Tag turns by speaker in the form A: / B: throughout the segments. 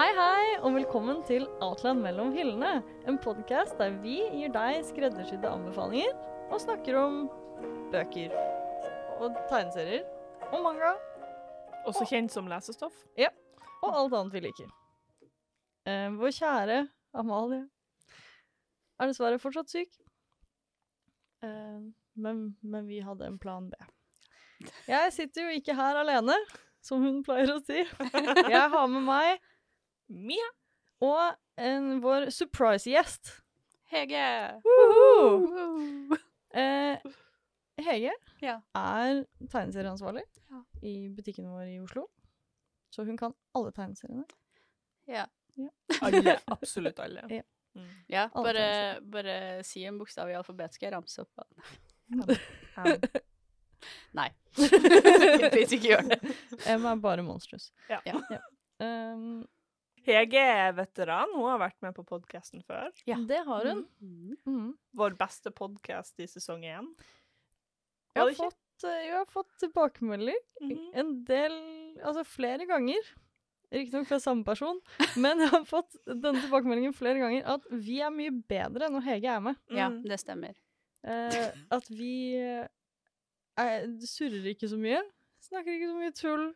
A: Hei, hei, og velkommen til Outland mellom hyllene. En podkast der vi gir deg skreddersydde anbefalinger og snakker om bøker og tegneserier og manga
B: Også kjent som lesestoff. Ja.
A: og alt annet vi liker. Eh, vår kjære Amalie er dessverre fortsatt syk. Eh, men, men vi hadde en plan B. Jeg sitter jo ikke her alene, som hun pleier å si. Jeg har med meg
B: Mia.
A: og en, vår surprise-gjest.
C: Hege!
A: Woohoo! Eh, Hege
C: Ja.
A: er tegneserieansvarlig
C: Ja.
A: i butikken vår i Oslo. Så hun kan alle tegneseriene.
C: Ja.
B: Alle. Absolutt alle.
A: Ja.
B: Mm.
C: ja
A: Alle
C: bare, bare si en bokstav i alfabet, skal jeg ramse opp.
B: nei
C: Nei. Please, ikke gjør det.
A: M er bare monstrous.
B: Ja.
C: Ja.
A: Um,
B: Hege er veteran. Hun har vært med på podkasten før.
C: Ja.
A: Det har hun.
C: Mm.
A: Mm.
B: Vår beste podkast i sesong én.
A: Jeg, har fått, eh, jeg har fått tilbakemelding
B: Mhm.
A: en del Altså flere ganger. Riktignok fra samme person, men jeg har fått denne tilbakemeldingen flere ganger at vi er mye bedre når Hege er med.
C: Ja,
B: Mm.
C: det stemmer.
A: Eh, at vi eh, er, surrer ikke så mye, snakker ikke så mye tull,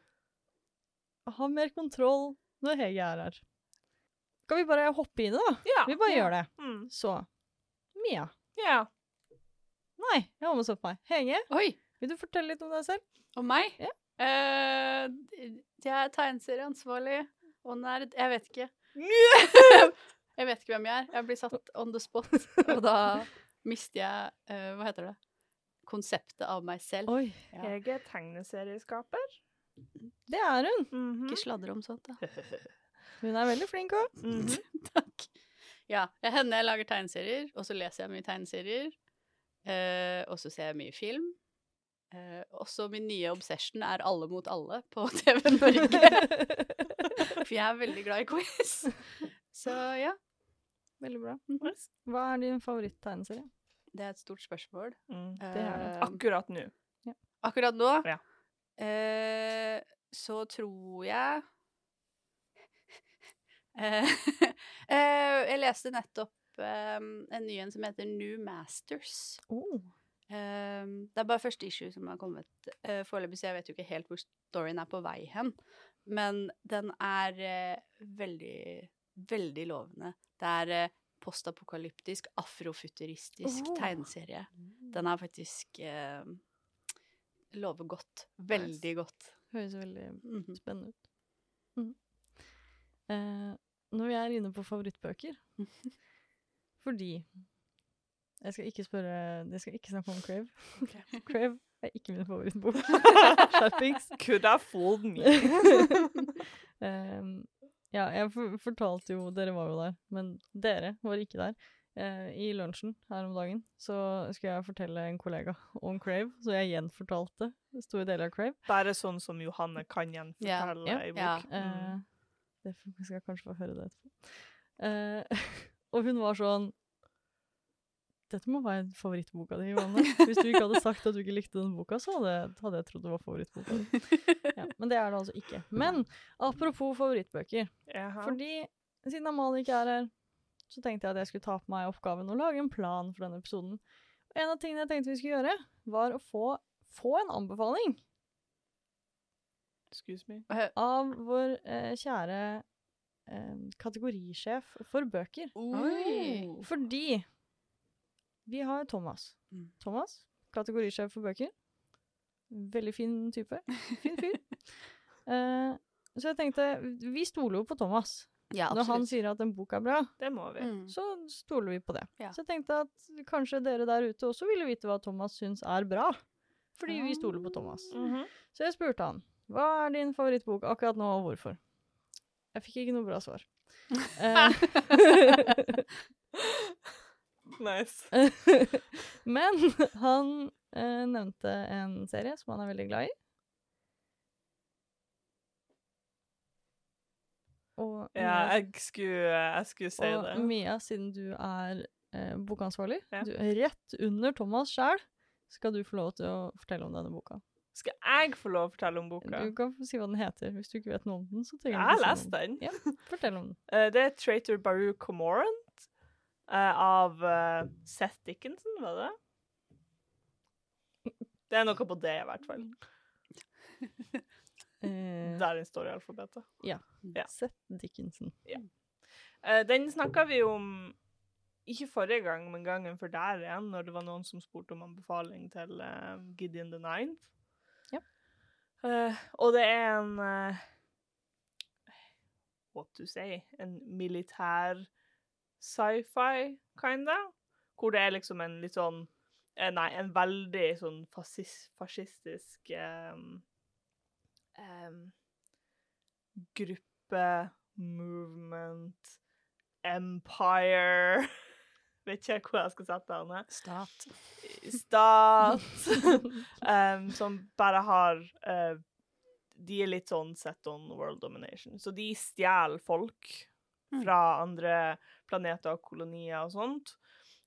A: har mer kontroll når Hege er her. Skal vi bare hoppe i det, da?
B: Ja.
A: Vi bare
C: Ja.
A: gjør det.
B: Mm.
A: Så Mia.
B: ja.
A: Nei, jeg har med opp meg. Hege,
C: Oi!
A: vil du fortelle litt om deg selv?
C: Om meg?
A: Ja.
C: Uh, jeg er tegneserieansvarlig og nerd. Jeg vet ikke. jeg vet ikke hvem jeg er. Jeg blir satt on the spot, og da mister jeg uh, Hva heter det? Konseptet av meg selv.
A: Oi,
C: Ja.
B: Hege er tegneserieskaper.
A: Det er hun.
B: Mhm.
C: Ikke sladre om sånt, da.
A: Hun er veldig flink òg.
B: Mhm.
C: Takk. Ja, det hender jeg lager tegneserier, og så leser jeg mye tegneserier. Eh, og så ser jeg mye film. Eh, også min nye obsession er Alle mot alle på TV Norge. For jeg er veldig glad i quiz. Så ja,
A: Veldig bra.
C: mhm.
A: Hva er din favoritt-tegneserie?
C: det er et stort spørsmål.
B: Mm.
A: Det er det.
C: Eh,
B: Akkurat nå.
C: akkurat nå
B: Ja.
C: Eh, så tror jeg eh, eh, Jeg leste nettopp eh, en ny en som heter New Masters.
A: Oh.
C: Um, det er bare første issue som har kommet uh, foreløpig, så jeg vet jo ikke helt hvor storyen er på vei hen. Men den er eh, veldig, veldig lovende. Det er eh, postapokalyptisk, afrofuturistisk
A: Oh.
C: tegneserie. Den er faktisk eh, lover godt. Veldig godt.
A: Høres veldig
C: Mhm.
A: spennende ut. Mm. Eh, når vi er inne på favorittbøker Fordi Jeg skal ikke spørre Jeg skal ikke snakke om Crave. Crave er ikke min favorittbok. Skjerpings.
B: Could have fooled me.
A: eh, ja, jeg fortalte jo Dere var jo der, men dere var ikke der. Eh, I lunsjen her om dagen så skulle jeg fortelle en kollega om Crave, så jeg gjenfortalte store deler av Crave.
B: Bare sånn som Johanne kan gjenfortelle
A: yeah.
B: i bok.
C: Ja.
A: Eh, det skal jeg kanskje få høre det etterpå. Eh, og hun var sånn Dette må være favorittboka di, Johanne. Hvis du ikke hadde sagt at du ikke likte den boka, så hadde, hadde jeg trodd det var favorittboka di. Ja, men det er det altså ikke. Men apropos favorittbøker.
B: Jaha.
A: Fordi siden Amalie ikke er her, så tenkte jeg at jeg skulle ta på meg oppgaven å lage en plan for denne episoden. Og en av tingene jeg tenkte vi skulle gjøre, var å få, få en anbefaling
B: Excuse me.
C: Eh,
A: av vår eh, kjære eh, kategorisjef for bøker.
C: Oi!
A: Fordi vi har Thomas.
C: Mm.
A: Thomas, kategorisjef for bøker. Veldig fin type. Fin fyr. Eh, så jeg tenkte Vi stoler jo på Thomas.
C: Ja,
A: Når han sier at en bok er bra,
B: Det må vi.
C: Mm.
A: så stoler vi på det.
C: Ja.
A: Så jeg tenkte at kanskje dere der ute også ville vite hva Thomas syns er bra. Fordi vi stoler på Thomas.
B: Mhm.
A: Så jeg spurte han hva er din favorittbok akkurat nå, og hvorfor. Jeg fikk ikke noe bra svar. Eh,
B: Nice.
A: Men han eh, nevnte en serie som han er veldig glad i. Og,
B: Ja,
A: Mia,
B: jeg skulle, jeg skulle si
A: og
B: det.
A: Mia, siden du er eh, bokansvarlig,
B: Ja.
A: du er rett under Thomas sjæl, skal du få lov til å fortelle om denne boka.
B: Skal jeg få lov å fortelle om boka?
A: Du kan få si hva den heter. Hvis du ikke vet noe om den, så trenger
B: Jeg har lest den.
A: Ja, fortell om den.
B: Uh, det er Traitor Baru Comorant uh, av uh, Seth Dickinson, var det? Det er noe på det, i hvert fall.
A: Eh,
B: Der den står i alfabetet. Ja.
A: Seth Dickinson.
B: Eh, den snakka vi om ikke forrige gang, men gangen før der igjen, når det var noen som spurte om anbefaling til uh, Gideon the Ninth.
A: Ja.
B: Uh, og det er en uh, What to say? En militær sci-fi, kinda. Hvor det er liksom en litt sånn Nei, en veldig sånn fascist, fascistisk um, um, gruppe, movement, empire Vet ikke hvor jeg skal sette henne.
C: Stat.
B: Stat. um, som bare har uh, De er litt sånn set on world domination. Så de stjeler folk
C: Mm.
B: fra andre planeter og kolonier og sånt.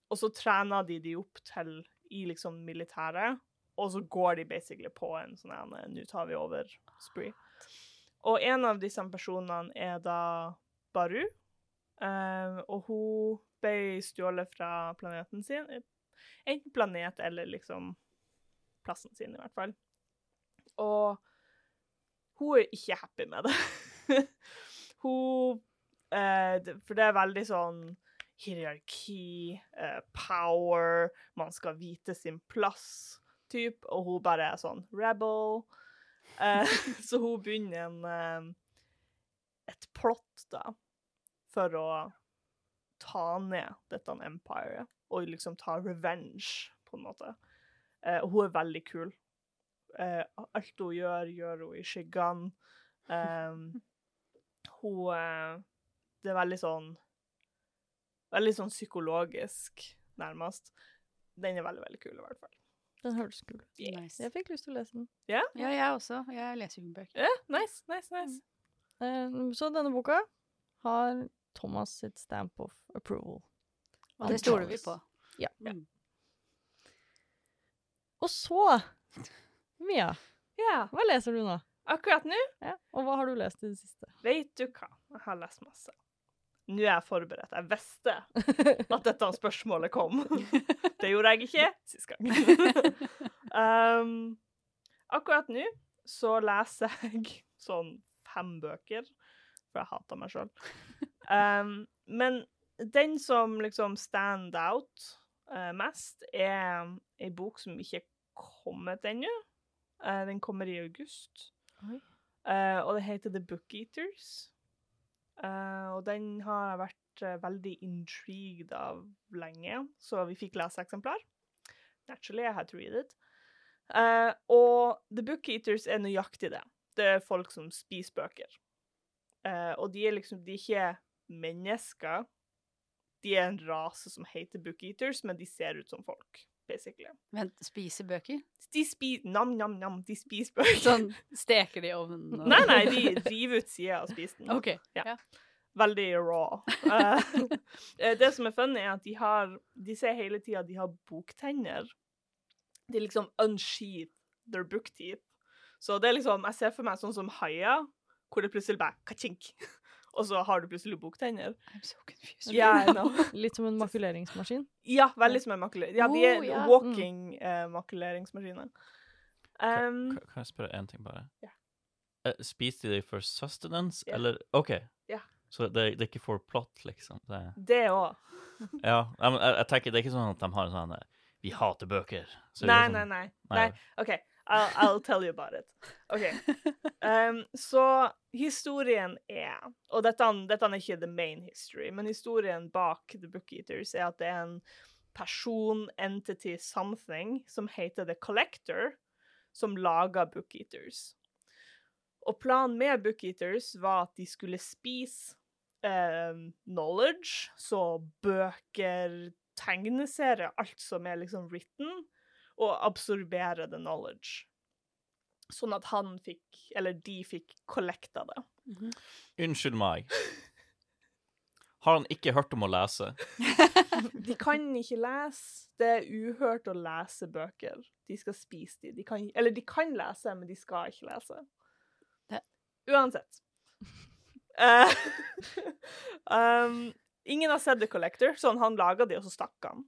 B: Og så trener de de opp til i liksom militæret, og så går de basically på en sånn en eh, 'nå tar vi over'-spree. Og en av disse personene er da Baru, Um, og hun ble stjålet fra planeten sin. Enten planet eller liksom plassen sin, i hvert fall. Og hun er ikke happy med det. hun eh, For det er veldig sånn hierarki, eh, power, man skal vite sin plass, typ, og hun bare er sånn rebel. Eh, så hun begynner en eh, et plott, da, for å ta ned dette empiret, og liksom ta revenge, på en måte. Eh, og hun er veldig kul. Eh, alt hun gjør, gjør hun i skyggene. Um, hun eh, Det er veldig sånn Veldig sånn psykologisk, nærmest. Den er veldig, veldig kul, i hvert fall.
A: Den hørtes kul ut.
B: Yeah.
C: Nice.
A: Jeg fikk lyst til å lese den.
C: Ja, jeg også. Jeg leser jo bøker.
B: Ja, nice, nice, nice.
A: Eh, så denne boka har Thomas sitt stamp of approval.
C: Og det stoler vi på.
A: Ja.
C: Mm.
A: Og så, Mia,
B: yeah.
A: hva leser du nå?
B: akkurat nå,
A: Ja. Og hva har du lest i det siste?
B: vet du hva? Jeg har lest masse. Nå er jeg forberedt. Jeg visste at dette spørsmålet kom. Det gjorde jeg ikke sist gang. um, akkurat nå så leser jeg sånn fem bøker, for jeg hater meg sjøl. Um, men den som liksom stand out uh, mest, er ei bok som ikke er kommet ennå. Uh, den kommer i august. Eh, og det heter The Bookeaters. Eh, og den har jeg vært uh, veldig intrigued av lenge, så vi fikk lese eksemplar. Naturally, I had to read it. Uh, og The Book Eaters er nøyaktig det. Det er folk som spiser bøker. Og de er liksom De er ikke mennesker. De er en rase som heter Bookeaters, men de ser ut som folk, basically.
C: Vent, spiser bøker?
B: De spiser Nam-nam-nam, de spiser bøker.
C: Sånn steker de i ovnen? og-
B: Nei, nei, de river ut sida og spiser den.
C: OK.
B: Ja.
C: Ja.
B: Veldig raw. Eh, eh, det som er funny, er at de har De ser hele tida de har boktenner. De liksom unsheath their book teeth. Så det er liksom Jeg ser for meg sånn som haier, hvor det plutselig bare ka-chink. Og så har du plutselig boktenner.
C: I'm so confused.
B: Yeah, know.
A: Litt som en makuleringsmaskin.
B: Ja, veldig som en makulering. Ja, de er
C: Oh, yeah.
B: walking uh, makuleringsmaskiner.
D: Kan,
B: Um,
D: kan- kan jeg spørre en ting, bare?
B: Ja.
D: Uh, Spiser de for sustenance, eller OK.
B: Ja.
D: Så det, det er ikke for plot, liksom? Det,
B: det òg.
D: ja, jeg, jeg tenker Det er ikke sånn at de har en sånn eh, Vi hater bøker. Er
B: nei,
D: sånn,
B: nei,
D: nei.
B: nei. OK, I'll, I'll tell you about it. OK. Um, så historien er Og dette, dette er ikke the main history, men historien bak The Bookeaters er at det er en person, entity, something, som heter The Collector, som lager Bookeaters. Og planen med Bookeaters var at de skulle spise um, knowledge, så bøker, tegneserier, alt som er liksom written, og absorbere the knowledge. Sånn at han fikk, eller de fikk, collecta det.
C: Mhm.
D: Unnskyld meg. Har han ikke hørt om å lese?
B: De kan ikke lese. Det er uhørt å lese bøker. De skal spise de. de kan, eller de kan lese, men de skal ikke lese.
C: Det-
B: Uansett. Eh, um, ingen har sett The Collector, så han laga de, og så stakk han.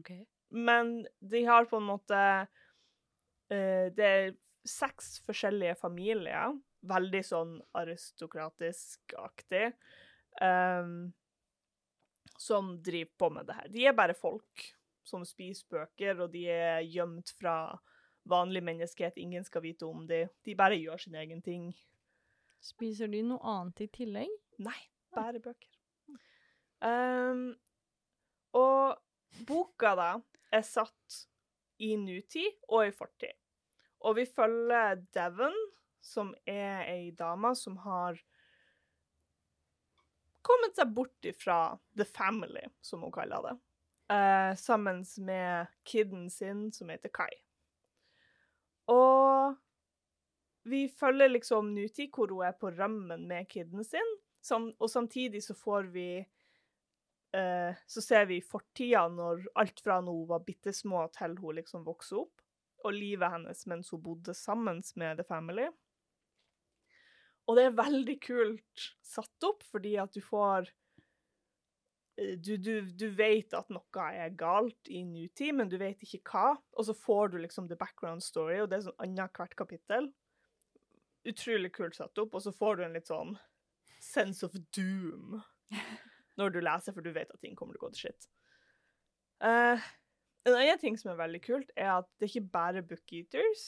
C: Ok.
B: Men de har på en måte uh, Det er seks forskjellige familier. Veldig sånn aristokratisk-aktig. Um, som driver på med det her. De er bare folk som spiser bøker, og de er gjemt fra vanlig menneskehet. Ingen skal vite om dem. De bare gjør sin egen ting.
A: Spiser de noe annet i tillegg?
B: Nei, bare bøker. Um, og boka, da, er satt i nutid og i fortid. Og vi følger Devon, som er ei dame som har kommet seg bort ifra The Family, som hun kaller det. eh, sammen med kiden sin, som heter Kai. Og vi følger liksom nutid, hvor hun er på rømmen med kiden sin, som, og samtidig så får vi eh, Så ser vi fortida når alt fra hun var bitte små til hun liksom vokste opp, og livet hennes mens hun bodde sammen med The Family. Og det er veldig kult satt opp, fordi at du får eh, du, du, du vet at noe er galt i nutid, men du vet ikke hva. Og så får du liksom the background story, og det er sånn annethvert kapittel. Utrolig kult satt opp, og så får du en litt sånn sense of doom når du leser, for du vet at ting kommer til å gå til skitt. Uh, en annen ting som er veldig kult, er at det er ikke bare book-eaters.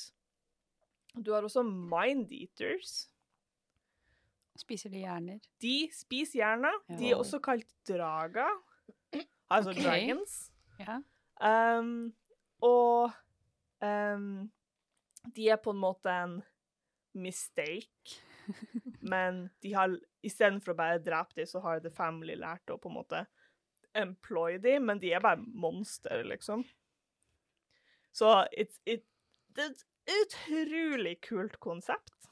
B: Du har også mind-eaters.
C: Spiser de hjerner?
B: De spiser hjerner. De er også kalt drager. Altså
C: okay.
B: dragons.
C: Ja.
B: Um, og um, de er på en måte en mistake. Men de har istedenfor å bare drepe dem, så har The Family lært å på en måte employ dem, men de er bare monster, liksom. Så it's, it, det er et utrolig kult konsept.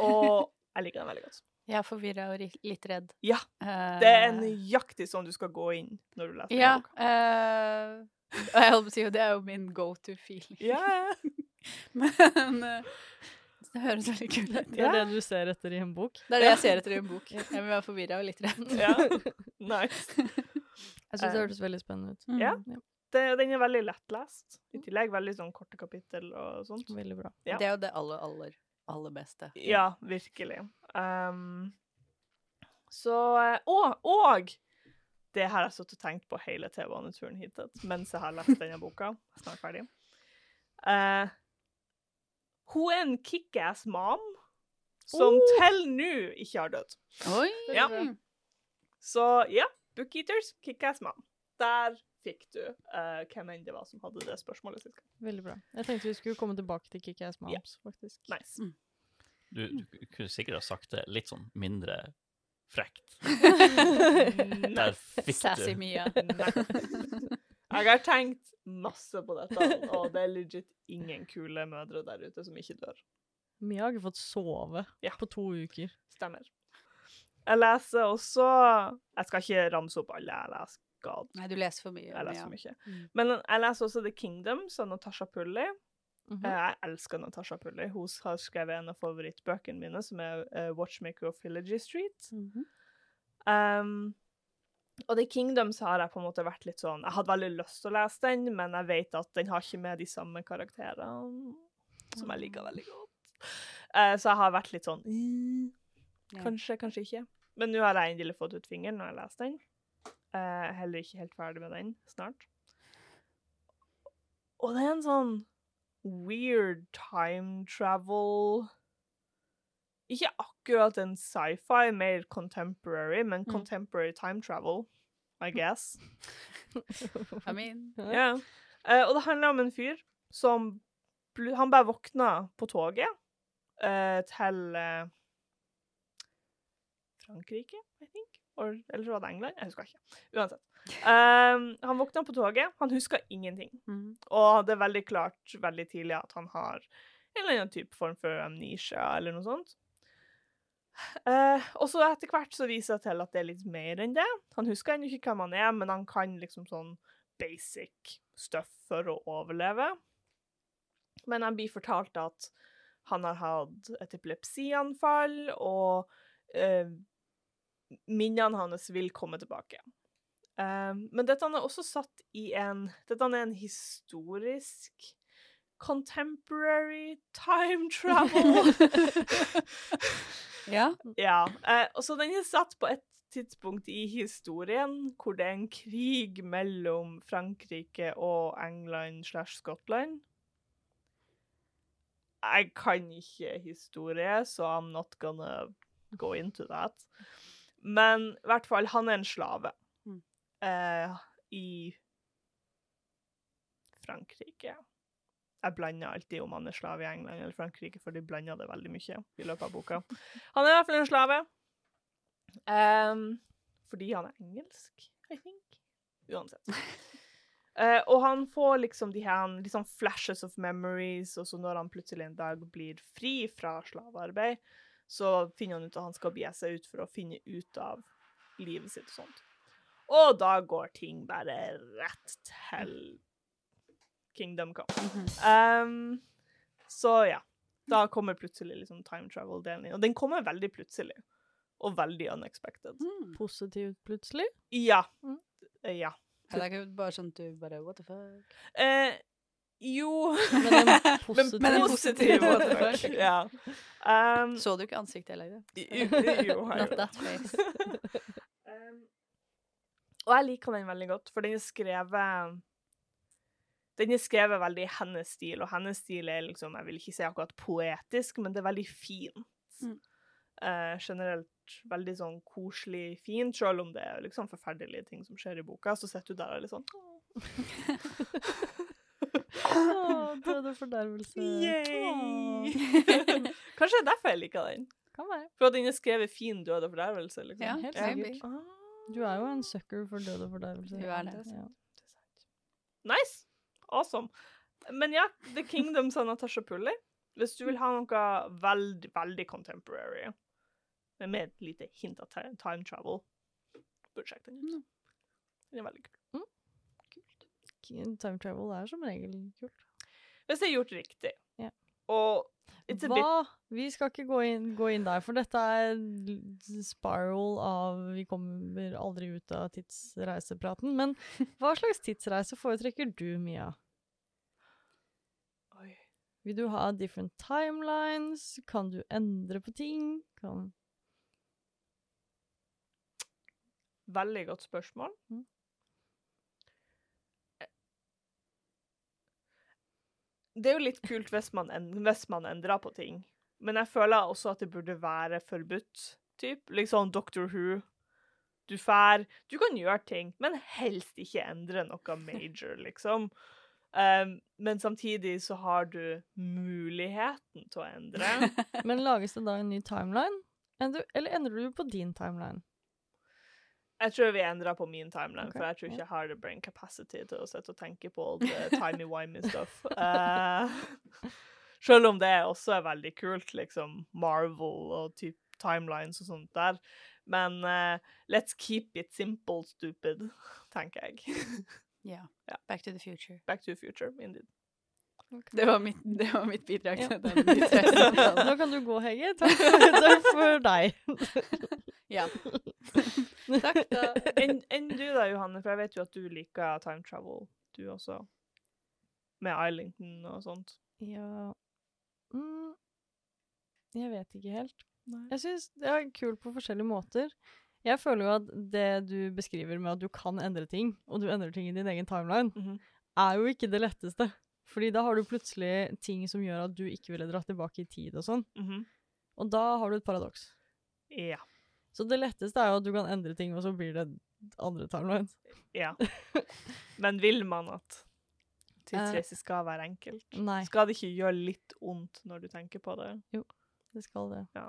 B: Og jeg liker den veldig godt.
C: Er forvirra og litt redd.
B: Ja, Det er nøyaktig sånn du skal gå inn når du leser
C: Ja.
B: den
C: og jeg holdt på å si, det er jo min go to feeling.
B: Ja,
C: Men eh, det høres veldig kult ut.
A: Det er det du ser etter i en bok?
C: Det er det jeg ser etter i en bok. Jeg vil være forvirra og litt redd.
B: ja. Nice.
A: Jeg syns det
B: Eh,
A: hørtes veldig spennende ut.
C: Mm.
B: Ja. Det, den er veldig lettlest. I tillegg veldig sånn korte kapittel og sånt.
A: Veldig bra.
B: Ja.
C: Det er jo det aller, aller, aller beste.
B: Ja, virkelig. Um, så eh, Og, og det har jeg sittet og tenkt på hele TV-aneturen hittil mens jeg har lest denne boka. Snart ferdig. Eh, hun er en kickass mom som
A: Oh!
B: til nå ikke har dødd.
C: Oi!
B: Ja.
C: Mm.
B: Så ja, Bookeaters, kickass mom. Der fikk du uh, hvem enn det var som hadde det spørsmålet sist gang.
A: Veldig bra. Jeg tenkte vi skulle komme tilbake til Kickass Moms,
B: yeah.
A: faktisk.
B: Nice.
D: Du, du kunne sikkert ha sagt det litt sånn mindre frekt. Der fikk
C: Sassy
D: du.
C: Mia.
B: Jeg har tenkt masse på dette, og det er legit ingen kule mødre der ute som ikke dør.
A: Mia har ikke fått sove
B: Ja.
A: på to uker.
B: Stemmer. Jeg leser også Jeg skal ikke ramse opp alle jeg leser. God,
C: Nei, du leser for mye.
B: jeg leser mye.
C: Mm.
B: Men jeg leser også The Kingdoms av Natasha Pulley.
A: -hmm.
B: Jeg elsker Natasha Pulley. Hun har skrevet en av favorittbøkene mine, som er eh, Watchmaker of Villagy Street.
C: Mhm.
B: Um, og The Kingdoms har jeg på en måte vært litt sånn Jeg hadde veldig lyst til å lese den, men jeg vet at den har ikke med de samme karakterene som jeg liker veldig godt. Uh, så jeg har vært litt sånn «Mm, Kanskje, kanskje ikke. Men nå har jeg endelig fått ut fingeren når jeg leser den. Uh, er heller ikke helt ferdig med den snart. Og det er en sånn weird time travel Ikke akkurat en sci-fi, mer contemporary, men
A: Mm.
B: contemporary time travel, I guess.
C: I mean
B: Ja. uh, og det handler om en fyr som Han bare våkna på toget uh, til uh, Frankrike, I think. Or, eller så var det England. Jeg husker ikke. Uansett. Um, han våkna på toget. Han husker ingenting.
C: Mm.
B: Og det er veldig klart veldig tidlig at han har en eller annen type form for amnesia eller noe sånt. Eh, og så etter hvert så viser det til at det er litt mer enn det. Han husker ennå ikke hvem han er, men han kan liksom sånn basic stuff for å overleve. Men han blir fortalt at han har hatt et epilepsianfall, og eh, minnene hans vil komme tilbake. Eh, men dette er også satt i en Dette er en historisk contemporary time travel.
C: Ja.
B: ja. Eh, så den er satt på et tidspunkt i historien hvor det er en krig mellom Frankrike og England slash Skottland. Jeg kan ikke historie, så I'm not gonna go into that. Men i hvert fall, han er en slave
C: Mm.
B: eh, i Frankrike. Jeg blander alltid om han er slave i England eller Frankrike, for de blander det veldig mye i løpet av boka. Han er i hvert fall en slave. Um, fordi han er engelsk, I think. Uansett. Uh, og han får liksom de her liksom flashes of memories, og så når han plutselig en dag blir fri fra slavearbeid, så finner han ut at han skal bie seg ut for å finne ut av livet sitt og sånt. Og da går ting bare rett til Kingdom Come.
C: Mhm.
B: Um, så ja. Da kommer plutselig liksom time travel-delen inn. Og den kommer veldig plutselig. Og veldig unexpected.
C: Mm.
A: Positivt plutselig.
B: Ja.
A: Mm.
B: Ja.
C: Ja, Det er ikke bare sånn at du bare What the fuck?
B: Eh, jo
A: Men en positiv,
C: Men en
B: positiv
C: what the fuck.
B: Ja. Um,
C: Så du ikke ansiktet jeg lagde?
B: jo, jo,
C: Not that face.
B: Um, og jeg liker den veldig godt, for den er skrevet Den er skrevet veldig i hennes stil, og hennes stil er liksom, jeg vil ikke si akkurat poetisk, men det er veldig fint.
C: Mm.
B: Uh, generelt veldig sånn koselig fint, selv om det er liksom forferdelige ting som skjer i boka, så sitter du der og er litt sånn
A: Å, død og fordervelse.
B: Yay! Kanskje det er derfor jeg liker den.
A: Kan være.
B: For at den er skrevet fin død og fordervelse, liksom.
C: Ja,
A: helt
C: maybe.
A: sikkert.
B: Ah.
A: Du er jo en sucker for død og fordervelse.
C: Du er det.
A: Ja.
B: Nice. Awesome. Men ja, The Kingdoms av Natasha Pulley. Hvis du vil ha noe veldig, veldig contemporary, med et lite hint av time travel, burde sjekke den ut.
C: Mm.
B: Den er veldig kul.
A: Time travel er som regel kult.
B: Hvis det er gjort riktig.
A: Ja.
B: Og it's a bit
A: Vi skal ikke gå inn, gå inn der, for dette er spiral av Vi kommer aldri ut av tidsreisepraten. Men hva slags tidsreise foretrekker du, Mia? Vil du ha different timelines? Kan du endre på ting? Kan
B: Veldig godt spørsmål.
A: Mm.
B: Det er jo litt kult hvis man, hvis man endrer på ting, men jeg føler også at det burde være forbudt, typ. Liksom Doctor Who. Du fær Du kan gjøre ting, men helst ikke endre noe major, liksom. Um, men samtidig så har du muligheten til å endre.
A: Men lages det da en ny timeline? Eller endrer du på din timeline?
B: Jeg tror vi endrer på min timeline,
A: okay.
B: for jeg tror ikke jeg har the brain capacity til å sitte og tenke på all the timey-wimey stuff. Uh, selv om det også er veldig kult, liksom Marvel og typ timelines og sånt der. Men uh, let's keep it simple, stupid, tenker jeg.
C: Ja.
B: Ja.
C: Back to the future.
B: Back to the future, indeed.
C: Det var mitt, det var mitt bidrag
A: Ja.
C: den.
A: Nå kan du gå, Hege. Takk takk for deg.
C: Ja. Takk, da.
B: Enn en du da, Johanne, for jeg vet jo at du liker time travel, du også. Med Islington og sånt.
A: Ja mm, Jeg vet ikke helt. Jeg syns det er kult på forskjellige måter. Jeg føler jo at det du beskriver med at du kan endre ting, og du endrer ting i din egen timeline,
B: Mhm.
A: er jo ikke det letteste. Fordi da har du plutselig ting som gjør at du ikke ville dratt tilbake i tid og sånn.
B: Mhm.
A: Og da har du et paradoks.
B: Ja.
A: Så det letteste er jo at du kan endre ting, og så blir det andre timelines.
B: Ja. Men vil man at tidsreise skal være enkelt?
A: Nei,
B: Skal det ikke gjøre litt vondt når du tenker på det?
A: Jo, det skal det.
B: Ja.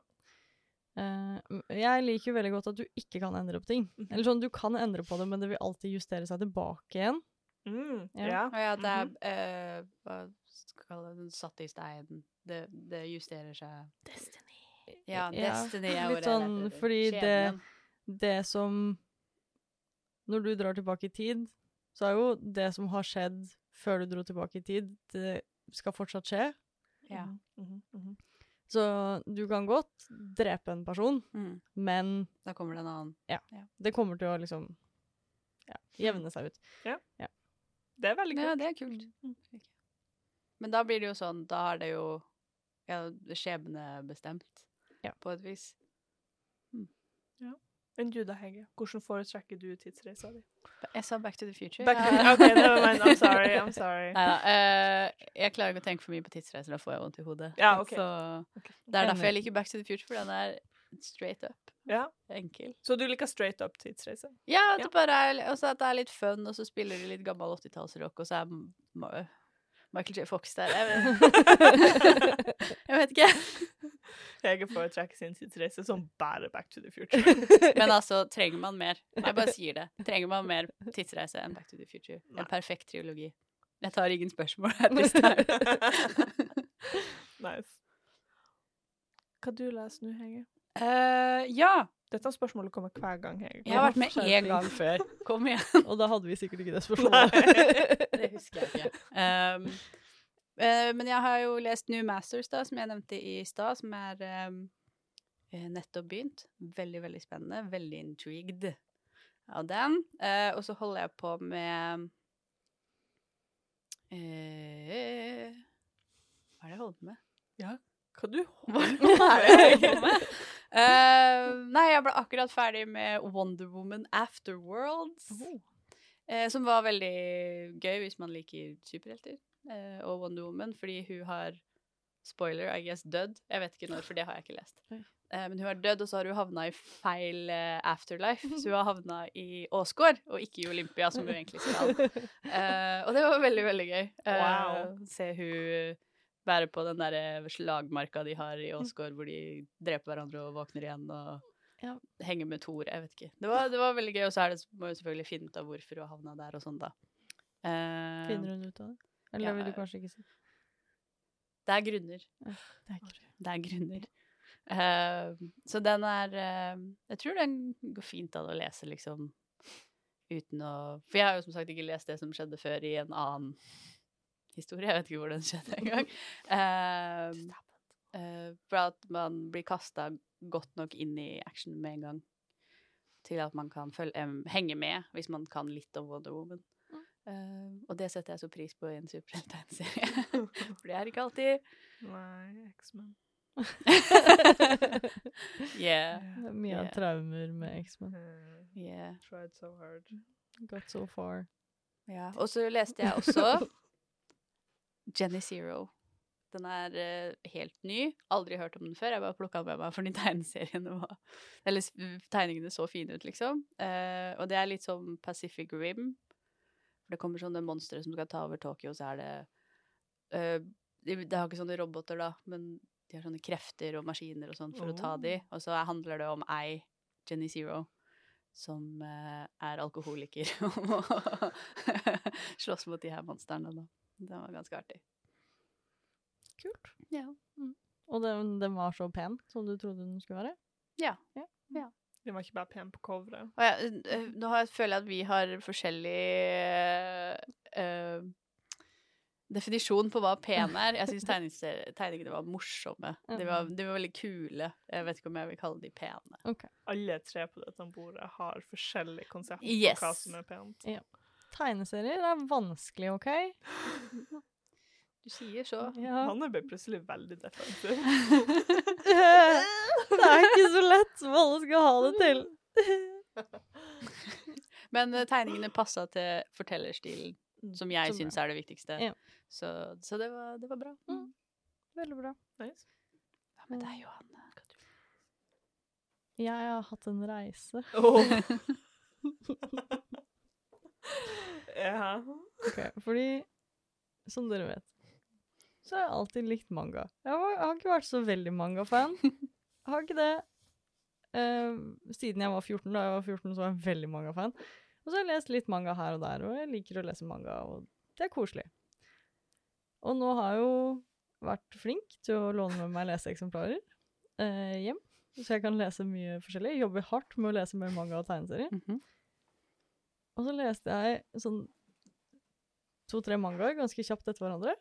A: Eh, jeg liker jo veldig godt at du ikke kan endre på ting.
B: Mhm.
A: Eller sånn, du kan endre på det, men det vil alltid justere seg tilbake igjen.
B: Mm,
A: Ja.
B: ja.
C: Og ja, det er eh, Hva skal jeg kalle det? Satt i stein. Det, det justerer seg.
B: Destiny.
C: Ja,
A: Ja,
C: Destiny er
A: litt sånn,
C: det,
A: fordi det- Det som Når du drar tilbake i tid, så er jo det som har skjedd før du dro tilbake i tid, det skal fortsatt skje.
C: Ja.
B: Mhm, mhm.
A: Så du kan godt drepe en person,
C: Mm.
A: men
C: Da kommer det en annen.
A: det kommer til å liksom ja, jevne seg ut.
B: Det er veldig kult.
C: Ja, det er kult. Men da blir det jo sånn, da er det jo ja, skjebnebestemt,
A: Ja.
C: på et vis.
B: Men du da, Hege? Hvordan foretrekker du tidsreisa di?
C: Jeg sa Back to the Future.
B: Back to,
C: the,
B: OK, never mind. I'm sorry. I'm sorry.
C: Neida, uh, jeg klarer ikke å tenke for mye på tidsreiser, da får jeg vondt i hodet.
B: Ja, ok.
C: Så det er derfor jeg liker Back to the Future, for den er straight up.
B: Ja.
C: Enkel.
B: Så du liker straight up tidsreise?
C: Ja, at
B: Ja.
C: det bare er, også at det er litt fun, og så spiller de litt gammel 80-tallsrock, og så er Michael J. Fox der. Jeg vet, jeg vet ikke.
B: Hege foretrekker sin tidsreise som bare Back to the Future.
C: Men altså, trenger man mer? Jeg bare sier det. Trenger man mer tidsreise enn Back to the Future?
B: Nei.
C: En perfekt triologi. Jeg tar ingen spørsmål her
B: nice. Hva du leser nå, Hege?
C: Uh, ja,
B: Dette spørsmålet kommer hver gang, Jeg,
C: jeg har vært med én gang før. Kom igjen.
A: Og da hadde vi sikkert ikke det
B: Nei.
A: spørsmålet.
C: Det husker jeg ikke. Um, uh, men jeg har jo lest New Masters, da, som jeg nevnte i stad, som er um, eh, nettopp begynt. Veldig, veldig spennende. Veldig intrigued av den. Uh, og så holder jeg på med uh, Hva er det jeg holder på med?
B: Hva du
C: er holder på med? Uh, nei, jeg ble akkurat ferdig med Wonder Woman Afterworlds. Eh, som var veldig gøy hvis man liker superhelter uh, og Wonder Woman, fordi hun har spoiler, I guess, dødd. Jeg vet ikke når, for det har jeg ikke lest. Men hun har dødd, og så har hun havna i feil afterlife. Så hun har havna i Åsgård, og ikke i Olympia, som hun egentlig skal. Og det var veldig, veldig gøy.
B: Wow.
C: Se hun være på den der slagmarka de har i Åsgård, hvor de dreper hverandre og våkner igjen og
A: Ja.
C: henger med Thor. Jeg vet ikke. Det var, det var veldig gøy, og så er det, må jo selvfølgelig finne ut av hvorfor hun havna der og sånn, da. Uh,
A: Finner hun ut av det? Eller
C: Ja,
A: vil du kanskje ikke si?
C: Det er grunner.
A: Det er ikke
C: Det er grunner. Uh, så den er uh, Jeg tror den går fint an å lese, liksom, uten å For jeg har jo som sagt ikke lest det som skjedde før i en annen historie. Jeg vet ikke hvor den skjedde engang. Uh, uh, for at man blir kasta godt nok inn i action med en gang. Til at man kan følge, um, henge med, hvis man kan litt om Wonder Woman. Uh, og det setter jeg så pris på i en superhelttegneserie. For det er ikke alltid.
B: Nei, X-Men.
C: yeah.
A: Mye av
C: Yeah.
A: traumer med X-Men.
C: Yeah.
B: Tried so hard.
A: Got so far.
C: Ja. Og så leste jeg også Jenny Zero. Den er uh, helt ny. Aldri hørt om den før. Jeg bare plukka den med meg fordi tegneseriene var Eller tegningene så fine ut, liksom. Uh, og det er litt som Pacific Rim. For det kommer sånne monstre som skal ta over Tokyo, så er det uh, de, de har ikke sånne roboter, da, men de har sånne krefter og maskiner og sånn for å ta
B: Oh.
C: de. Og så handler det om ei, Jenny Zero, som er alkoholiker og må slåss mot de her monstrene. Da. Det var ganske artig.
A: Kult.
C: Ja.
A: Og den, den var så pen som du trodde den skulle være? Ja.
B: Den var ikke bare pen på coveret.
C: Ja, eh, nå har jeg, føler jeg at vi har forskjellig uh, definisjon på hva pen er. Jeg syns tegningene var morsomme. De var, de var veldig kule. Jeg vet ikke om jeg vil kalle de pene.
B: Alle tre på dette bordet har forskjellige konsept
C: Yes.
B: på hva som er pent.
A: Tegneserier er vanskelig, OK?
C: Du sier så.
A: Ja.
B: Hanne ble plutselig veldig defensiv.
A: det er ikke så lett som alle skal ha det til.
C: Men eh, tegningene passa til fortellerstilen, som jeg
A: Så
C: syns er det viktigste.
A: Ja.
C: Så, så det, var, det var bra.
A: Mm. Veldig bra.
B: Nice.
C: Hva med deg, Johanne?
A: Jeg har hatt en reise.
B: ja.
A: Ok, fordi, som dere vet, så har jeg alltid likt manga. Jeg har, jeg har ikke vært så veldig manga-fan. Har ikke det. Eh, siden jeg var 14, da jeg var 14, så var jeg veldig manga-fan. Og så har jeg lest litt manga her og der, og jeg liker å lese manga, og det er koselig. Og nå har jeg jo vært flink til å låne med meg leseeksemplarer. eh, hjem, så jeg kan lese mye forskjellig. Jeg jobber hardt med å lese mer manga og tegneserier.
C: Mhm.
A: Og så leste jeg sånn to-tre mangaer ganske kjapt etter hverandre.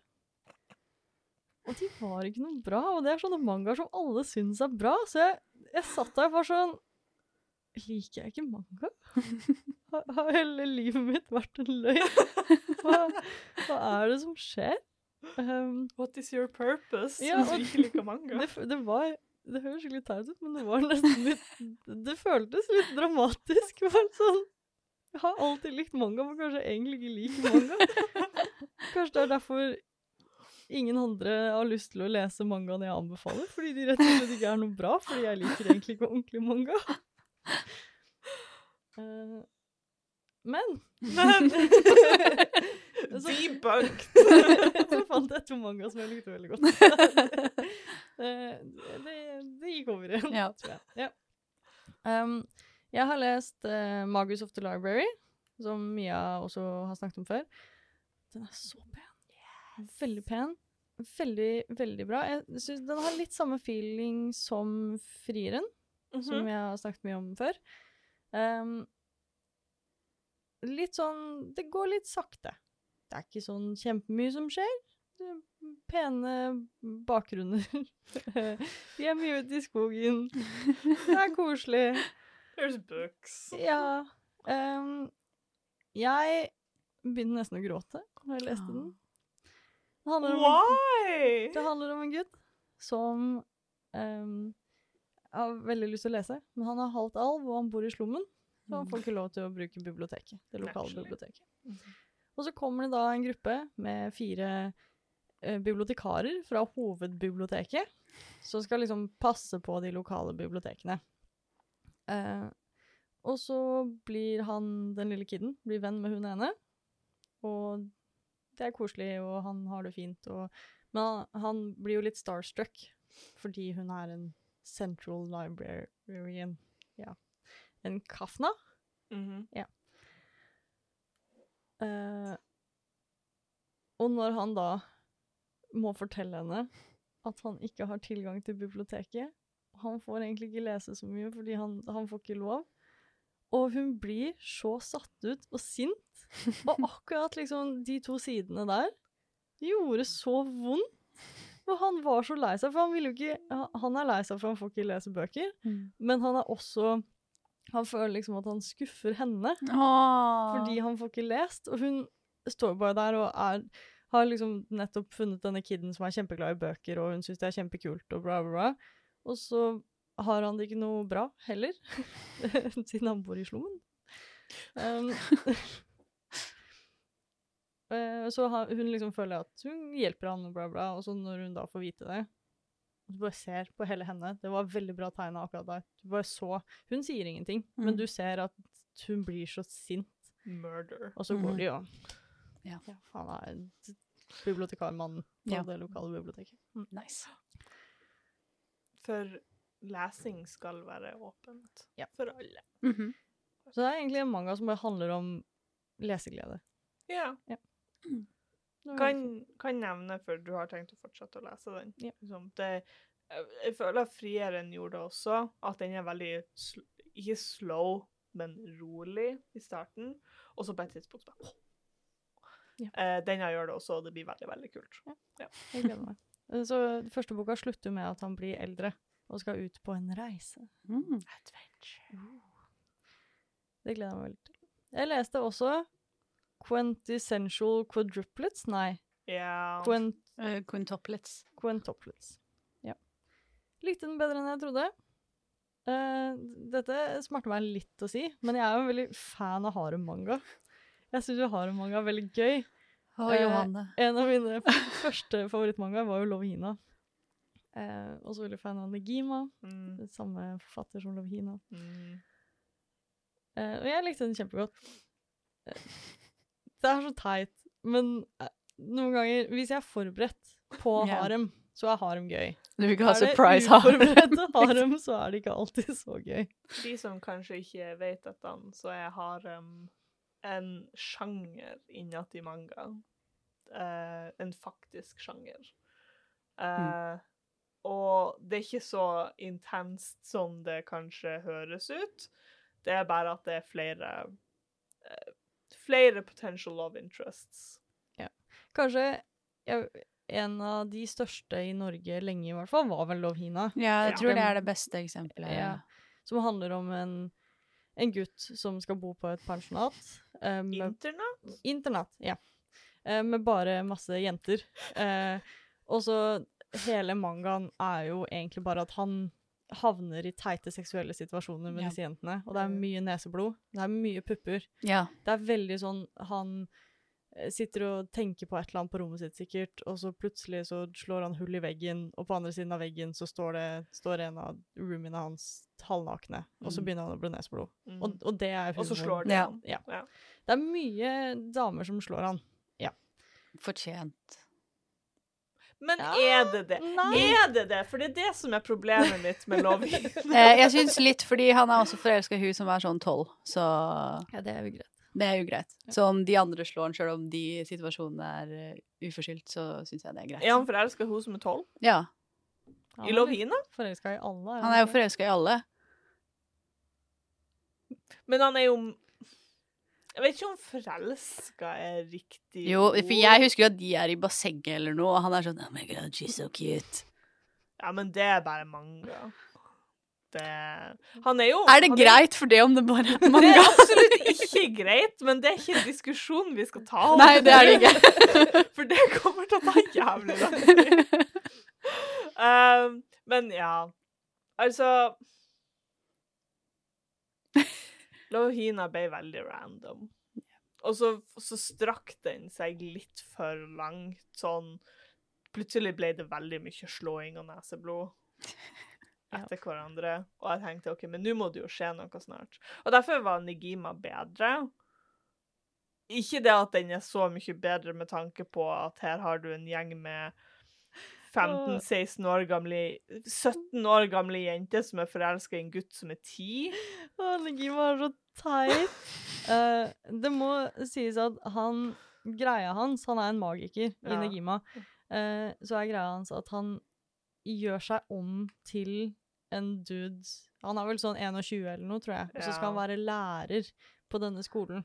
A: Og de var ikke noe bra, og det er sånne mangaer som alle syns er bra. Så jeg, jeg satt der var sånn Liker jeg ikke manga? Har, har hele livet mitt vært en løgn? Hva, hva er det som skjer? Um,
B: What is your purpose?
A: Ja,
B: hvis
A: og-
B: du ikke liker manga.
A: det, det var Det høres skikkelig teit ut, men det var nesten litt Det føltes litt dramatisk. Bare sånn Jeg har alltid likt manga, men kanskje jeg egentlig ikke liker manga. Kanskje det er derfor ingen andre har lyst til å lese mangaen jeg anbefaler. Fordi de rett og slett ikke er noe bra, fordi jeg liker egentlig ikke ordentlig manga. Eh, men
B: Men
A: Så-
B: Debunked!
A: så fant jeg to manga som jeg likte veldig godt. Eh, det, det gikk over igjen,
C: Ja.
A: tror jeg. Ja. Um, jeg har lest uh, Magus of the Library, som Mia også har snakket om før. Den er så pen. Veldig pen. Veldig, veldig bra. Jeg synes Den har litt samme feeling som Frieren, som
B: Mhm.
A: jeg har snakket mye om før. Um, litt sånn Det går litt sakte. Det er ikke sånn kjempemye som skjer. Er pene bakgrunner. De er mye ute i skogen. Det er koselig.
B: There's books.
A: Ja. Um, jeg begynte nesten å gråte da jeg leste den. Det handler om,
B: Why?
A: det handler om en gutt som um, har veldig lyst til å lese, men han er halvt alv, og han bor i slummen. Så han får ikke lov til å bruke biblioteket, det lokale biblioteket. Og så kommer det da en gruppe med fire eh, bibliotekarer fra hovedbiblioteket, som skal liksom passe på de lokale bibliotekene. Eh, og så blir han, den lille kiden, blir venn med hun ene, og det er koselig, og han har det fint, og, men han, han blir jo litt starstruck, fordi hun er en central librarian, ja, en kafna.
B: ja.
A: Eh, og når han da må fortelle henne at han ikke har tilgang til biblioteket, han får egentlig ikke lese så mye fordi han, han får ikke lov, og hun blir så satt ut og sint, og akkurat liksom de to sidene der gjorde så vondt, og han var så lei seg, for han ikke, han er lei seg for han får ikke lese bøker, men han er også, han føler liksom at han skuffer henne,
C: Åh.
A: fordi han får ikke lest, og hun står bare der og er, har liksom nettopp funnet denne kiden som er kjempeglad i bøker, og hun synes det er kjempekult, og bla, bla, bla. Og så har han det ikke noe bra heller, siden han bor i slummen. Um, eh, så hun liksom føler at hun hjelper han, og bla, bla, og så når hun da får vite det, du bare ser på hele henne, det var veldig bra tegnet akkurat der. Du bare så, hun sier ingenting, men
C: Mm.
A: du ser at hun blir så sint,
B: Murder.
A: og så går
C: Mhm.
A: de jo.
C: Ja.
A: Han er en bibliotekarmann på
C: Ja.
A: det lokale biblioteket. Mm.
C: Nice.
B: For lesing skal være åpent
A: Ja.
B: for alle.
C: Mhm.
A: Så det er egentlig en manga som bare handler om leseglede.
B: Ja.
A: ja.
B: Kan, kan nevne, for du har tenkt å fortsette å lese den.
A: Ja.
B: Liksom, det, jeg, føler Frieren gjorde det også, at den er veldig sl ikke slow, men rolig i starten. Og så på et tidspunkt bare.
A: Ja.
B: Eh, denne gjør det også, og det blir veldig, veldig kult.
A: Jeg gleder meg. Så den første boka slutter med at han blir eldre og skal ut på en reise.
C: Mm.
A: Det gleder jeg meg veldig til. Jeg leste også Quintessential Quadruplets. Nei,
B: Yeah.
A: Quint
C: Uh, Quintuplets.
A: Quintuplets. Ja. Likte den bedre enn jeg trodde. Uh, dette smerter meg litt å si, men jeg er jo en veldig fan av harem-manga. Jeg syns jo harem-manga er veldig gøy.
C: Å,
A: Eh, En av mine første favorittmanga var jo Love Hina. og så veldig fan av Negima,
B: Mm,
A: samme forfatter som Love Hina.
B: mm.
A: Eh, og jeg likte den kjempegodt. Eh, det er så teit, men eh, noen ganger, hvis jeg er forberedt på harem, så er harem gøy.
C: Du vil ikke ha
A: Er det
C: surprise harem.
A: uforberedte harem, så er det ikke alltid så gøy.
B: De som kanskje ikke vet dette, så er harem en sjanger innad i manga. Uh, en faktisk sjanger. Eh, og det er ikke så intenst som det kanskje høres ut. Det er bare at det er flere uh, Flere potential love interests. Ja.
A: Kanskje ja, en av de største i Norge lenge, i hvert fall, var vel Lovhina.
C: Ja, jeg
B: Ja.
C: tror det er det beste eksempelet.
A: Ja. Som handler om en, en gutt som skal bo på et pensjonat. Eh,
B: internat?
A: Internat, ja. Eh, med bare masse jenter. Uh, og så hele mangaen er jo egentlig bare at han havner i teite seksuelle situasjoner med
C: Ja.
A: disse jentene. Og det er mye neseblod. Det er mye pupper.
C: Ja.
A: Det er veldig sånn Han sitter og tenker på et eller annet på rommet sitt, sikkert, og så plutselig så slår han hull i veggen, og på andre siden av veggen så står det står en av roomiene hans halvnakne, og så
C: Mm.
A: begynner han å blø nesblod.
B: Mm.
A: Og, og det er
B: Og så slår de
C: Ja.
B: han.
A: Ja.
B: Ja.
A: Det er mye damer som slår han.
C: Fortjent.
B: Men
A: Ja,
B: er det det?
A: nei.
B: Er det det? For det er det som er problemet mitt med Loving.
C: Eh, jeg syns litt fordi han er også forelska i hun som er sånn tolv, så
A: Ja, det er jo greit.
C: Det er jo greit. Så om de andre slår han, sjøl om de situasjonene er uh, uforskyldt, så syns jeg det er greit.
B: Er han forelska i hun som er tolv?
C: Ja.
B: I Lovina?
A: Forelska i alle.
C: Han er jo forelska i alle.
B: Men han er jo Jeg vet ikke om forelska er riktig
C: Jo, for jeg husker jo at de er i bassenget eller noe, og han er sånn Oh my god, she's so cute.
B: Ja, men det er bare manga. Det Han er jo
C: Er det
B: han
C: greit for det om det bare er
B: Det er absolutt ikke greit, men det er ikke en diskusjon vi skal ta om.
C: Nei, det er det ikke.
B: For det kommer til å ta jævlig lang tid. Uh, men ja, altså Lohina ble veldig random. Og så, så strakk den seg litt for langt, sånn Plutselig ble det veldig mye slåing og neseblod etter hverandre. Og jeg tenkte OK, men nå må det jo skje noe snart. Og derfor var Nigima bedre. Ikke det at den er så mye bedre med tanke på at her har du en gjeng med 15-16 år gamle 17 år gamle jenter som er forelska i en gutt som er 10.
A: Å, Negima er så teit. Uh, det må sies at han Greia hans Han er en magiker i Nigima. Eh, så er greia hans at han gjør seg om til en dude Han er vel sånn 21 eller noe, tror jeg. Og så skal han være lærer på denne skolen.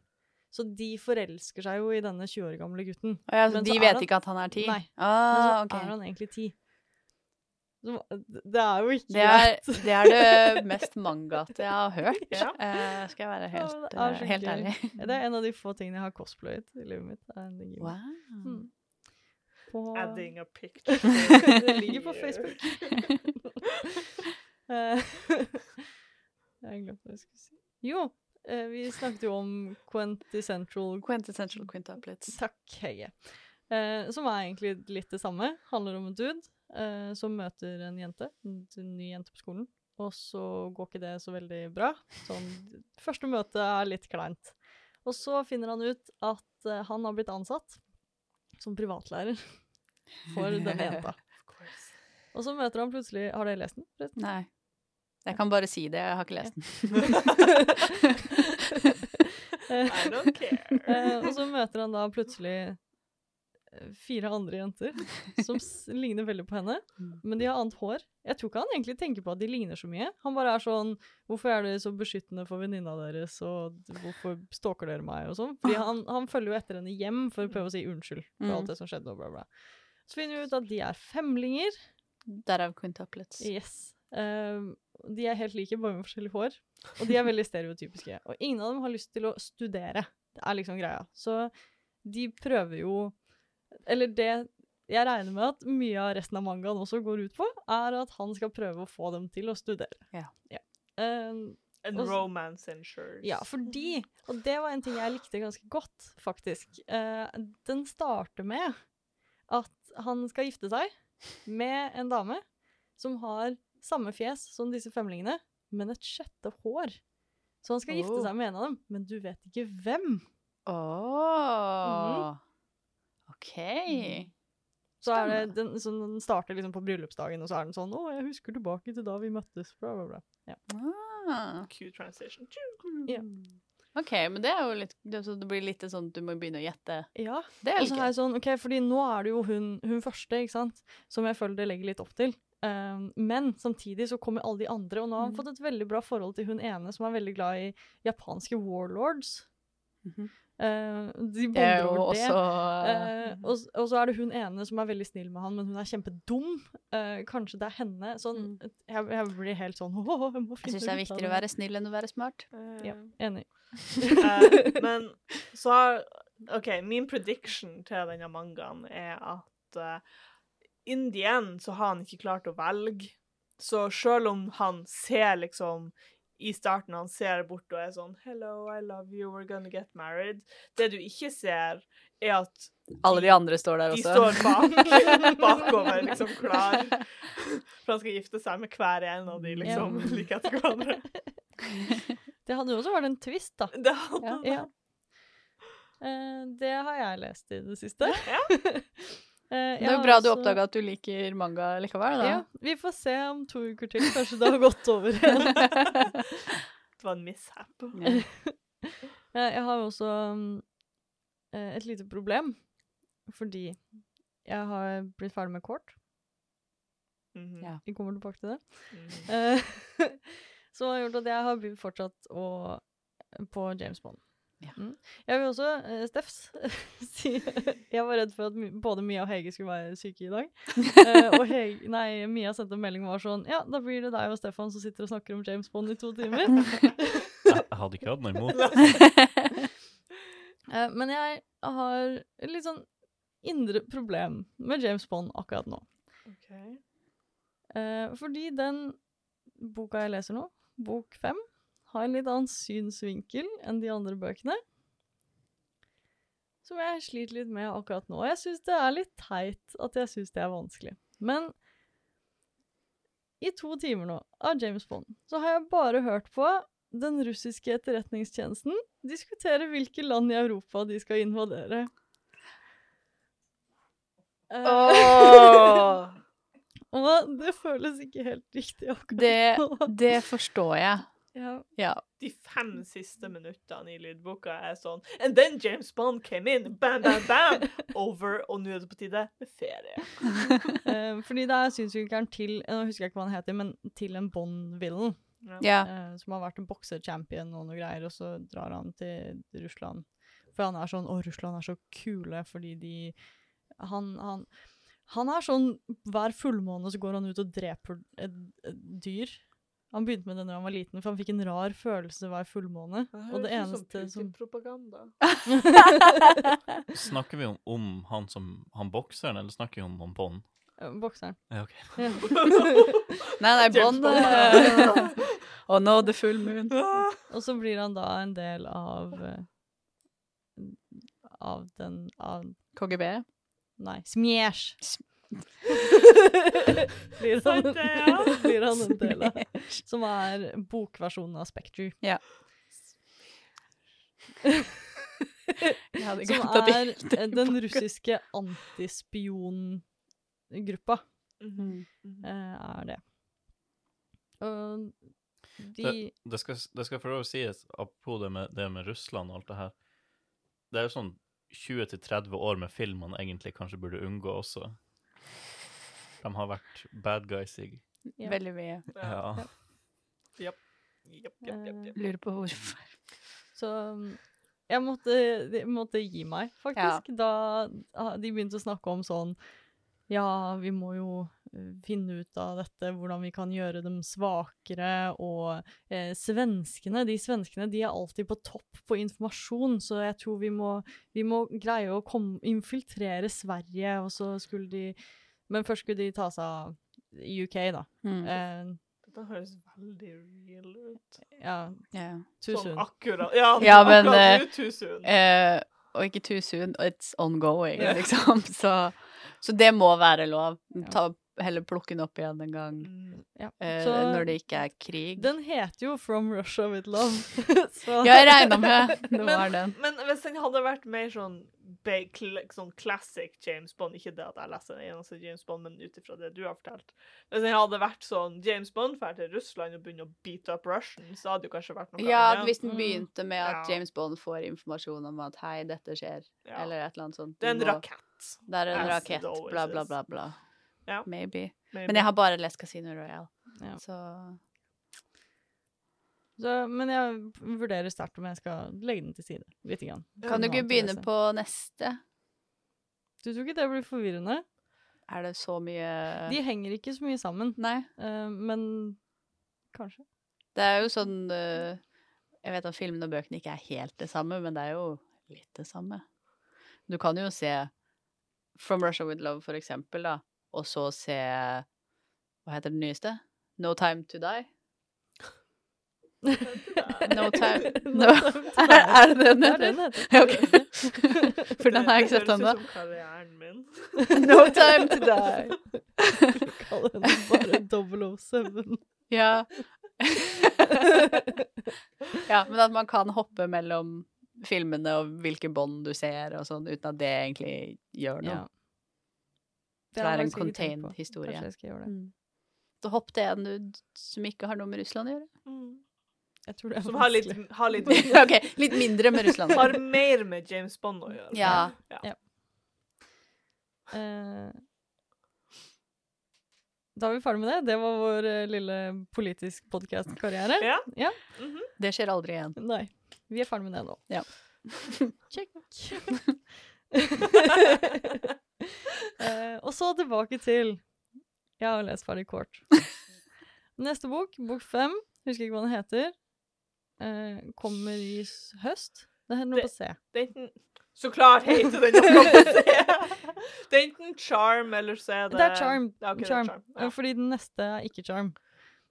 A: Så de forelsker seg jo i denne 20 år gamle gutten.
C: Ja, så de
A: så
C: vet
A: han-
C: ikke at han er ti?
A: Nei. Men
C: Ah,
A: så
C: okay.
A: er han egentlig 10. Det er jo ikke
C: Det er,
A: greit.
C: det er det mest mangaete jeg har hørt,
B: Ja.
C: uh, skal jeg være
A: Ja,
C: helt,
A: det er
C: eh, helt ærlig.
A: Det er en av de få tingene jeg har cosplayet i livet mitt. er en
C: Wow.
A: Mm. På,
B: Adding a picture.
A: det ligger på Facebook. Eh, jeg har glemt hva jeg skulle si. Jo, eh, vi snakket jo om Quintessential
C: Quintessential quintuplets.
A: Takk, Heie. Eh, som er egentlig litt det samme. Handler om en dude som møter en jente, en ny jente på skolen. Og så går ikke det så veldig bra. Sånn, første møte er litt kleint. Og så finner han ut at han har blitt ansatt som privatlærer for denne jenta. Og så møter han plutselig Har dere lest den? forresten?
C: Nei. Jeg kan bare si det, jeg har ikke lest den.
B: I don't care.
A: Eh, og så møter han da plutselig eh, fire andre jenter som s ligner veldig på henne,
C: Mm.
A: men de har annet hår. Jeg tror ikke han egentlig tenker på at de ligner så mye. Han bare er sånn Hvorfor er dere så beskyttende for venninna deres, og hvorfor stalker dere meg, og sånn? Fordi han, han følger jo etter henne hjem for å prøve å si unnskyld for
C: Mm.
A: alt det som skjedde, og bla, bla. Så finner vi ut at de er femlinger.
C: Derav quintuplets.
A: Yes. Ehm, de er helt like, bare med forskjellig hår. Og de er veldig stereotypiske. Og ingen av dem har lyst til å studere. Det er liksom greia. Så de prøver jo Eller det jeg regner med at mye av resten av mangaen også går ut på, er at han skal prøve å få dem til å studere.
C: Ja.
A: Uh,
B: And
A: også,
B: romance ensures.
A: ja, fordi Og det var en ting jeg likte ganske godt, faktisk. Uh, den starter med at han skal gifte seg med en dame som har samme fjes som disse femlingene, men et sjette hår. Så han skal gifte
C: Oh.
A: seg med en av dem, men du vet ikke hvem.
C: Åh. OK.
A: Så er det, den, så den starter liksom på bryllupsdagen, og så er den sånn 'Å, jeg husker tilbake til da vi møttes', bla, bla, bla. Ja.
C: Ah.
B: Q transition.
A: Yeah.
C: OK, men det er jo litt det, så det blir litt sånn at du må begynne å gjette.
A: ja.
C: Det er
A: Og så er
C: litt
A: jeg sånn, ok, fordi nå er det jo hun, hun første, ikke sant, som jeg føler det legger litt opp til. Eh, men samtidig så kommer alle de andre, og nå har han
C: Mhm.
A: fått et veldig bra forhold til hun ene som er veldig glad i japanske warlords.
C: Mm
A: -hmm. uh,
C: de er
A: bonder over det.
C: også
A: Eh, og, og så er det hun ene som er veldig snill med han, men hun er kjempedum. Uh, kanskje det er henne. Sånn,
C: Mm.
A: jeg, jeg blir helt sånn «Åh, jeg
C: Jeg syns det er viktigere å være snill enn å være smart.
A: Ja, enig.
B: Eh, men så har OK, min prediction til denne mangaen er at uh, in the end så har han ikke klart å velge. Så selv om han ser liksom i starten han ser bort og er sånn Hello, I love you, we're gonna get married. Det du ikke ser, er at
C: Alle de andre står der
B: de
C: også.
B: står bak, bakover, liksom klar. For han skal gifte seg med hver en av de, liksom,
A: yeah.
B: like etter hverandre.
A: Det hadde jo også vært en twist, da.
B: Det hadde
A: Ja. Eh, det har jeg lest i det siste.
B: Ja.
A: Eh,
C: Det er jo bra
A: også...
C: du oppdaga at du liker manga likevel, da.
A: Ja, vi får se om to uker til. Kanskje det har gått over igjen.
B: Det var en mishap.
A: Eh, Jeg har jo også mm, eh, et lite problem, fordi jeg har blitt ferdig med kort.
B: Mhm.
C: Ja.
A: Vi kommer tilbake til det. Eh, Som har gjort at jeg har fortsatt å, på James Bond.
C: Ja.
A: Mm. Jeg vil også, uh, Steffs, si Jeg var redd for at både Mia og Hege skulle være syke i dag. Uh, og Hege, nei, Mia sendte en melding og var sånn Ja, da blir det deg og Stefan som sitter og snakker om James Bond i to timer.
D: Jeg, jeg hadde ikke hatt noe imot.
A: Eh, men jeg har litt sånn indre problem med James Bond akkurat nå.
B: Okay.
A: Eh, fordi den boka jeg leser nå, bok fem, har en litt annen synsvinkel enn de andre bøkene. Som jeg sliter litt med akkurat nå. Jeg syns det er litt teit at jeg syns det er vanskelig. Men i to timer nå av James Bond så har jeg bare hørt på den russiske etterretningstjenesten diskutere hvilke land i Europa de skal invadere.
C: Oh.
A: Og det føles ikke helt riktig akkurat
C: det,
A: nå.
C: det forstår jeg.
A: Ja.
C: Ja.
B: De fem siste minuttene i lydboka er sånn And then James Bond came in, bam, bam, bam! Over, og nå er det på tide med ferie.
A: Eh, fordi det er synsvinkelen til Nå husker jeg ikke hva han heter, men til en Bond-villen.
C: Ja.
A: eh, som har vært en boksechampion og noe greier, og så drar han til Russland. For han er sånn Å, Russland er så kule fordi de Han, han, han er sånn Hver fullmåne så går han ut og dreper et, et dyr. Han begynte med det da han var liten, for han fikk en rar følelse hver fullmåne. Og det eneste som
B: Propaganda.
D: Snakker vi om, om han som han bokseren, eller snakker vi om, om Bond?
A: Bokseren.
D: Ja, ok.
C: Nei, nei, Bond Og nå the full moon.
A: Og så blir han da en del av eh, Av den av
C: KGB.
A: Nei, Smiesh.
C: Sm-
A: blir, han,
B: Sant det, ja.
A: blir han en del av. Som er bokversjonen av Spectre.
C: Ja.
A: Som er eh, den russiske antispiongruppa,
C: Mm.
A: -hmm. er det. Og de
D: Det skal, det skal for å sies, apropos det med, det med Russland og alt det her Det er jo sånn 20-30 år med film man egentlig kanskje burde unngå også. De har vært bad guys i
A: Ja.
C: Veldig mye.
D: Ja.
B: Japp, Yep, yep, japp.
C: Lurer på hvorfor.
A: Så um, jeg måtte, måtte gi meg, faktisk. Da ah, de begynte å snakke om sånn Ja, vi må jo eh, finne ut av dette, hvordan vi kan gjøre dem svakere, og eh, svenskene, de svenskene, de er alltid på topp på informasjon, så jeg tror vi må, vi må greie å kom, infiltrere Sverige, og så skulle de Men først skulle de ta seg av UK, da.
C: Mm.
A: Eh,
B: Dette høres veldig real ut.
A: ja,
C: Yeah.
A: too
B: Sånn akkurat. Ja,
C: Ja, men,
B: akkurat uh, too soon.
C: Uh, og ikke too soon, it's ongoing,
B: yeah.
C: liksom. Så, så det må være lov.
A: Ja.
C: Ta, heller plukke den opp igjen en gang
B: Mm.
A: Ja.
C: uh,
A: Så-
C: når det ikke er krig.
A: Den heter jo From Russia With Love. så
C: Ja, jeg regna med det
B: Men-
C: var den.
B: Men hvis den hadde vært mer sånn, ba- kl sånn classic James Bond Ikke det at jeg leser den eneste James Bond, men ut ifra det du har fortalt. Hvis den hadde vært sånn James Bond drar til Russland og begynner å beat up Russians, så hadde det kanskje vært noe
C: Ja,
B: annet.
C: hvis den
A: Mm.
C: begynte med at
B: Ja.
C: James Bond får informasjon om at 'hei, dette skjer',
B: Ja.
C: eller et eller annet sånt.
B: Det er en
C: må-
B: rakett.
C: Det er en
B: As
C: rakett, bla, bla, bla, bla.
B: Ja.
C: Maybe.
B: Maybe.
C: Men jeg har bare lest Casino Royale,
A: Ja.
C: så
A: Så, men jeg vurderer sterkt om jeg skal legge den til side. Litt grann.
C: Kan du ikke begynne på neste?
A: Du tror ikke det blir forvirrende?
C: Er det så mye
A: De henger ikke så mye sammen,
C: Nei.
A: Uh, men kanskje.
C: Det er jo sånn uh, Jeg vet at filmene og bøkene ikke er helt det samme, men det er jo litt det samme. Du kan jo se From Russia With Love, for eksempel, da, og så se Hva heter det nyeste? No Time To Die? No Time no. Er det den
A: Det er den heter.
C: Ja, ok. For den har jeg ikke sett
B: Det
C: ennå. No Time To Die.
A: Kaller den bare 007.
C: Ja. ja, men at man kan hoppe mellom filmene og hvilke bånd du ser og sånn, uten at det egentlig gjør noe.
A: Ja.
C: Det er en contained historie.
A: Kanskje jeg skal gjøre det.
C: Mm. Så hopp til en du som ikke har noe med Russland å gjøre.
B: Mm.
A: Jeg tror det er
B: Som har litt, har litt
C: okay, litt mindre med Russland.
B: Har mer med James Bond å gjøre.
C: Ja.
A: Eh, da er vi ferdig med det. Det var vår uh, lille politisk podkast-karriere.
B: Ja.
C: Det skjer aldri igjen.
A: Nei, vi er ferdig med det nå.
C: Ja.
A: Check. uh, og så tilbake til Jeg har lest ferdig kort. Neste bok, bok fem, husker ikke hva den heter, eh, kommer i høst. Det er noe
B: Det-
A: på C.
B: Det er enten Så klart heter den noe å se. Det er enten Charm, eller så er det
A: Det er Charm.
B: Ja, ok, det er
A: charm.
B: charm.
A: Eh,
B: Ja.
A: Fordi den neste er ikke Charm.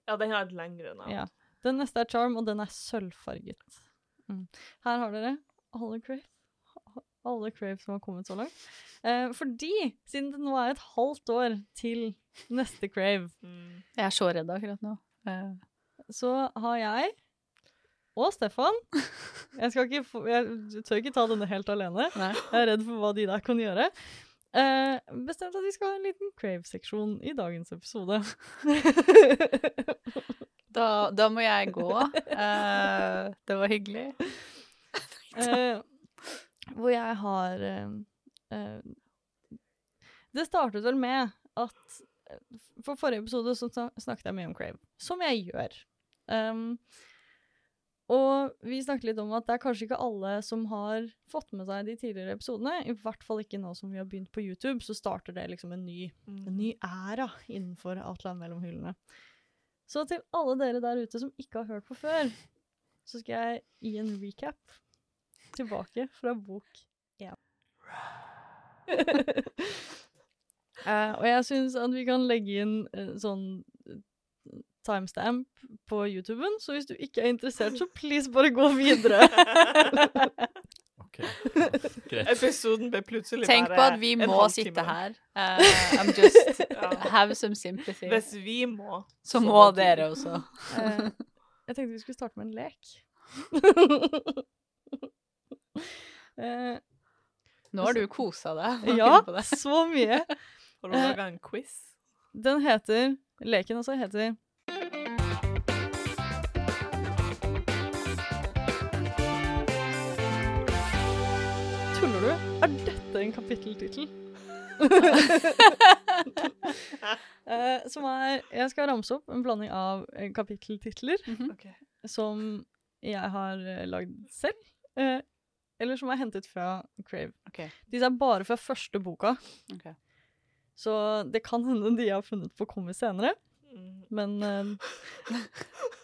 B: ja, den har et lengre navn.
A: Ja. Den neste er Charm, og den er sølvfarget. Mm. Her har dere alle crave. Alle crave som har kommet så langt. Eh, fordi, siden det nå er et halvt år til neste crave,
B: Mm.
C: Jeg er så redd akkurat nå. Eh,
A: så har jeg og Stefan Jeg, skal ikke jeg tør ikke ta denne helt alene.
C: Nei.
A: Jeg er redd for hva de der kan gjøre. Eh, bestemt at vi skal ha en liten crave-seksjon i dagens episode.
C: Da, da må jeg gå. Eh, det var hyggelig.
A: Eh, hvor jeg har Det startet vel med at For forrige episode så snakket jeg mye om Crave, som jeg gjør. Um, og vi snakket litt om at det er kanskje ikke alle som har fått med seg de tidligere episodene. I hvert fall ikke nå som vi har begynt på YouTube, så starter det liksom en ny, en ny æra innenfor Outland mellom hyllene. Så til alle dere der ute som ikke har hørt på før, så skal jeg gi en recap tilbake fra bok én. uh, og jeg syns at vi kan legge inn uh, sånn eh, timestamp på YouTuben, så hvis du ikke er interessert, så please bare gå videre.
D: OK. Greit.
B: Episoden ble plutselig bare
C: Tenk på at vi må sitte her. Uh, I'm just
B: Ja.
C: Have some sympathy.
B: Hvis vi må,
C: Så må dere også.
A: Uh, jeg tenkte vi skulle starte med en lek. uh,
C: Nå har du kosa deg.
A: ja, så mye.
B: Har du laga en quiz?
A: Den heter Leken også heter dette en kapitteltittel? uh, som er Jeg skal ramse opp en blanding av kapitteltitler
B: mm -hmm. okay.
A: som jeg har eh, lagd selv, uh, eller som er hentet fra Crave.
C: Okay.
A: Disse er bare fra første boka,
C: Okay.
A: så det kan hende de har funnet på å komme senere.
B: Mm.
A: Men eh,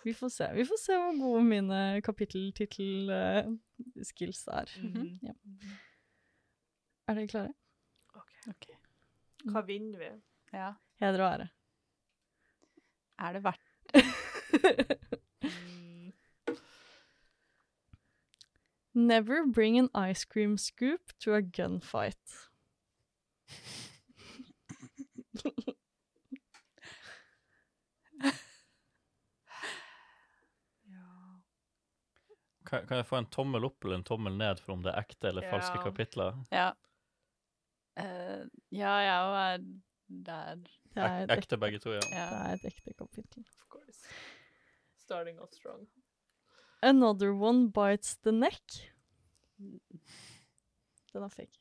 A: vi får se. Vi får se hvor gode mine kapitteltittel-skills er.
B: Mhm.
A: Ja. Er dere klare?
C: Ok.
B: Hva vinner vi?
C: Ja.
A: Heder og ære.
C: Er det verdt
B: Mm.
A: Never bring an ice cream scoop to a gunfight.
D: Kan, kan jeg få en tommel opp eller en tommel ned for om det er ekte eller falske
B: Ja.
D: kapitler?
C: Ja. Eh, ja, jeg òg er der.
A: Det er et,
D: ekte begge to, ja.
C: Ja.
A: det er et ekte kapittel.
B: Of course. Starting off strong.
A: Another one bites the neck. Den er fake.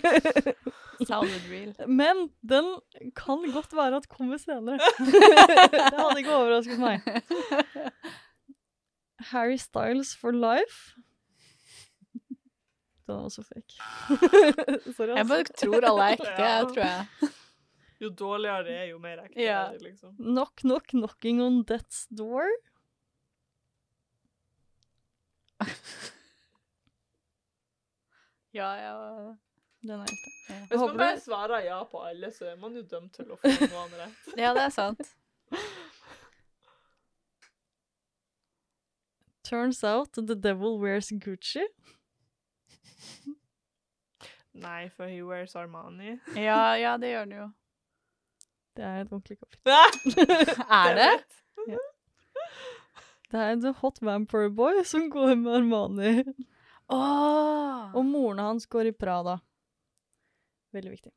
C: Sounded real.
A: Men den kan godt være at kommer senere. det hadde ikke overrasket meg. Harry Styles for life. Den er også fake. Sorry,
C: Jeg bare tror alle er ekte,
B: Ja.
C: tror jeg.
B: Jo dårligere det er, jo mer ekte
C: Ja.
B: er det, liksom.
A: Knock, knock, knocking on death's door.
C: Ja, ja.
A: Den er ekte.
C: Ja.
B: Hvis man bare svarer ja på alle, så er man jo dømt til å få noe annet rett.
C: ja, det er sant.
A: Turns out the devil wears Gucci.
B: Nei, for he wears Armani.
C: Ja, ja, det gjør han jo.
A: Det er et ordentlig kapittel.
C: Er det?
A: Det er en hot vampire boy som går med Armani.
C: Åh!
A: Og moren hans går i Prada. Veldig viktig.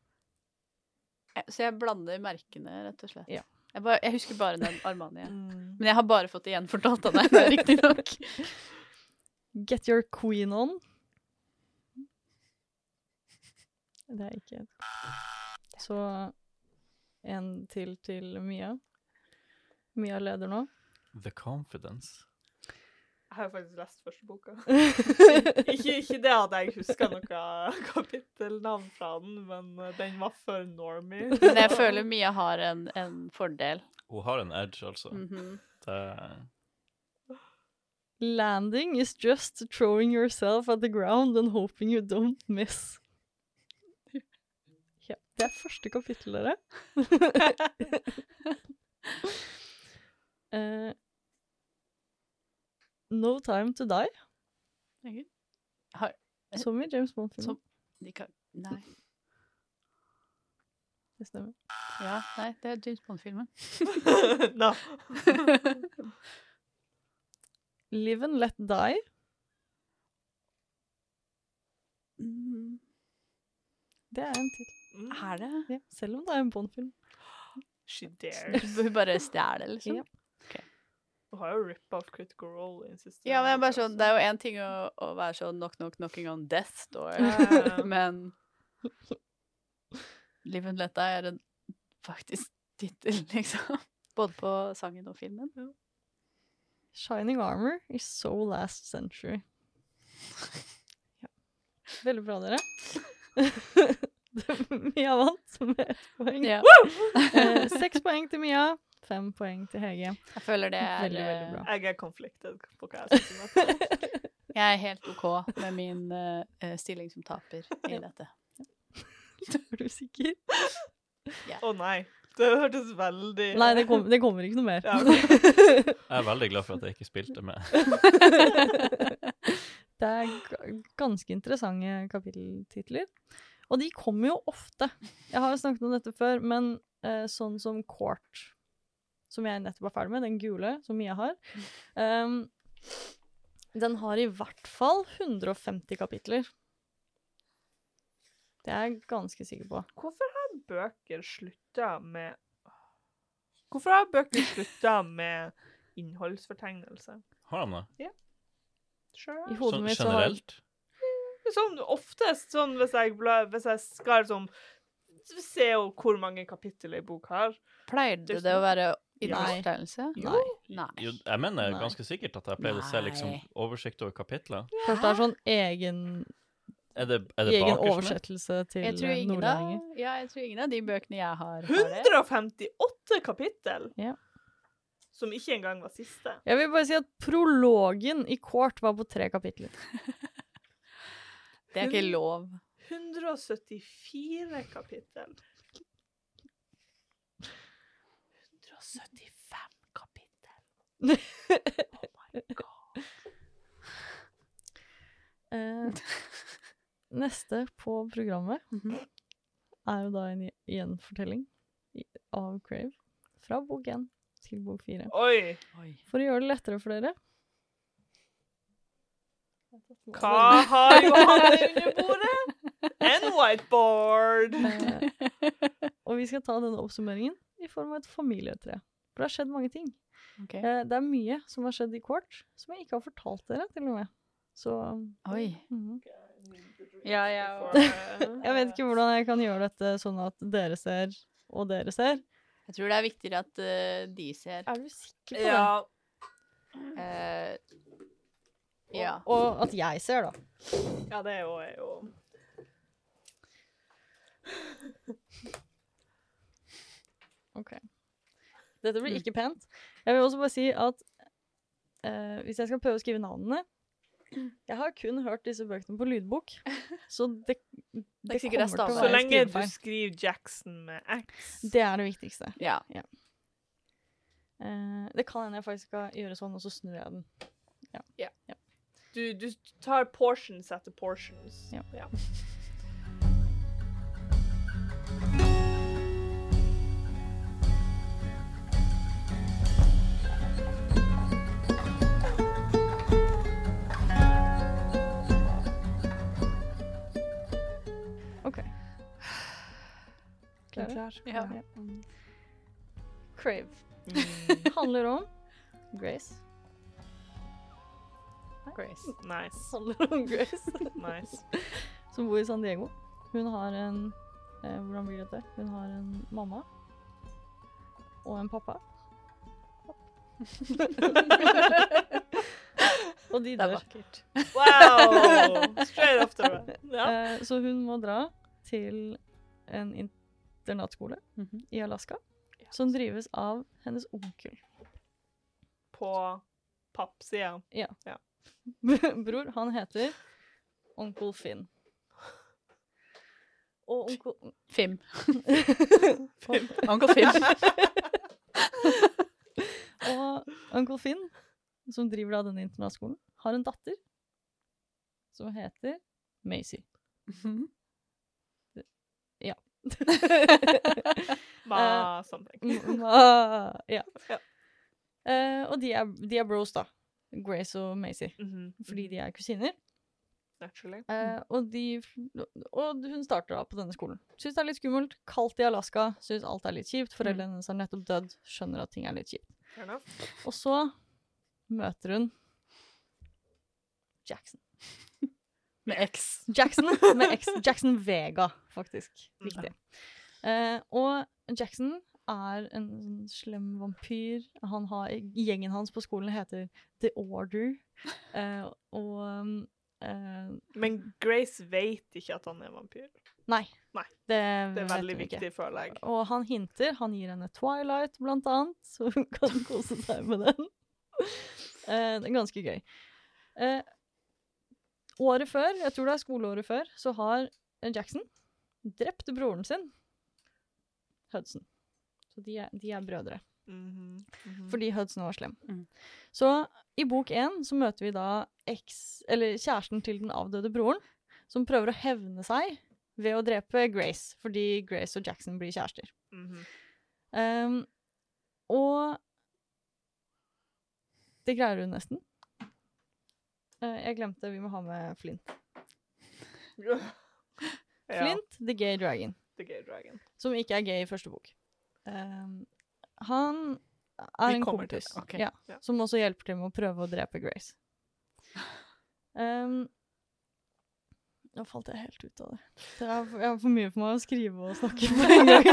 C: Eh, Så jeg blander merkene, rett og slett.
A: Ja.
C: Jeg, bare, jeg husker bare den Armani.
B: Mm.
C: Men jeg har bare fått det gjenfortalt av deg, riktignok.
A: Get your queen on. Det er ikke Så en til til Mia. Mia leder nå.
D: The Confidence.
B: Jeg har jo faktisk lest første boka. ikke, ikke det at jeg husker noe kapittelnavn fra den, men eh, den var for normie.
C: Men jeg føler Mia har en, en fordel.
D: Hun har en edge, altså.
C: Mhm.
D: Det,
A: Landing is just throwing yourself at the ground and hoping you don't miss. Det er første kapittel, dere. uh, no Time To Die,
C: Herregud. Har,
A: som i James Bond-filmen.
C: Nei.
A: Det stemmer.
C: Ja, nei, det er James Bond-filmen.
B: no.
A: Live and Let Die.
C: Mm,
A: Det er en tittel.
B: Mm.
C: Er det?
A: Ja, selv om det er en Bond-film.
B: She dares.
C: Hun bare stjeler, liksom?
A: Ja.
B: Hun har jo rip off Critical Role.
C: Ja, men jeg bare sånn, det er jo én ting å, å være sånn knock, knock, knocking on death door, men Live and Let Die er en faktisk tittel, liksom. Både på sangen og filmen.
A: Shining Armor is so last century. Ja. Veldig bra, dere. Mia vant med ett poeng.
C: Ja.
A: Eh, Seks poeng til Mia, fem poeng til Hege.
C: Jeg føler det er
A: Veldig, veldig bra.
B: Jeg er conflicted på hva jeg skal si.
C: eh, Jeg er helt OK med min eh, eh, stilling som taper i dette.
A: Er du sikker?
B: Å nei. Det hørtes veldig
A: Nei, det, kom, det kommer ikke noe mer.
B: Ja,
D: jeg er veldig glad for at jeg ikke spilte med.
A: det er ga- ganske interessante kapitteltitler. Og de kommer jo ofte. Jeg har jo snakket om dette før, men eh, sånn som Court, som jeg nettopp er ferdig med, den gule som Mia har, um, den har i hvert fall 150 kapitler. Det er jeg ganske sikker på.
B: Hvorfor har bøker slutta med Hvorfor har bøker slutta med innholdsfortegnelse?
D: Har de det?
B: Sure.
A: I hodet
D: Sånn
A: mitt så har
D: generelt?
B: Sånn oftest sånn hvis jeg, hvis jeg skal sånn Se jo hvor mange kapittel ei bok har.
C: Pleide det å være
A: Nei. Nei.
C: Nei.
D: Jo, jeg mener
A: Nei.
D: ganske sikkert at jeg pleide å se liksom oversikt over kapitler.
A: Kanskje det er sånn egen,
D: Er det, er det
A: egen oversettelse til nordlendinger.
C: ja, jeg tror ingen av de bøkene jeg har, har det.
B: 158 kapittel!
A: Ja.
B: Som ikke engang var siste.
A: Jeg vil bare si at prologen i Court var på tre kapitler.
C: Det er ikke lov.
B: 174 kapittel. 175 kapittel. Oh my god.
A: Eh, neste på programmet
C: Mhm.
A: er jo da en gj- gjenfortelling av Crave. Fra bok 1 til bok 4. For å gjøre det lettere for dere
B: Hva har Johanne under bordet? En whiteboard!
A: Eh, og vi skal ta denne oppsummeringen i form av et familietre. For det har skjedd mange ting.
C: Ok.
A: Eh, det er mye som har skjedd i Court, som jeg ikke har fortalt dere, til og med. Så
C: Oi.
A: mhm.
C: Ja, ja.
B: For, eh,
A: Jeg vet ikke hvordan jeg kan gjøre dette sånn at dere ser, og dere ser.
C: Jeg tror det er viktigere at uh, de ser.
A: Er du sikker på det?
B: Ja.
C: Eh, ja.
A: Og at jeg ser, da.
B: ja, det er jo, er jo
A: Ok. Dette blir ikke pent. Jeg vil også bare si at uh, hvis jeg skal prøve å skrive navnene Jeg har kun hørt disse bøkene på lydbok, så det, det,
C: det er
A: kommer til å
C: være
B: Så lenge du skriver Jackson med X
A: Det er det viktigste.
C: ja.
A: Eh, det kan hende jeg faktisk skal gjøre sånn, og så snur jeg den.
B: Du, du tar portions etter portions.
A: Ja.
B: ja.
A: OK. Klare?
C: Ja.
A: Crave
B: Mm,
A: handler om Grace.
C: Grace.
B: nice.
A: Grace.
B: Nice.
A: som bor i San Diego. Hun har en eh, Hvordan blir dette? Hun har en mamma og en pappa. og de dør.
B: Wow! Straight off the run. Ja.
A: Eh, så hun må dra til en internatskole
C: Mhm.
A: i Alaska som drives av hennes onkel.
B: På pappsida.
A: Bror, han heter onkel Finn. Og onkel
C: Fim. Onkel Fim.
A: Og onkel Finn, som driver av denne internatskolen, har en datter som heter Macy. Ja.
B: Ma something.
A: M- ma- ja.
B: Ja.
A: Uh, og de er, de er bros, da. Grace og Macy.
B: -hmm.
A: Fordi de er kusiner.
B: Naturally.
A: Eh, og, de, og hun starter da på denne skolen. Syns det er litt skummelt. Kaldt i Alaska. Syns alt er litt kjipt. Foreldrene hennes har nettopp dødd. Skjønner at ting er litt kjipt. Og så møter hun Jackson.
C: Med X.
A: Jackson med X. Jackson Vega, faktisk. Viktig. Eh, og Jackson er en sånn slem vampyr. Han har, gjengen hans på skolen heter The Order. Eh, og um, eh,
B: Men Grace vet ikke at han er vampyr.
A: Nei.
B: Nei.
A: Det,
B: Det er veldig viktig, føler jeg.
A: Og han hinter. Han gir henne Twilight, blant annet, så hun kan kose seg med den. Eh, det er ganske gøy. Eh, året før, jeg tror det er skoleåret før, så har Jackson drept broren sin, Hudson. Så de er, de er brødre.
B: Mhm, mhm.
A: Fordi Hudson var slem.
C: Mm.
A: Så i bok én så møter vi da eks, eller kjæresten til den avdøde broren, som prøver å hevne seg ved å drepe Grace, fordi Grace og Jackson blir kjærester.
B: -hmm.
A: Um, og det greier hun nesten. Uh, jeg glemte vi må ha med Flint.
B: Ja.
A: Flint, the gay dragon,
B: The Gay Dragon.
A: som ikke er gay i første bok. Um, han er en kompis
C: okay.
A: Ja,
B: Ja.
A: som også hjelper til med å prøve å drepe Grace. Um, nå falt jeg helt ut av det. det er, for- jeg har for mye for meg å skrive og snakke på en gang.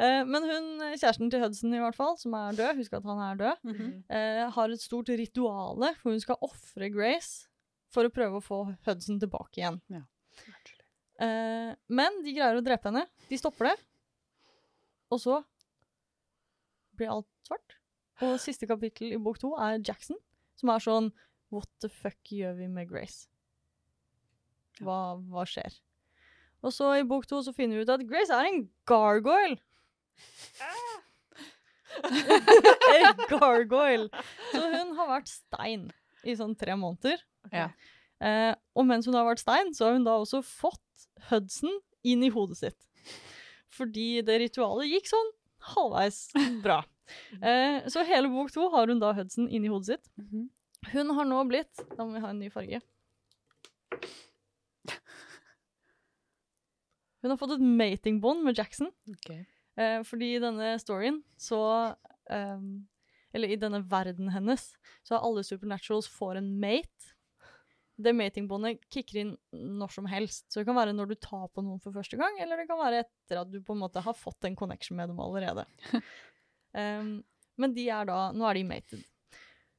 A: uh, men hun, kjæresten til Hudson i hvert fall, som er død, husk at han er død,
C: mm
A: -hmm. uh, har et stort rituale hvor hun skal ofre Grace for å prøve å få Hudson tilbake igjen.
C: Ja.
A: Uh, men de greier å drepe henne. De stopper det. Og så blir alt svart. Og siste kapittel i bok to er Jackson, som er sånn What the fuck gjør vi med Grace? Hva, hva skjer? Og så i bok to så finner vi ut at Grace er en gargoyle. en gargoyle. Så hun har vært stein i sånn tre måneder.
C: Ja.
A: Eh, og mens hun har vært stein, så har hun da også fått Hudson inn i hodet sitt. Fordi det ritualet gikk sånn halvveis bra. Eh, så hele bok to har hun da Hudson inn i hodet sitt.
C: Mhm.
A: Hun har nå blitt Da må vi ha en ny farge. Hun har fått et matingbånd med Jackson.
C: Okay.
A: Eh, fordi i denne storyen så eh, Eller i denne verden hennes, så har alle supernaturals får en mate. Det matingbåndet kicker inn når som helst. Så det kan være når du tar på noen for første gang, eller det kan være etter at du på en måte har fått en connection med dem allerede. um, men de er da Nå er de mated.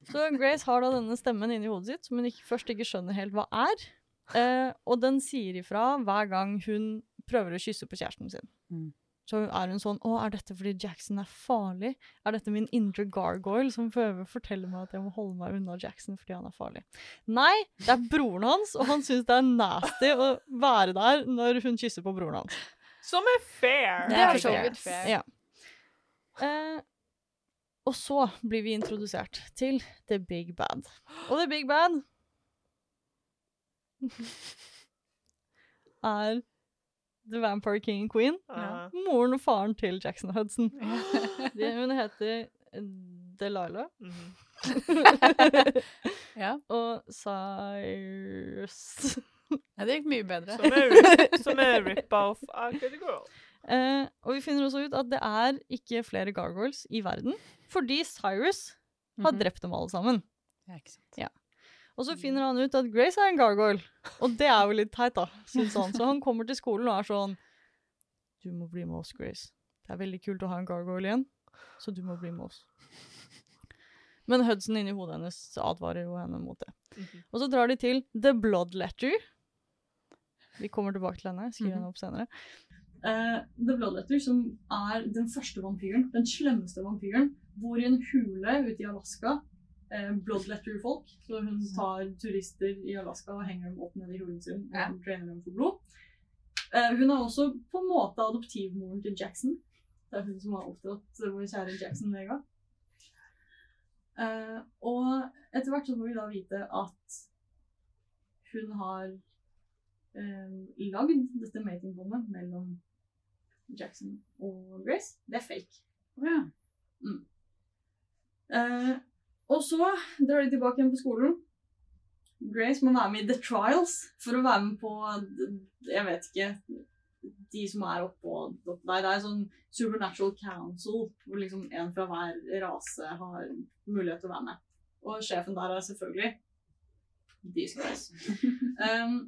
A: Så Grace har da denne stemmen inni hodet sitt som hun ikke, først ikke skjønner helt hva er. Uh, og den sier ifra hver gang hun prøver å kysse på kjæresten sin.
C: Mm.
A: Så er hun sånn Å, er dette fordi Jackson er farlig? Er dette min indre gargoyle som prøver å fortelle meg at jeg må holde meg unna Jackson fordi han er farlig? Nei, det er broren hans, og han syns det er nasty å være der når hun kysser på broren hans.
B: Som er fair.
C: Det er
A: er
C: for så vidt fair.
A: Ja. Eh, og så blir vi introdusert til The Big Bad. Og The Big Bad er The Vampire King and Queen.
B: Ja.
A: Moren og faren til Jackson Hudson. De, hun heter Delilah. Delilah.
B: -hmm.
C: Ja.
A: og Cyrus.
C: ja, det gikk mye bedre.
B: Som er, rip- som rip-off av Good Girl.
A: Eh, og vi finner også ut at det er ikke flere gargoyles i verden, fordi Cyrus har
C: Mhm.
A: drept dem alle sammen.
C: Ja, ikke sant.
A: Ja. Og så finner han ut at Grace er en gargoyle, og det er jo litt teit, da, syns han. Så han kommer til skolen og er sånn Du må bli med oss, Grace. Det er veldig kult å ha en gargoyle igjen, så du må bli med oss. Men Hudson inni hodet hennes advarer jo henne mot det.
B: Mhm.
A: Og så drar de til The Blood Letter. Vi kommer tilbake til henne. Skriver henne opp senere. Uh, The Blood Letter, som er den første vampyren, den slemmeste vampyren, bor i en hule ute i Alaska. Eh, Blood Letter-folk. Så hun tar turister i Alaska og henger dem opp nede i hulen sin og
C: Ja.
A: drainer dem for blod. Eh, hun er også på en måte adoptivmoren til Jackson. Det er hun som har oppdratt vår kjære Jackson Vega. Eh, og etter hvert så får vi da vite at hun har lagd dette matingbåndet mellom Jackson og Grace. Det er fake.
C: Ja.
A: Eh, og så drar de tilbake igjen på skolen. Grace må være med i The Trials for å være med på Jeg vet ikke De som er oppå Nei, det er sånn Supernatural Council, hvor liksom en fra hver rase har mulighet til å være med. Og sjefen der er selvfølgelig These guys. um,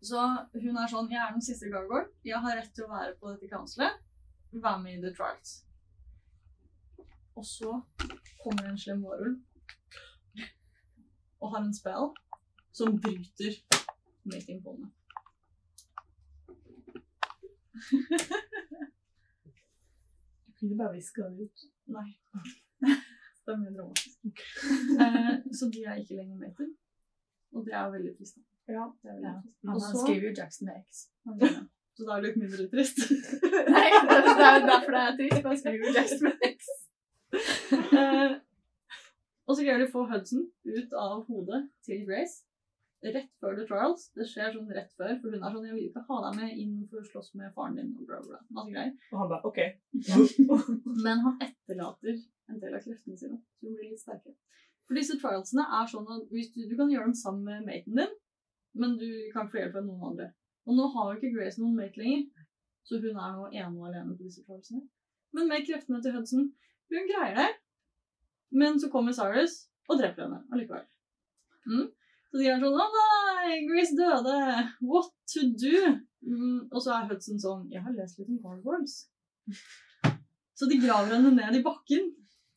A: så hun er sånn Jeg er den siste gargoyle. Jeg har rett til å være på dette counselet. Være med i The Trials. Og så kommer en slem varulv og har en spell som bryter matingbåndet. Jeg kunne bare viska det ut. Nei. Det er mye dramatisk. Eh, så de er ikke lenger mater. Og det er veldig trist.
E: Ja.
A: Det er veldig
E: Ja.
A: trist.
E: Men
A: Og
E: han
A: så-
E: skriver jo Jackson med X.
A: Så da er det litt mindre trist.
E: Nei, det er det er derfor det er trist. Han skriver jo Jackson med X.
A: Får greier de å få Hudson ut av hodet til Grace rett før The Trials. Det skjer sånn rett før, for hun er sånn 'Jeg vil ikke ha deg med inn for å slåss med faren din', og bla, bla. Masse greier.
B: Og han bare OK.
A: Men han etterlater en del av kreftene sine, så hun blir litt sterkere. For disse trialsene er sånn at hvis du, du kan gjøre dem sammen med maten din, men du kan få hjelp av noen andre. Og nå har jo ikke Grace noen mate lenger, så hun er nå ene og alene på disse trialsene. Men med kreftene til Hudson, hun greier det. Men så kommer Cyrus og dreper henne allikevel. Mm. Så de er sånn 'Å nei, Grace døde! What to do?' Mm. Og så er Hudson sånn 'Jeg har lest litt om gargoyles'. Så de graver henne ned i bakken,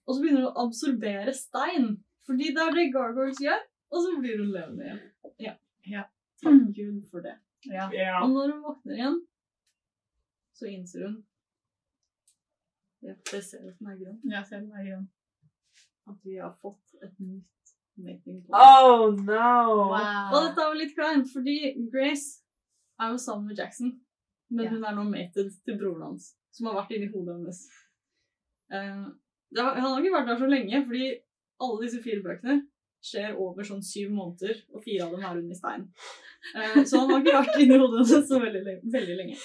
A: og så begynner hun å absorbere stein. Fordi det er det gargoyles gjør, og så blir hun levende igjen. Ja.
E: Ja.
A: Takk Gud for det.
E: Ja.
B: Ja.
A: Og når hun våkner igjen, så innser hun Ja, det ser ut som er grønn.
E: Jeg ser den er grønn.
A: At vi har fått et nytt mating point.
B: Oh no!
A: Og dette var litt kleint, fordi Grace er jo sammen med Jackson. Men
E: yeah.
A: hun er nå mated til broren hans, som har vært inni hodet hennes. Uh, det har, han har ikke vært der så lenge, fordi alle disse fire bøkene skjer over sånn syv måneder, og fire av dem er under stein. Uh, så han har ikke vært inni hodet hennes så veldig, veldig lenge.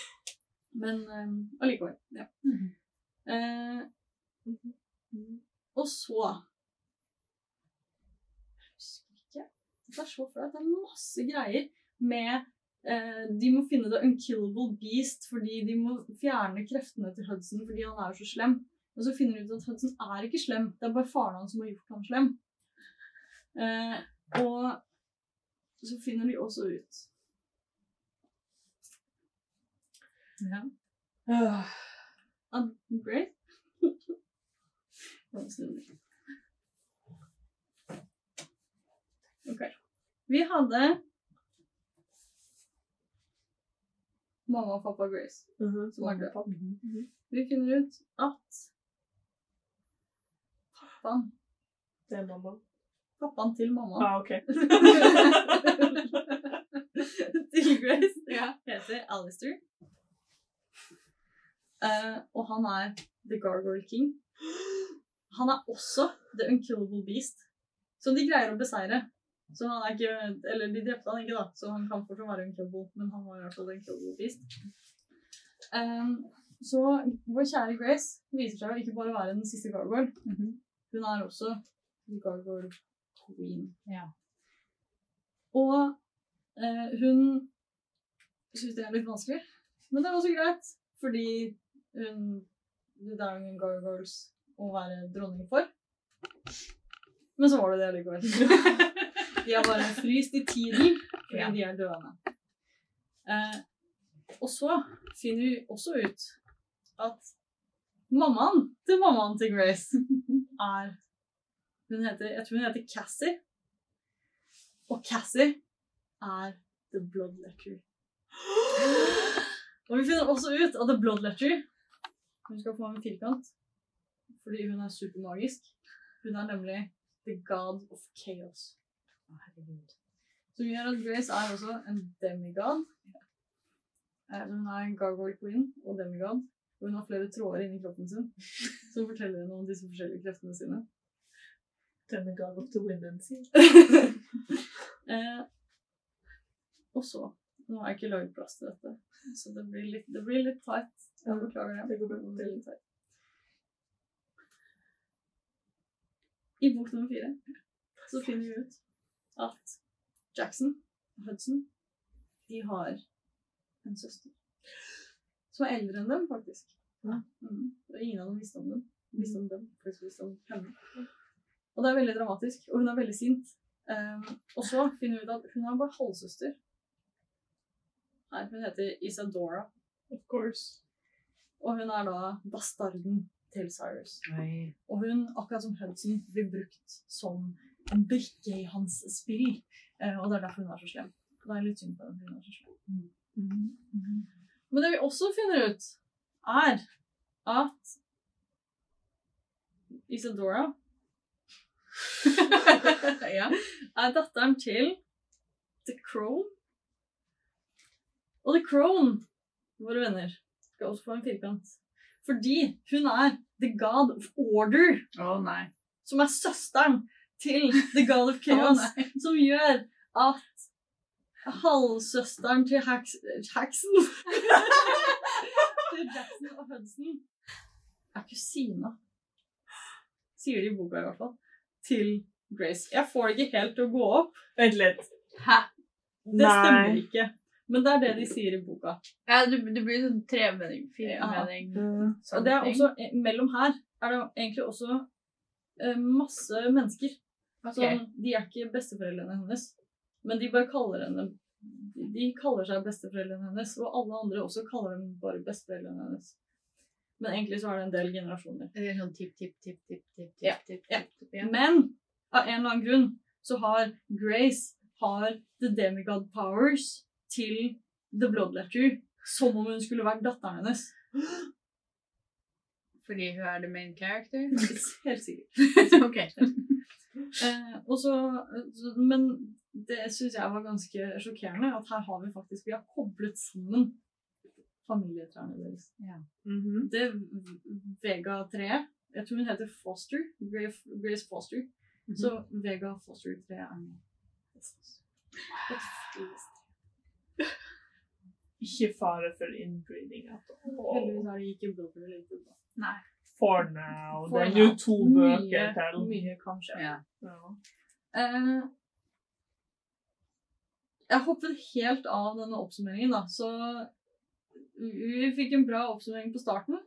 A: Men allikevel. allikevel. Ja.
E: Mhm.
A: Eh, og så Jeg husker ikke. Det er så flaut. Det er masse greier med eh, De må finne the unkillable beast fordi de må fjerne kreftene til Hudson fordi han er jo så slem. Og så finner de ut at Hudson er ikke slem. Det er bare faren hans som har gjort ham slem. Eh, og så finner de også ut
C: Ja.
B: Uh,
A: at Grace Nå. Ok. Vi hadde mamma og pappa Grace,
B: mhm,
A: som er død.
B: Mhm.
A: Vi finner ut at pappaen,
B: Det er mamma.
A: pappaen til mamma
B: Ah, okay.
A: til Grace
C: Ja.
A: heter Alistair. Uh, og han er The Gargoyle King. Han er også The Unkillable Beast, som de greier å beseire. Så han er ikke, eller De drepte han ikke, da, så han kan fortsatt være en unkillable, men han var i hvert fall en Unkillable Beast. Eh, så vår kjære Grace viser seg å ikke bare være den siste gargoyle,
C: Mhm.
A: hun er også Gargoyle Queen.
C: Ja.
A: Og uh, hun syns det er litt vanskelig, men det er også greit, fordi hun Det er jo ingen gargoyles å være dronning for. Men så var det det likevel. De har bare fryst i tiden fordi
C: Ja.
A: de er døende. Eh, og så finner vi også ut at mammaen til mammaen til Grace er hun heter, Jeg tror hun heter Cassie. Og Cassie er The Blood Letter. Og vi finner også ut at The Blood Letter Hun skal få en firkant fordi hun er supermagisk. Hun er nemlig The God of Chaos. Som gjør at Grace er også en demigod. Eh, Hun er en gargoyle queen og demigod. Og hun har flere tråder inni kroppen sin som forteller henne om disse forskjellige kreftene sine.
B: Denne God of the Wind and
A: eh, og så Nå har jeg ikke laget plass til dette, så det blir litt, det blir litt tight. Jeg beklager det.
B: Det går.
A: Det blir litt tight. I bok nummer fire så finner vi ut at Jackson og Hudson de har en søster som er eldre enn dem, faktisk.
B: Ja.
A: Mm. Og ingen av dem visste om dem. Visste om dem, faktisk visste om henne. Og det er veldig dramatisk, og hun er veldig sint. Um, og så finner vi ut at hun har bare halvsøster. Nei, hun heter Isadora,
B: Of course.
A: og hun er da bastarden til Cyrus. Og hun, akkurat som Hudson, blir brukt som en brikke i hans spill. Eh, og det er derfor hun er så slem. Det er litt synd på henne, hun er så slem. Men det vi også finner ut, er at Isadora ja, er datteren til The Crone. Og The Crone, våre venner, skal også få en firkant. Fordi hun er The God of Order,
C: nei.
A: som er søsteren til The God of Chaos.
C: oh,
A: som gjør at halvsøsteren til Hax Haxen Til Jackson og Hudson er kusina. Sier de i boka, i hvert fall. Til Grace. Jeg får det ikke helt til å gå opp.
B: Vent litt.
C: Hæ?
A: Det stemmer ikke. Men det er det de sier i boka.
C: Ja, det, det blir sånn tremening, firemening
A: Og det er også, eh, mellom her er det egentlig også eh, masse mennesker.
C: Ok.
A: Sånn, de er ikke besteforeldrene hennes, men de bare kaller henne de- kaller seg besteforeldrene hennes, og alle andre også kaller dem bare besteforeldrene hennes. Men egentlig så er det en del generasjoner.
C: Eller sånn tipp, tipp, tipp, tipp, tipp,
A: Ja,
C: tipp, tipp, tipp, ja.
A: Men av en eller annen grunn så har Grace har the demigod powers til The Bloodletter som om hun skulle vært datteren hennes.
C: Fordi hun er the main character?
A: Helt sikkert.
C: ok.
A: Eh, og så, så, men det syns jeg var ganske sjokkerende, at her har vi faktisk Vi har koblet sammen familietrærne deres.
B: Mhm.
A: Det Vega-treet Jeg tror hun heter Foster. Grace, Foster. Så Vega Foster-treet er med.
B: Ikke fare for all.
A: Heldigvis er de ikke. Da.
C: Nei.
B: For now.
A: For
B: det er jo to bøker til.
A: mye kanskje.
C: Ja.
B: Ja.
A: Uh, jeg hoppet helt av denne oppsummeringen, da. Så vi fikk en bra oppsummering på starten.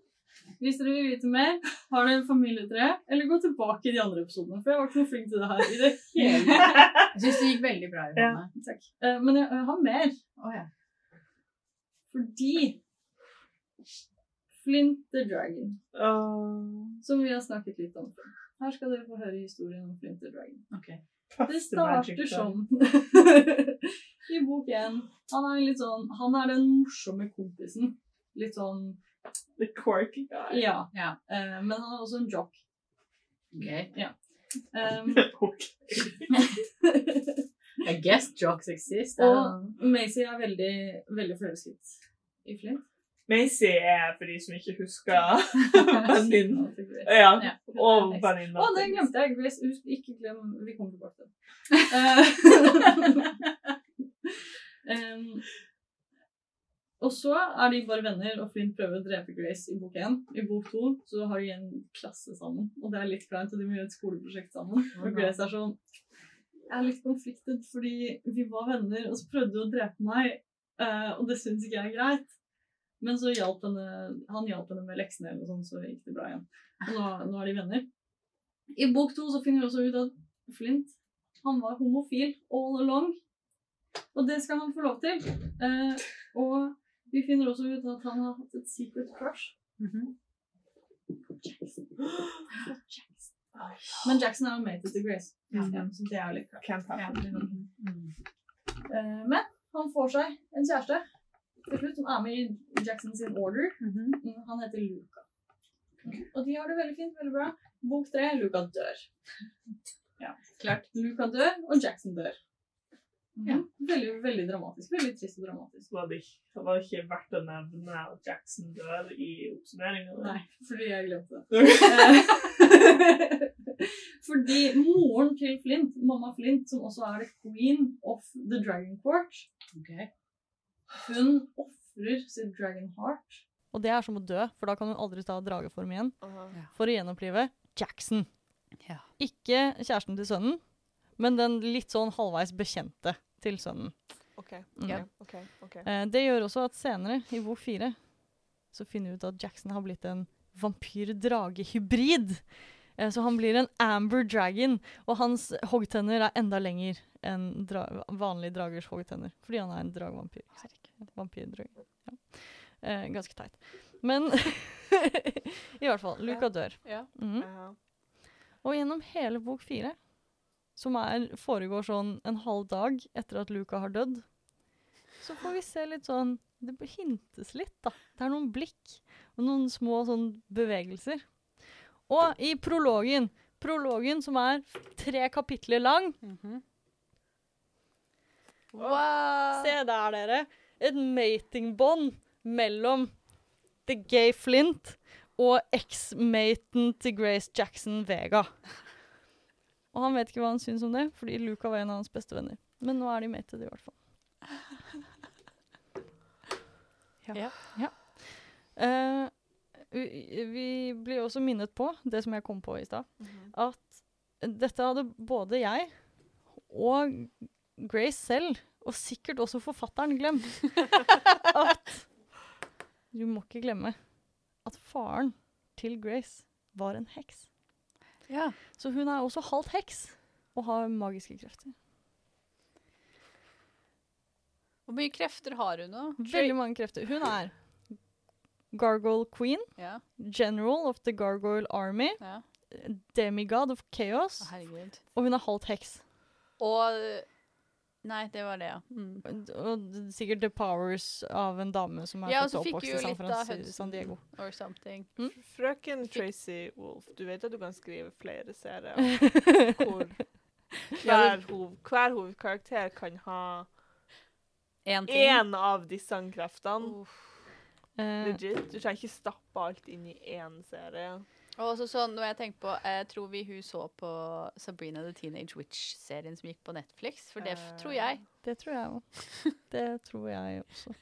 E: Hvis dere vil vite mer, har dere familietre, eller gå tilbake i de andre episodene. For jeg var ikke noe flink til det her i det hele
F: Jeg syns det gikk veldig bra,
B: Ja.
F: Johanne.
E: Takk. Uh, Men jeg, jeg har mer.
F: Oh, ja.
E: Fordi Flint the Dragon,
B: Uh...
E: som vi har snakket litt om før. Her skal dere få høre historien om Flint the Dragon.
F: Okay.
E: Det starter sånn i bok én. Han er litt sånn Han er den morsomme kompisen. Litt sånn
B: The quirky guy.
E: Ja.
F: Ja.
E: Uh, men han er også en jock.
F: Ok.
E: Um,
F: I guess jocks exist.
E: og Macy er veldig, veldig forelsket i Flint.
B: Macy er, for de som ikke husker, venninnen. Ja,
F: Ja.
B: og venninna.
E: det glemte jeg. Ikke glem Vi kommer tilbake til. Um, og så er de bare venner, og Flint prøver å drepe Grace i bok én. I bok to så har de en klasse sammen, og det er litt kleint, og de må gjøre et skoleprosjekt sammen. Og
F: nei.
E: Grace er sånn Jeg er litt konfliktet fordi vi var venner, og så prøvde du å drepe meg, eh, og det syns ikke jeg er greit. Men så hjalp henne, han hjalp henne med leksene, eller sånn, så gikk det bra igjen. Og nå, nå er de venner. I bok to så finner vi også ut at Flint han var homofil all along. Og det skal han få lov til. Eh, og vi finner også ut at han har hatt et secret crush
F: Mm
E: -hmm. Jackson. Jackson. Men Jackson er jo mate til Grace,
F: Ja.
E: ja, så det er litt
B: Can't happen.
F: Mm.
E: Eh, Men han får seg en kjæreste til slutt som er med i Jackson sin order. Mm -hmm. Han heter Luca. Mm, Og de har det veldig fint, veldig bra. Bok tre, Luca dør. Ja,
F: Klart.
E: Luca dør, og Jackson dør. Mm,
F: Ja.
E: Veldig, veldig dramatisk. Veldig trist og dramatisk.
B: Var det, ikke, var det ikke verdt å nevne at Jackson dør i oppsummeringen?
E: Nei, fordi jeg glemte det. fordi moren til Flint, mamma Flint, som også er the queen of the Dragon Court,
F: Ok.
E: Hun ofrer sitt Dragon Heart
A: Og det er som å dø, for da kan hun aldri ta drageform igjen.
B: Aha.
A: For å gjenopplive Jackson.
C: Ja.
A: Ikke kjæresten til sønnen, men den litt sånn halvveis bekjente til sønnen.
B: Okay.
A: Mm.
B: Yeah. Okay. Okay.
A: Eh, det gjør også at senere, i bok 4, så finner vi ut at Jackson har blitt en vampyr-drage-hybrid. Eh, så han blir en amber dragon, og hans hoggtenner er enda lenger enn dra vanlige dragers hoggtenner. Fordi han er en dragvampyr. Vampyrdrage. Ja. Eh, ganske teit. Men i hvert fall, Luca dør.
C: Ja.
A: Mm
B: -hmm.
A: Og gjennom hele bok fire, som er, foregår sånn en halv dag etter at Luca har dødd, så får vi se litt sånn Det hintes litt, da. Det er noen blikk og noen små sånn bevegelser. Og i prologen, prologen som er tre kapitler lang
C: Mhm. Wow!
A: Se der, dere. Et matingbånd mellom The Gay Flint og eksmaten til Grace Jackson Vega. Og han vet ikke hva han syns om det, fordi Luca var en av hans beste venner. Men nå er de mated, i hvert fall.
C: Ja.
A: ja. Eh, vi, vi blir også minnet på, det som jeg kom på i stad,
B: Mhm.
A: at dette hadde både jeg og Grace selv, og sikkert også forfatteren, glemt. at Du må ikke glemme at faren til Grace var en heks.
C: ja.
A: Så hun er også halvt heks og har magiske krefter.
C: Hvor mye krefter har hun nå?
A: Veldig mange krefter. Hun er Gargoyle Queen,
C: Ja.
A: General of the Gargoyle Army,
C: ja.
A: Demigod of Chaos,
C: herregud.
A: og hun er halvt heks.
C: Og Nei, det var det, ja. Mm.
A: Og sikkert The Powers av en dame som er
C: Ja,
A: født og oppvokst i San, Francisco, San Diego.
C: Or something.
B: Frøken Tracy Wolf, du vet at du kan skrive flere serier hvor hver, hov, hver hovedkarakter kan ha
C: Én ting.
B: én av disse kreftene.
A: Eh,
B: Legit. Du trenger ikke stappe alt inn i én serie.
C: Og også sånn, når jeg tenker på Jeg tror vi hun så på Sabrina the Teenage Witch-serien som gikk på Netflix. For det f- tror jeg.
A: det tror jeg òg. Det tror jeg også.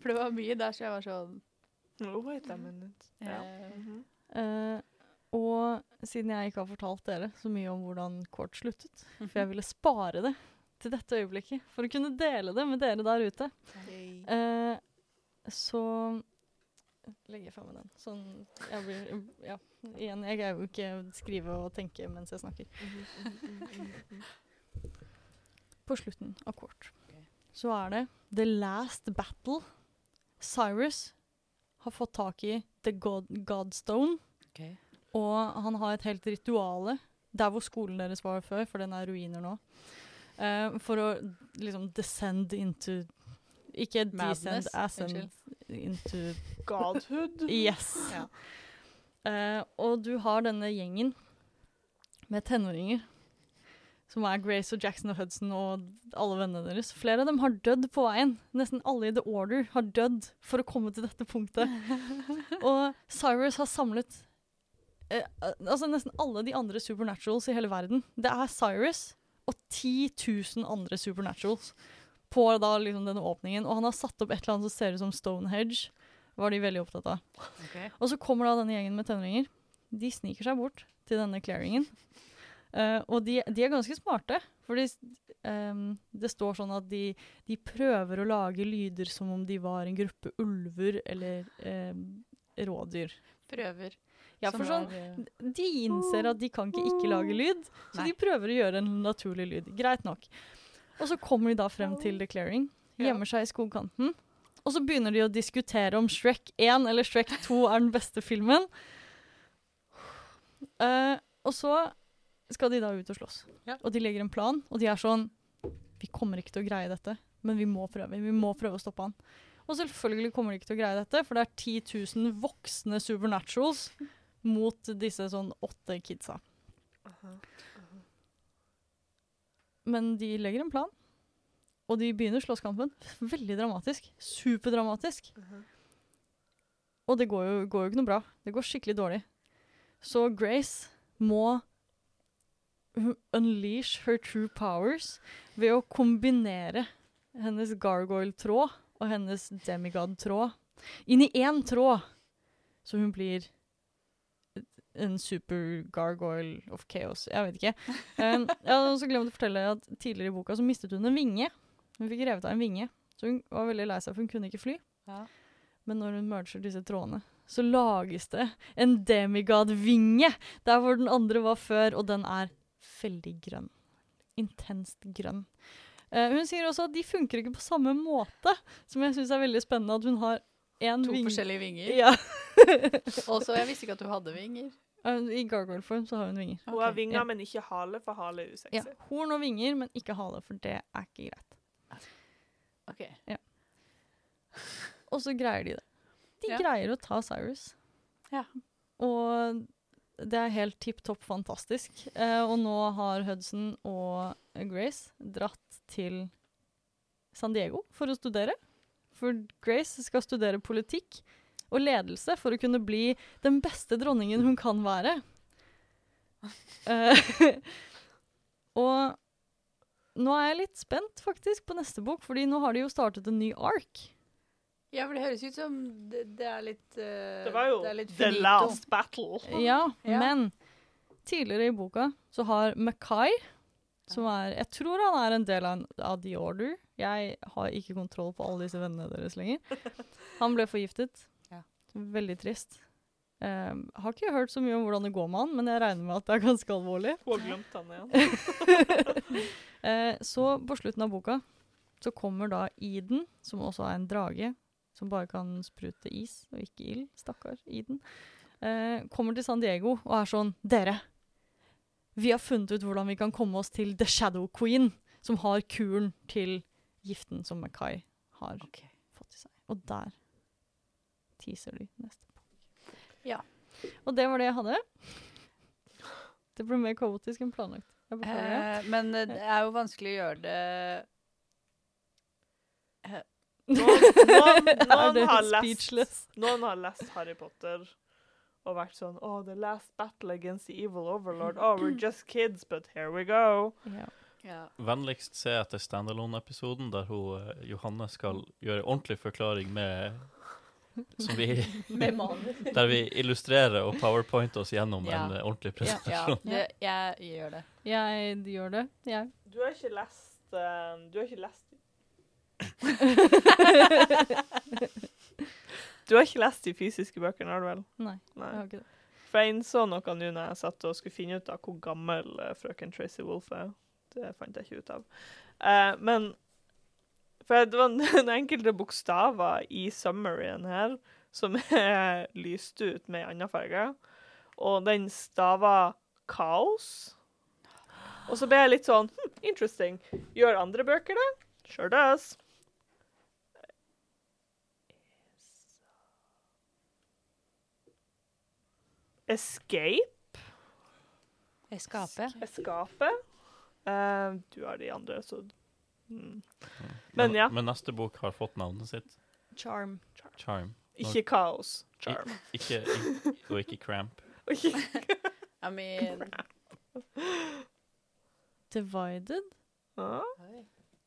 C: For det var mye der så jeg var sånn
B: Oh, wait a minute. Ja.
C: Mm
B: -hmm.
A: uh, og siden jeg ikke har fortalt dere så mye om hvordan Kort sluttet, for jeg ville spare det til dette øyeblikket for å kunne dele det med dere der ute, uh, så legger fra meg den. Sånn jeg blir Ja. Igjen, jeg greier jo ikke skrive og tenke mens jeg snakker. På slutten av kort
C: okay.
A: så er det The Last Battle. Cyrus har fått tak i The God Godstone,
C: Okay.
A: og han har et helt rituale der hvor skolen deres var før, for den er ruiner nå. uh, for å liksom descend into Ikke descend,
C: Madness,
A: ascend into
B: Godhood.
A: Yes.
C: Ja.
A: Uh, og du har denne gjengen med tenåringer, som er Grace og Jackson og Hudson og alle vennene deres. Flere av dem har dødd på veien. Nesten alle i The Order har dødd for å komme til dette punktet. og Cyrus har samlet eh, altså nesten alle de andre supernaturals i hele verden. Det er Cyrus og 10 000 andre supernaturals på da liksom denne åpningen. Og han har satt opp et eller annet som ser ut som Stonehenge. Var de veldig opptatt av.
C: Okay.
A: Og så kommer da denne gjengen med tenåringer. De sniker seg bort til denne clearingen. Uh, og de, de er ganske smarte, for det står sånn at de, de prøver å lage lyder som om de var en gruppe ulver eller um, rådyr.
C: Prøver.
A: Ja, for sånn,
C: eh,
A: de innser at de kan ikke ikke lage lyd, så
C: Nei.
A: de prøver å gjøre en naturlig lyd. Greit nok. Og så kommer de da frem til The Clearing, gjemmer seg i skogkanten, og så begynner de å diskutere om Shrek 1 eller Shrek 2 er den beste filmen. Uh, og så skal de da ut og slåss.
C: Ja.
A: Og de legger en plan, og de er sånn Vi kommer ikke til å greie dette, men vi må prøve. Vi må prøve å stoppe han. Og selvfølgelig kommer de ikke til å greie dette, for det er 10 000 voksne supernaturals mot disse sånn åtte kidsa. Men de legger en plan, og de begynner slåsskampen. Veldig dramatisk. Superdramatisk. Og det går jo, går jo ikke noe bra. Det går skikkelig dårlig. Så Grace må unleash her true powers ved å kombinere hennes gargoyle-tråd og hennes demigod-tråd inn i én tråd. Så hun blir en super gargoyle of chaos. Jeg vet ikke. Um, jeg hadde også glemt å fortelle at tidligere i boka så mistet hun en vinge. Hun fikk revet av en vinge, så hun var veldig lei seg, for hun kunne ikke fly.
C: Ja.
A: Men når hun merger disse trådene, så lages det en demigod-vinge der hvor den andre var før, og den er veldig grønn. Intenst grønn. Uh, hun sier også at de funker ikke på samme måte, som jeg syns er veldig spennende. At hun har én
C: To
A: vinge
C: forskjellige vinger.
A: Ja.
C: Også, jeg visste ikke at du hadde vinger.
A: I gargoyle-form så har hun vinger.
B: Hun har
C: Ok,
B: vinger,
A: ja.
B: men ikke hale, for hale er usexy.
A: Ja, Horn og vinger, men ikke hale, for det er ikke greit.
C: Ok.
A: Og så greier de det. De
C: Ja.
A: greier å ta Cyrus.
C: Ja.
A: Og det er helt tipp topp fantastisk. Eh, og nå har Hudson og Grace dratt til San Diego for å studere. For Grace skal studere politikk og ledelse for å kunne bli den beste dronningen hun kan være. Eh, og nå er jeg litt spent faktisk på neste bok, fordi nå har de jo startet en ny ark.
C: Ja, for det høres ut som det, det er litt uh,
B: Det var jo
C: det
B: The. Last Battle.
A: Ja,
C: Ja.
A: men tidligere i boka så har Mackay, som er Jeg tror han er en del av, av The Order. Jeg har ikke kontroll på alle disse vennene deres lenger. Han ble forgiftet. Veldig trist. Um, har ikke hørt så mye om hvordan det går med han, men jeg regner med at det er ganske alvorlig.
B: Hun har glemt han igjen.
A: uh, så på slutten av boka så kommer da Eden, som også er en drage, som bare kan sprute is og ikke ild. Stakkar Eden. Uh, kommer til San Diego og er sånn Dere, vi har funnet ut hvordan vi kan komme oss til The Shadow Queen, som har kuren til giften som Mackay har
C: okay.
A: fått i seg. Og der teaser de neste på.
C: Ja.
A: Og det var det jeg hadde. Det ble mer kaotisk enn planlagt. Jeg.
C: Eh, men eh, det er jo vanskelig å gjøre det
B: Noen, noen,
A: er
B: noen, har lest, noen har lest Harry Potter og vært sånn Oh, the last battle against the evil overlord. Oh, we're just kids, but here we go.
A: Ja.
C: ja.
D: Vennligst se etter standalone-episoden der hun, eh, Johanne skal gjøre ordentlig forklaring med vi. Der vi illustrerer og powerpointer oss gjennom
C: Ja.
D: en eh, ordentlig
C: ja,
D: presentasjon.
C: det, jeg gjør det.
A: Jeg gjør det, jeg.
B: Du har ikke lest uh, Du har ikke lest Du har ikke lest de fysiske bøkene, har du vel?
A: Nei,
B: Nei.
A: jeg har ikke det.
B: For jeg innså noe nå når jeg satt og skulle finne ut av hvor gammel uh, frøken Tracy Wolff er. Det fant jeg ikke ut av. Uh, men For det var en enkelte bokstaver i summaryen her som er lyst ut med andre farger. Og den stava kaos. Og så ble jeg litt sånn hm, interesting. Gjør andre bøker det? Sure does. Escape.
C: Escape.
B: Escape. Uh, du har de andre, så mm. Men ja.
D: Men neste bok har fått navnet sitt.
A: Charm.
D: Charm.
B: Ikke kaos. Charm.
D: Ikke, ikke, og ikke Cramp.
C: I mean
A: Divided,
C: Ah?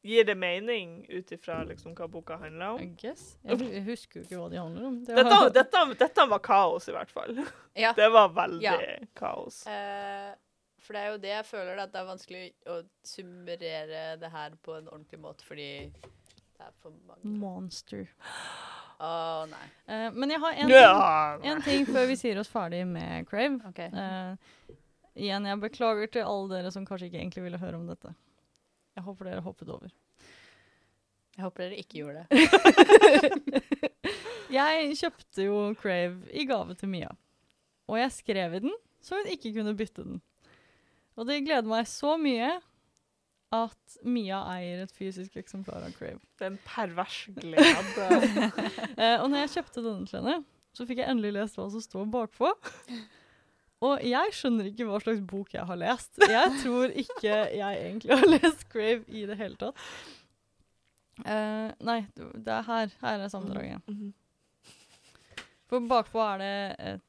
B: Gir det mening ut ifra liksom hva boka handler
A: I
B: om?
A: guess. Jeg, husker jo ikke hva de handler om. Det
B: Dette,
A: var-
B: dette, dette var kaos, i hvert fall.
C: Ja.
B: Det var veldig
C: Ja.
B: kaos.
C: Eh, for det er jo det jeg føler at det er vanskelig å summere det her på en ordentlig måte, fordi det er for mange
A: Monster.
C: Å, nei.
A: Uh, men jeg har en ting, en ting før vi sier oss ferdig med Crave.
C: Okay.
A: Uh, igjen, jeg beklager til alle dere som kanskje ikke egentlig ville høre om dette. Jeg håper dere hoppet over.
C: Jeg håper dere ikke gjorde det.
A: jeg kjøpte jo Crave i gave til Mia. Og jeg skrev i den, så hun ikke kunne bytte den. Og det gleder meg så mye at Mia eier et fysisk eksemplar av Crave.
B: Det er en pervers glede.
A: Eh, og når jeg kjøpte denne til henne, så fikk jeg endelig lest hva som står bakpå. Og jeg skjønner ikke hva slags bok jeg har lest. Jeg tror ikke jeg egentlig har lest Crave i det hele tatt. Eh, nei, det er her. Her er sammendraget.
B: Mhm.
A: For bakpå er det et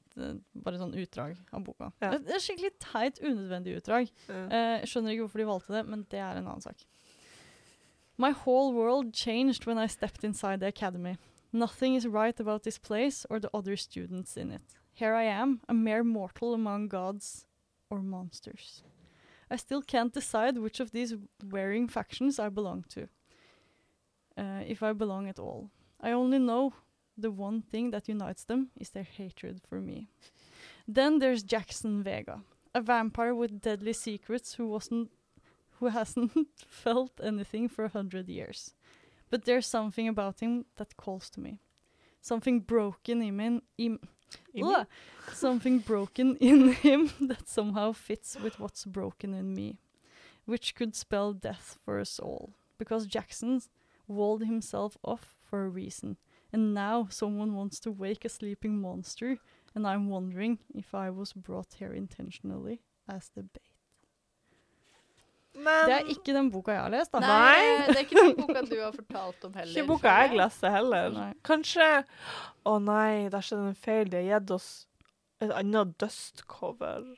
A: bare sånn utdrag av boka.
B: Ja.
A: Det er skikkelig teit, unødvendig utdrag.
B: Ja.
A: Eh, skjønner ikke hvorfor de valgte det, men det er en annen sak. My whole world changed when I stepped inside the academy. Nothing is right about this place or the other students in it. Here I am, a mere mortal among gods or monsters. I still can't decide which of these wearing factions I belong to. Uh, if I belong at all. I only know the one thing that unites them is their hatred for me. Then there's Jackson Vega, a vampire with deadly secrets who wasn't who hasn't felt anything for a hundred years. But there's something about him that calls to me. Something broken in him, im,
B: Imi?
A: Ugh. something broken in him that somehow fits with what's broken in me, which could spell death for us all. Because Jackson's walled himself off for a reason, and now someone wants to wake a sleeping monster, and I'm wondering if I was brought here intentionally as the bait.
B: Men
A: Det er ikke den boka jeg har lest, da.
C: Nei, det er ikke den boka du har fortalt om heller.
B: ikke boka jeg leser heller.
A: Nei.
B: Kanskje Å nei, der skjedde en feil. De har gitt oss et annet dust-cover.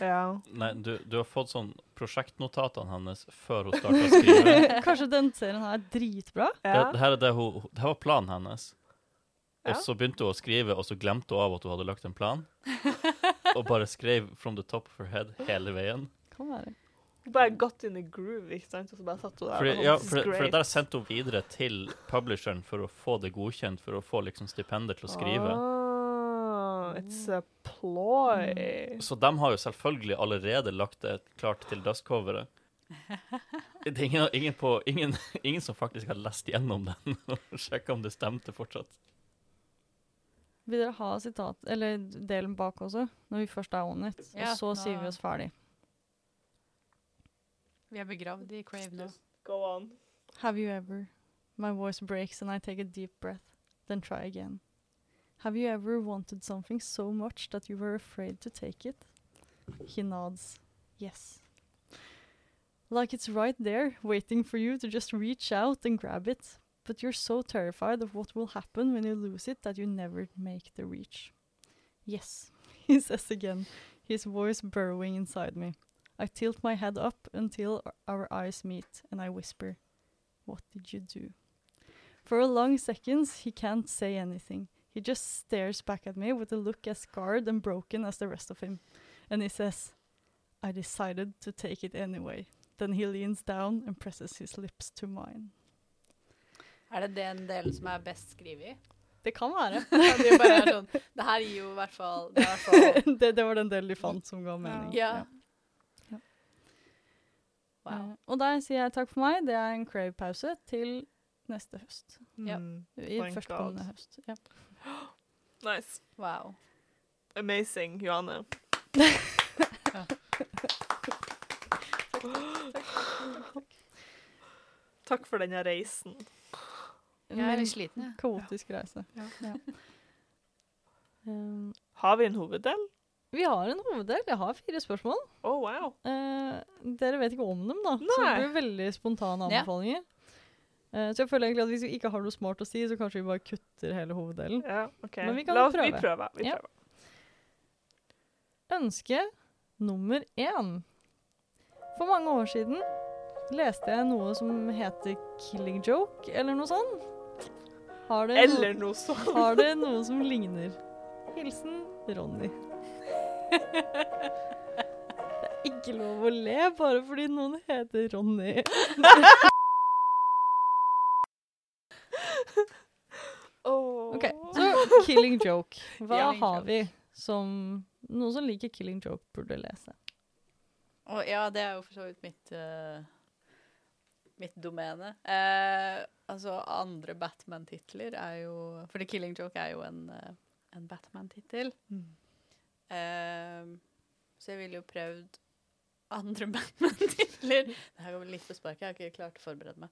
B: Ja.
D: Nei, du, du har fått sånn prosjektnotatene hennes før hun starta å skrive.
A: Kanskje den serien her er dritbra?
B: Ja.
D: det, her er det, hun, det her var planen hennes. Og så begynte hun å skrive, og så glemte hun av at hun hadde lagt en plan. Og bare skrev 'from the top of her head' hele veien.
A: Kan være.
B: Hun bare got in the groove, ikke sant? Og så bare satt hun der.
D: Fordi, ja, for, for det der sendte hun videre til publisheren for å få det godkjent, for å få liksom stipender til å skrive.
B: Ah, it's a ploy.
D: Så de har jo selvfølgelig allerede lagt det klart til dustcoveret. Det er ingen, ingen, på, ingen, ingen som faktisk har lest gjennom den og sjekka om det stemte fortsatt.
A: Vil dere ha sitat, eller delen bak også, når vi først er on it?
C: Ja,
A: og så
C: nå-
A: sier vi oss ferdig.
C: Vi er begravd i Crave nå.
B: Go on.
A: Have you ever? My voice breaks and I take a deep breath, then try again. Have you ever wanted something so much that you were afraid to take it? He nods. Yes. Like it's right there, waiting for you to just reach out and grab it. But you're so terrified of what will happen when you lose it that you never make the reach. Yes, he says again, his voice burrowing inside me. I tilt my head up until our eyes meet, and I whisper, What did you do? For a long seconds, he can't say anything. He just stares back at me with a look as scarred and broken as the rest of him. And he says, I decided to take it anyway. Then he leans down and presses his lips to mine.
C: Er det den delen som er best skrevet?
A: Det kan være.
C: Det, bare er sånn, det her gir jo i hvert fall Det i fall
A: det, det var den delen de fant som ga mening.
C: Ja. Wow.
A: Eh, Og der sier jeg takk for meg. Det er en crave-pause til neste høst.
C: Ja.
B: Mm,
A: I
B: Thank
A: førstkommende høst. Ja.
B: Nice.
C: wow.
B: Amazing, Johanne. Takk for denne reisen.
C: Jeg er litt sliten, jeg.
A: Kaotisk reise.
B: Ja.
A: Ja. Um,
B: Har vi en hoveddel?
A: vi har en hoveddel. Jeg har fire spørsmål.
B: Oh, wow.
A: Eh, dere vet ikke om dem, da. Nei. Så det blir veldig spontane
C: Ja.
A: Eh, så jeg føler egentlig at hvis vi ikke har noe smart å si, så kanskje vi bare kutter hele hoveddelen.
B: Ja, ok.
A: Men vi kan
B: La oss,
A: prøve.
B: Vi prøver. Vi
A: Ja. Ønske nummer én. For mange år siden leste jeg noe som heter 'Killing Joke', eller noe sånt. Har det,
B: Eller noe sånt.
A: har det noe som ligner? Hilsen Ronny. Det er ikke lov å le bare fordi noen heter Ronny.
B: Åh.
A: Ok, så 'Killing Joke'. Hva
C: Killing
A: har vi som Noen som liker 'Killing Joke', burde lese.
C: Og ja, det er jo for så vidt mitt uh, mitt domene. Uh, altså, andre Batman-titler er jo For The Killing Joke er jo en, uh, en Batman-tittel.
B: Mm.
C: Så jeg ville jo prøvd andre Batman-titler. Det her går litt på sparket, jeg har ikke klart å forberede meg.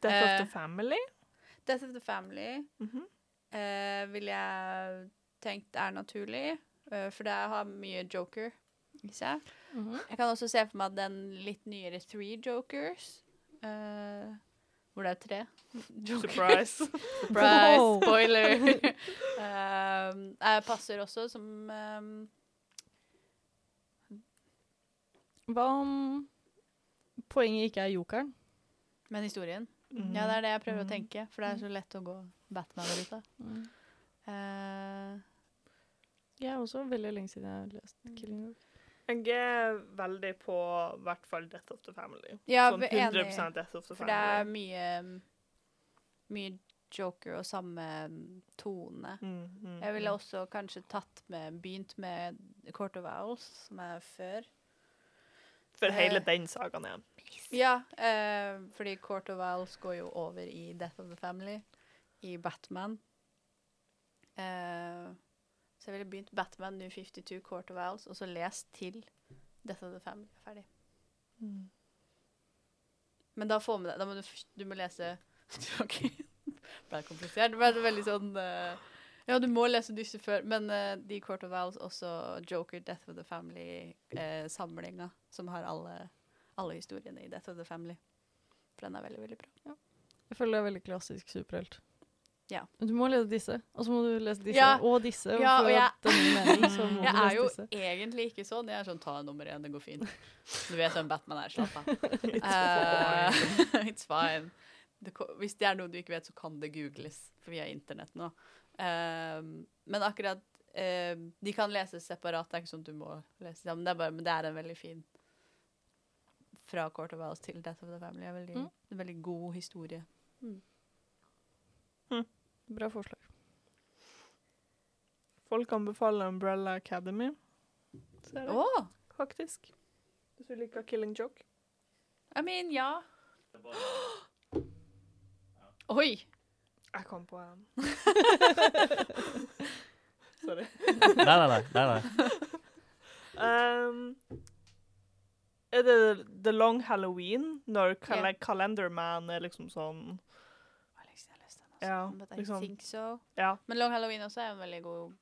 B: Death of the Family.
C: Death of the Family
B: Mhm.
C: Eh, ville jeg tenkt er naturlig, eh, for det har mye joker i seg. Jeg kan også se for meg den litt nyere Three Jokers, eh, hvor det er tre jokers.
B: Surprise.
C: Surprise,
A: Wow.
C: spoiler! um, jeg passer også som um,
A: Hva om poenget ikke er jokeren?
C: Men historien.
B: Mm.
C: Ja, det er det jeg prøver å
B: Mhm.
C: tenke, for det er så lett å gå Batman-ruta. Uh,
A: Jeg er også veldig lenge siden jeg har lest 'Killing Joke'.
B: Jeg er veldig på i hvert fall Death of the Family.
C: ja,
B: sånn
C: vi er enig.
B: 100% Death of the
C: For det er mye mye joker og samme um, tone.
B: Mm, mm,
C: Jeg ville
B: mm.
C: også kanskje tatt med Begynt med Court of Owls, som er før.
B: For
C: eh,
B: hele den sagaen igjen.
C: Ja, uh, fordi Court of Owls går jo over i Death of the Family, i Batman. Uh, så jeg ville begynt Batman New 52 Court of Owls, og så lest til Death of the Family. Ferdig.
B: Mm.
C: Men da deg Da må du, du må lese det Ble det komplisert? Det ble veldig sånn uh, Ja, du må lese disse før, men uh, de Court of Owls, også Joker, Death of the Family-samlinga, som har alle, alle historiene i Death of the Family. For den er veldig, veldig bra.
A: Jeg føler det er veldig klassisk superhelt.
C: Ja.
A: Du må lese disse, og så må du lese disse,
C: Ja.
A: og disse.
C: Ja,
A: og
C: og
A: for
C: jeg-
A: mening,
C: Jeg er jo
A: disse.
C: egentlig ikke sånn. Jeg er sånn ta nummer én, det går fint. Du vet hvem Batman er. Slapp av.
B: It's
C: Eh,
B: fine.
C: it's fine. Det, hvis det er noe du ikke vet, så kan det googles, for vi har internett nå. Uh, men akkurat uh, De kan leses separat, det er ikke sånn at du må lese sammen. Det er bare, men det er en veldig fin Fra Court of Owls til Death of the Family. er veldig,
A: Mm.
C: En veldig god historie.
A: Bra forslag.
B: Folk anbefaler Umbrella Academy. Ser
C: jeg.
B: jeg, faktisk. Hvis du liker Killing Joke.
C: I mean, ja. Oi!
B: Jeg kom på en. Sorry.
D: Nei, nei, nei. nei, nei.
B: Um, er det The Long Halloween, når kal. Calendar Man er liksom sånn Ja,
C: But I
B: liksom.
C: think so.
B: Ja.
C: Men Long Halloween også er en veldig god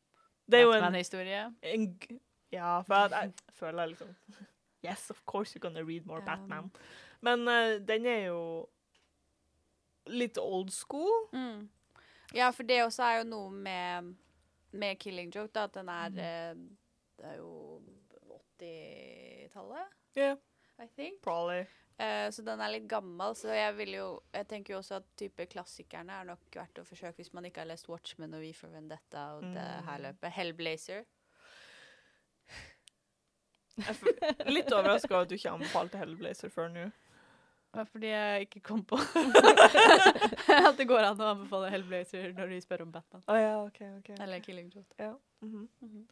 B: Det er jo en,
C: Batman-historie.
B: en Ja, for jeg, jeg føler liksom Yes, of course you're gonna read more
C: Um.
B: Batman. Men uh, den er jo litt old school.
C: Mm. Ja, for det også er jo noe med, med Killing Joke, da, at den er
B: Mm.
C: eh, Det er jo 80-tallet,
B: Yeah,
C: I think.
B: probably.
C: Eh, så den er litt gammel, så jeg vil jo Jeg tenker jo også at type klassikerne er nok verdt å forsøke hvis man ikke har lest Watchmen og We for Vendetta og det
B: Mm.
C: her løpet. Hellblazer.
B: Jeg er litt overraska over at du ikke anbefalte Hellblazer før nå.
C: Det er fordi jeg ikke kom på at det går an å anbefale Hellblazer når de spør om Batman.
B: Å ja, OK. ok.
C: Eller Killing Joke.
B: Ja. mhm.
C: Mhm.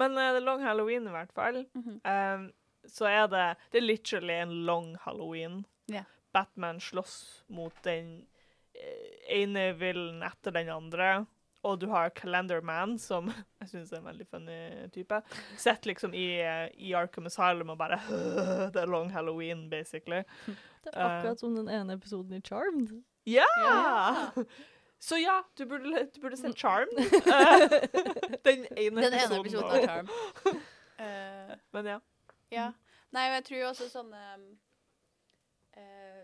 B: Men uh, det er Long Halloween i hvert fall.
C: Mhm.
B: Um, så er det Det er literally en long halloween.
C: Yeah.
B: Batman slåss mot den eh, ene villen etter den andre. Og du har Calendar Man, som jeg syns er en veldig funny type. Sitter liksom i, eh, i Arkham Asylum og bare Det er long halloween, basically.
A: Det er akkurat som den ene episoden i Charmed.
B: Ja!
C: Yeah!
B: Så ja, du burde, du burde se Charmed. Eh, den ene
C: Den ene
B: episoden.
C: episoden av Charmed.
B: Men ja.
C: Ja. Nei, og jeg tror også sånne eh,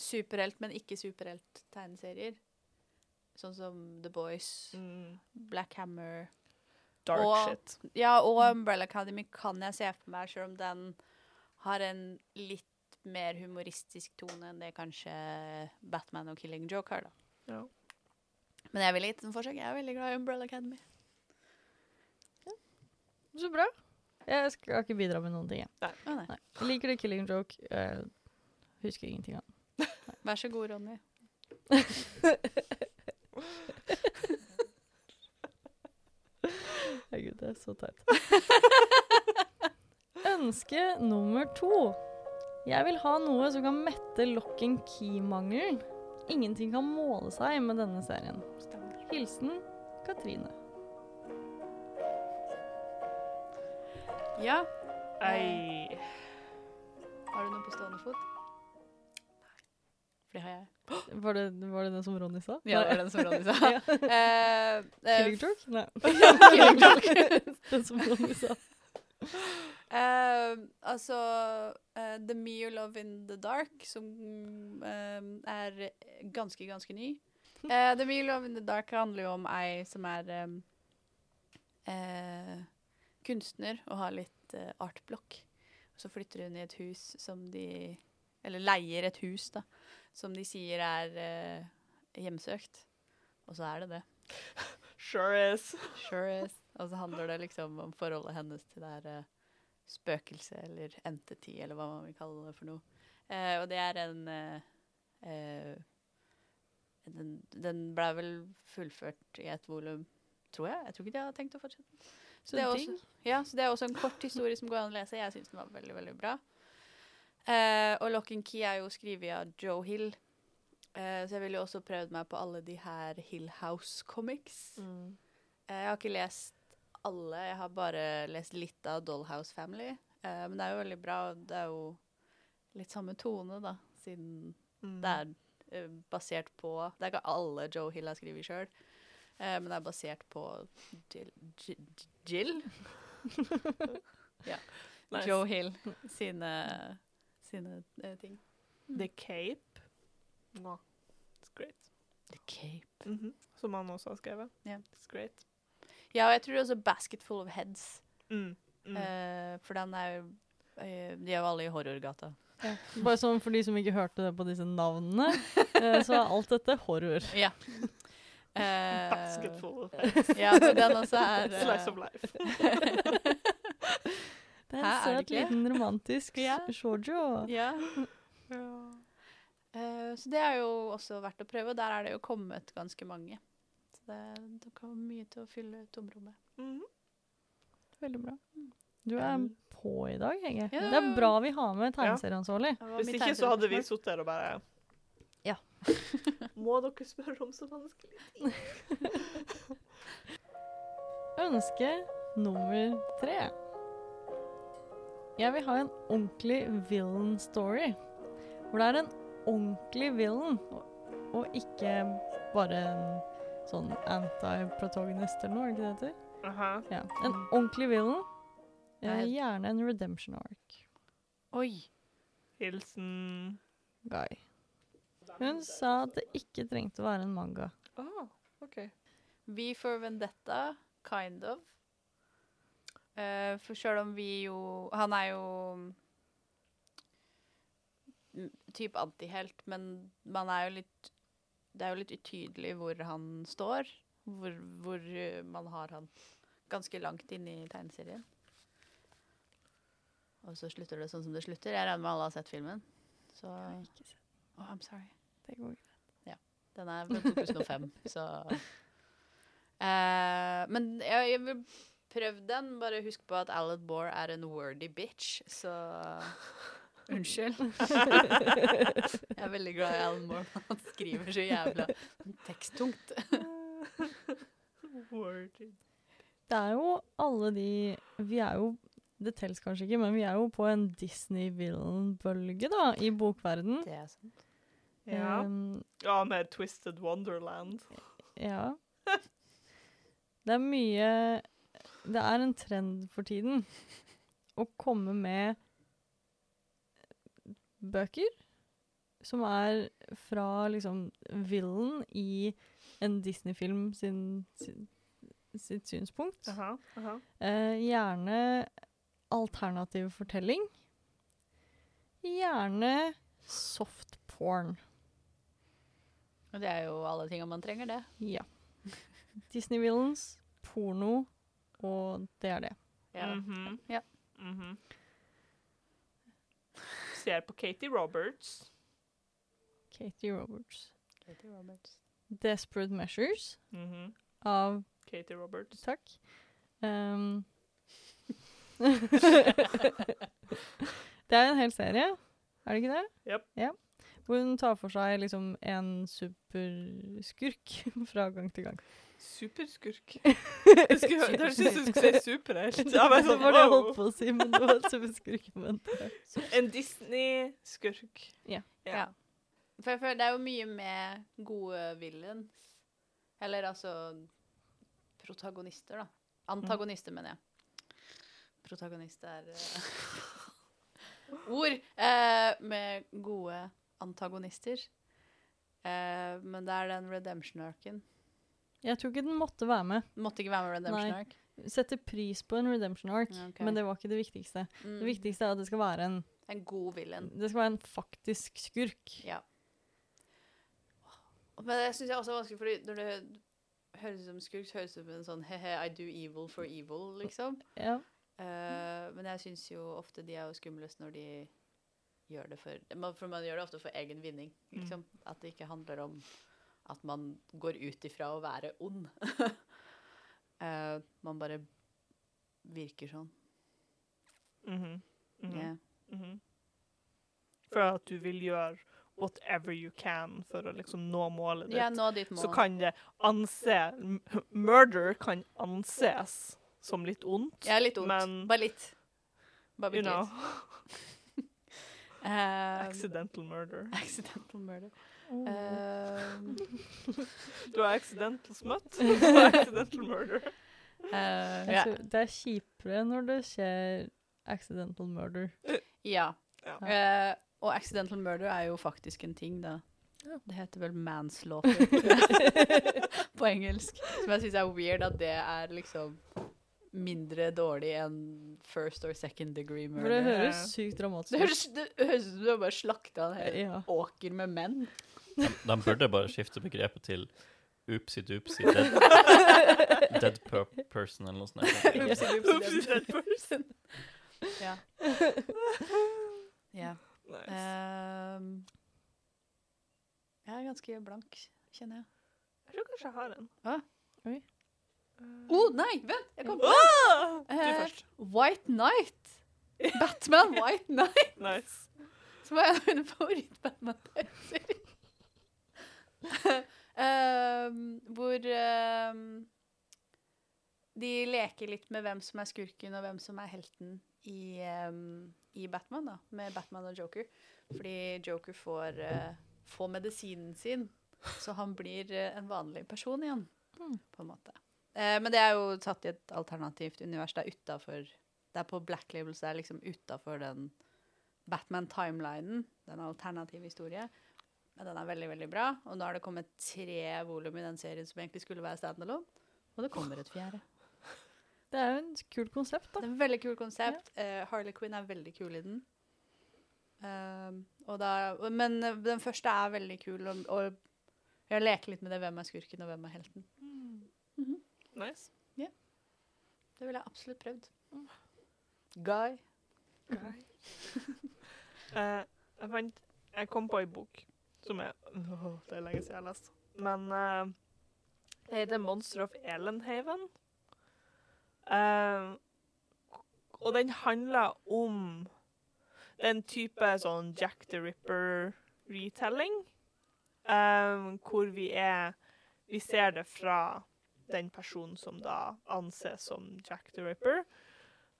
C: superhelt, men ikke superhelt-tegneserier. Sånn som The Boys,
B: Mm,
C: Black Hammer
B: dark
C: Og-
B: shit.
C: Ja, og Umbrella Academy kan jeg se for meg, selv om den har en litt mer humoristisk tone enn det kanskje Batman og Killing Joke har, da.
B: Ja.
C: Men jeg vil gitt den forsøk. Jeg er veldig glad i Umbrella Academy.
A: Så bra. Jeg skal ikke bidra med noen ting. Jeg,
C: Å nei.
A: Nei. jeg liker det Killing Joke. Jeg husker ingenting av den.
C: Vær så god, Ronny.
A: Herregud, det er så teit. Ønske nummer to. Jeg vil ha noe som kan mette lock and key-mangelen. Ingenting kan måle seg med denne serien. Hilsen Katrine.
C: Ja.
B: Ei.
C: Har du noe på stående fot? For det har jeg.
A: Var det, var det den som Ronny sa?
C: Ja, det var den som Ronny sa.
A: Ja.
C: uh, uh,
A: Killing Joke? Nei.
C: Killing Joke.
A: Den som Ronny sa.
C: Uh, altså eh, The Me You Love In The Dark, som eh, er ganske, ganske ny. Eh, The Me You Love In The Dark handler jo om ei som er um, eh, kunstner og har litt uh, artblokk. Så flytter hun i et hus som de Eller leier et hus, da. Som de sier er uh, hjemsøkt. Og så er det det.
B: Sure is.
C: Sure is. Og så handler det liksom om forholdet hennes til det her eh, spøkelse eller entity, eller hva man vil kalle det for noe. Uh, og det er en den, den ble vel fullført i et volum, tror jeg. Jeg tror ikke de har tenkt å fortsette. Så det, er også, ja, så det er også en kort historie som går an å lese. Jeg syns den var veldig, veldig bra. Uh, og Lock and Key er jo skrevet av Joe Hill. Uh, så jeg ville jo også prøvd meg på alle de her Hill House comics.
B: Mm.
C: Uh, Jeg har ikke lest alle, jeg har bare lest litt av Dollhouse Family. Men det er jo veldig bra, det er jo litt samme tone, da, siden
B: Mm.
C: det er basert på Det er ikke alle Joe Hill har skrevet sjøl, men det er basert på Jill, ja.
B: Nice.
C: Joe Hill sine, sine uh, ting.
B: The Cape. No. It's great.
C: The Cape.
B: Mhm. Som han også har skrevet.
C: Ja.
B: It's great.
C: Ja, og jeg tror også Basket Full of Heads.
B: Mm. Mm.
C: Uh, for den er jo uh, De er jo alle i horrorgata.
A: Ja. Bare sånn for de som ikke hørte det på disse navnene, eh, så er alt dette horror.
C: Ja. Eh,
B: Basketball.
C: Ja, men den også er uh,
B: Slice of life.
A: Det er
C: Hæ,
A: en
C: det
A: søt
C: ikke?
A: liten romantisk
C: Ja.
A: shoujo.
C: Ja. Eh, så det er jo også verdt å prøve, og der er det jo kommet ganske mange. Så det, det kan være mye til å fylle tomrommet.
B: Mhm.
A: Veldig bra. Du er på i dag, Hege.
C: Ja.
A: Det er bra vi har med tegneserieansvarlig.
B: Hvis ikke så hadde vi sittet her og bare. Må dere spørre om så vanskelig ting?
A: Ønske nummer tre. Jeg vil ha en ordentlig villain story. Hvor det er en ordentlig villain, og, ikke bare en sånn anti-protagonist eller noe, er det ikke det det heter?
B: Aha.
A: Ja. En ordentlig villain.
C: Nei.
A: gjerne en redemption arc.
C: Oi.
B: Hilsen
A: Guy. Hun sa at det ikke trengte å være en manga.
B: Oh, OK.
C: We for Vendetta, kind of. Uh, for sjøl om vi jo Han er jo type typ antihelt, men man er jo litt Det er jo litt utydelig hvor han står. Hvor, hvor eh, man har han ganske langt inne i tegneserien. Og så slutter det sånn som det slutter. Jeg regner med alle har sett filmen. Så
A: Ikke se.
C: Oh, I'm sorry.
A: Det går greit.
C: Den er fra 2005, så uh, Men jeg, jeg vil prøve den. Bare husk på at Alan Moore er en wordy bitch, så Unnskyld. jeg er veldig glad i Alan Moore. Han skriver så jævla teksttungt.
A: Det er jo alle de Vi er jo Det telles kanskje ikke, men vi er jo på en Disney-villain-bølge, da, i bokverden.
C: Det er sant.
B: Ja.
A: Um,
B: ja, med Twisted Wonderland.
A: ja. Det er mye Det er en trend for tiden å komme med bøker som er fra liksom villain i en Disney-film sin, sin, sitt synspunkt.
B: Aha, aha.
A: Eh, gjerne alternativ fortelling. Gjerne soft porn.
C: Og det er jo alle tinga man trenger, det.
A: Ja. Disney villains, porno, og det er det.
C: Ja.
B: Mhm.
C: Ja.
B: Mhm. Ser på Katie Roberts.
A: Katie Roberts.
C: Katie Roberts.
A: Desperate Measures
B: Mhm.
A: av
B: Katie Roberts.
A: Takk. Um, det er en hel serie, er det ikke det?
B: Yep.
A: Ja. Hvor hun tar for seg liksom en superskurk fra gang til gang.
B: Superskurk. Jeg skulle- Jeg trodde du skulle si superhelt. Jeg var
A: Det
B: sånn,
A: var det jeg
B: wow.
A: holdt på å si, men det var superskurk. Men
B: En Disney-skurk.
C: Ja. For jeg føler det er jo mye med gode villains. Eller altså protagonister, da. Antagonister, mener jeg. Protagonist er eh, ord. Eh, med gode antagonister. Eh, men det er den redemption-arken.
A: jeg tror ikke den måtte være med.
C: Måtte ikke være med redemption arc.
A: Setter pris på en redemption arc,
C: okay.
A: men det var ikke det viktigste.
C: Mm.
A: Det viktigste er at det skal være en,
C: En god villain.
A: det skal være en faktisk skurk.
C: Ja. Men det syns jeg også er vanskelig, fordi når det høres ut som skurk, så høres det ut som en sånn he-he, I do evil for evil, liksom.
A: Ja.
C: Eh, men jeg syns jo ofte de er jo skumlest når de gjør det for man- For man gjør det ofte for egen vinning, liksom. At det ikke handler om at man går ut ifra å være ond. uh, man bare virker sånn.
B: Mhm. Mhm.
C: Yeah.
B: -hmm. For at du vil gjøre whatever you can for å liksom nå målet ditt.
C: Ja, nå ditt mål.
B: så kan det anse Murder kan anses som litt ondt,
C: er litt ondt.
B: men
C: Bare litt. Bare
B: you know.
C: Eh,
B: accidental murder.
C: accidental murder. Um,
B: Du har accidental smut, du har accidental murder.
A: Uh,
C: ja.
A: tror Det er kjipere når det skjer accidental murder.
C: ja.
B: Ja.
C: Uh, og accidental murder er jo faktisk en ting, da.
A: Ja.
C: Det heter vel manslaughter på engelsk. Som jeg syns er weird at det er liksom mindre dårlig enn first or second degree
A: For det høres sykt dramatisk
C: Det høres, det høres ut som du har bare slakta en hel
A: Ja.
C: åker med menn.
D: De burde bare skifte begrepet til oopsie doopsie dead, dead per person eller noe sånt.
C: Oopsie
B: Oopsie dead person.
C: Ja. ja.
B: Nice.
C: Um, jeg er ganske blank, kjenner jeg.
B: Jeg tror kanskje jeg har en.
A: Oi.
C: Å, oh, nei! Vent! Jeg kom på
B: Ah! Du
C: Eh,
B: først.
C: White Knight. Batman White Knight,
B: Nice.
C: som er en av mine favoritt-Batman-serier. uh, hvor uh, de leker litt med hvem som er skurken og hvem som er helten i, um, i Batman, da, med Batman og Joker. Fordi Joker får, eh, får medisinen sin, så han blir eh, en vanlig person igjen,
A: Hmm.
C: på en måte. Eh, men det er jo tatt i et alternativt univers. Det er utafor Det er på Black Label, så det er liksom utafor den Batman-timelinen. Den alternative historie. Men den er veldig, veldig bra. Og nå har det kommet tre volum i den serien som egentlig skulle være standalone. Og det kommer et fjerde.
A: Det er jo en kult konsept, da.
C: Det er en veldig kult konsept. Eh, Harley Quinn er veldig kul i den. Uh, da, men den første er veldig kul, og, og jeg leker litt med det. Hvem er skurken, og hvem er helten?
B: Nice.
C: Det ville jeg absolutt prøvd. Guy.
B: Eh, jeg fant Jeg kom på ei bok som er oh, Det er lenge siden jeg har lest. Men uh, det heter 'Monster of Elenhaven'. Uh, og den handler om den type sånn Jack the Ripper-retelling. Um, hvor vi er Vi ser det fra den personen som da anses som Jack the Ripper.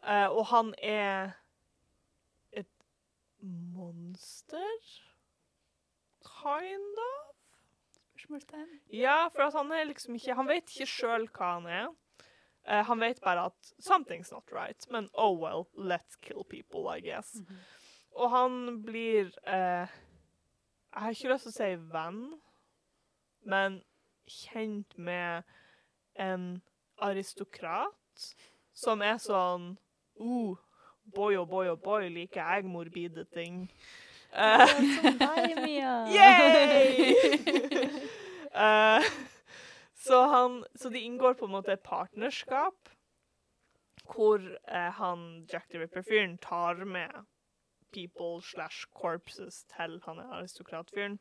B: Uh, og han er et monster? Kind of?
C: Spørsmålstegn.
B: Ja, for at han er liksom ikke Han vet ikke sjøl hva han er. Uh, han vet bare at 'something's not right', men oh well, let's kill people, I guess.
C: Mhm.
B: Og han blir uh, Jeg har ikke lyst til å si venn, men kjent med en aristokrat som er sånn uh, Boy og boy og boy, liker jeg morbide ting. Uh! Eh, så, han, så de inngår på en måte et partnerskap hvor eh, han Jack the Ripper-fyren tar med people slash corpses til han er aristokratfyren,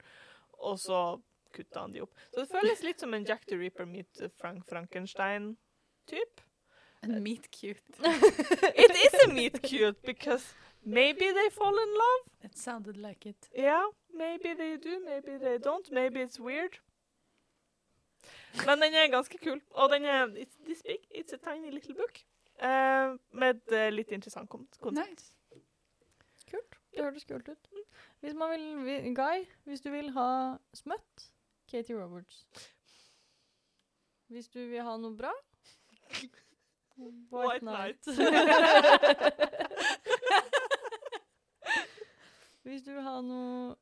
B: og så kutter han de opp. Så det føles litt som en Jack the Ripper meet Frank Frankenstein-typ.
C: En meet cute.
B: It is a meet cute, because maybe they fall in love.
C: It sounded like it.
B: Yeah, maybe they do, maybe they don't. Maybe it's weird. Men den er ganske kul. Og den er it's this big. It's a tiny little book. Uh, med eh, litt interessant kon konsept.
C: Nice.
A: Kult. Det hørtes kult ut. Hvis man vil, vi- Guy, hvis du vil ha smøtt, Katie Roberts. Hvis du vil ha noe bra
B: White Knight.
A: Hvis du vil ha noe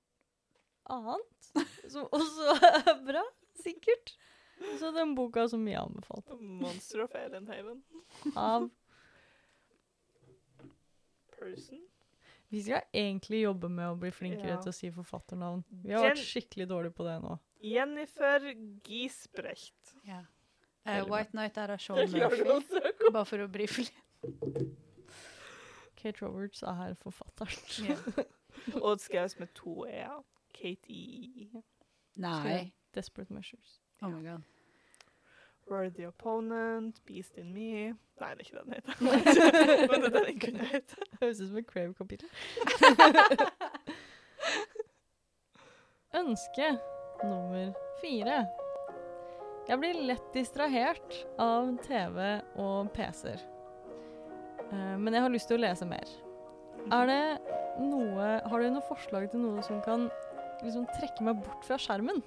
A: annet, som også er bra, sikkert, så den boka som vi anbefalte
B: Monster of Elenhaven.
A: av
B: Person.
A: Vi skal egentlig jobbe med å bli flinkere
B: Ja.
A: til å si forfatternavn. Vi har vært skikkelig dårlige på det nå.
B: Jennifer Giesbrecht.
C: Ja.
A: Uh,
C: White Night er av Sean Murphy. Bare for å brife litt.
A: Kate Roberts er forfatteren.
C: Ja.
B: Og det skreves med to e-er. E
C: Nei.
A: Desperate Measures.
C: Oh my god.
B: Worthy Opponent, Beast in Me Nei, det er ikke det den heter. Men det er det den kunne hete.
A: Høres ut som et Crave-kapittel. Ønske nummer fire. Jeg blir lett distrahert av TV og PC-er. Eh, men jeg har lyst til å lese mer. Er det noe Har du noe forslag til noe som kan liksom trekke meg bort fra skjermen?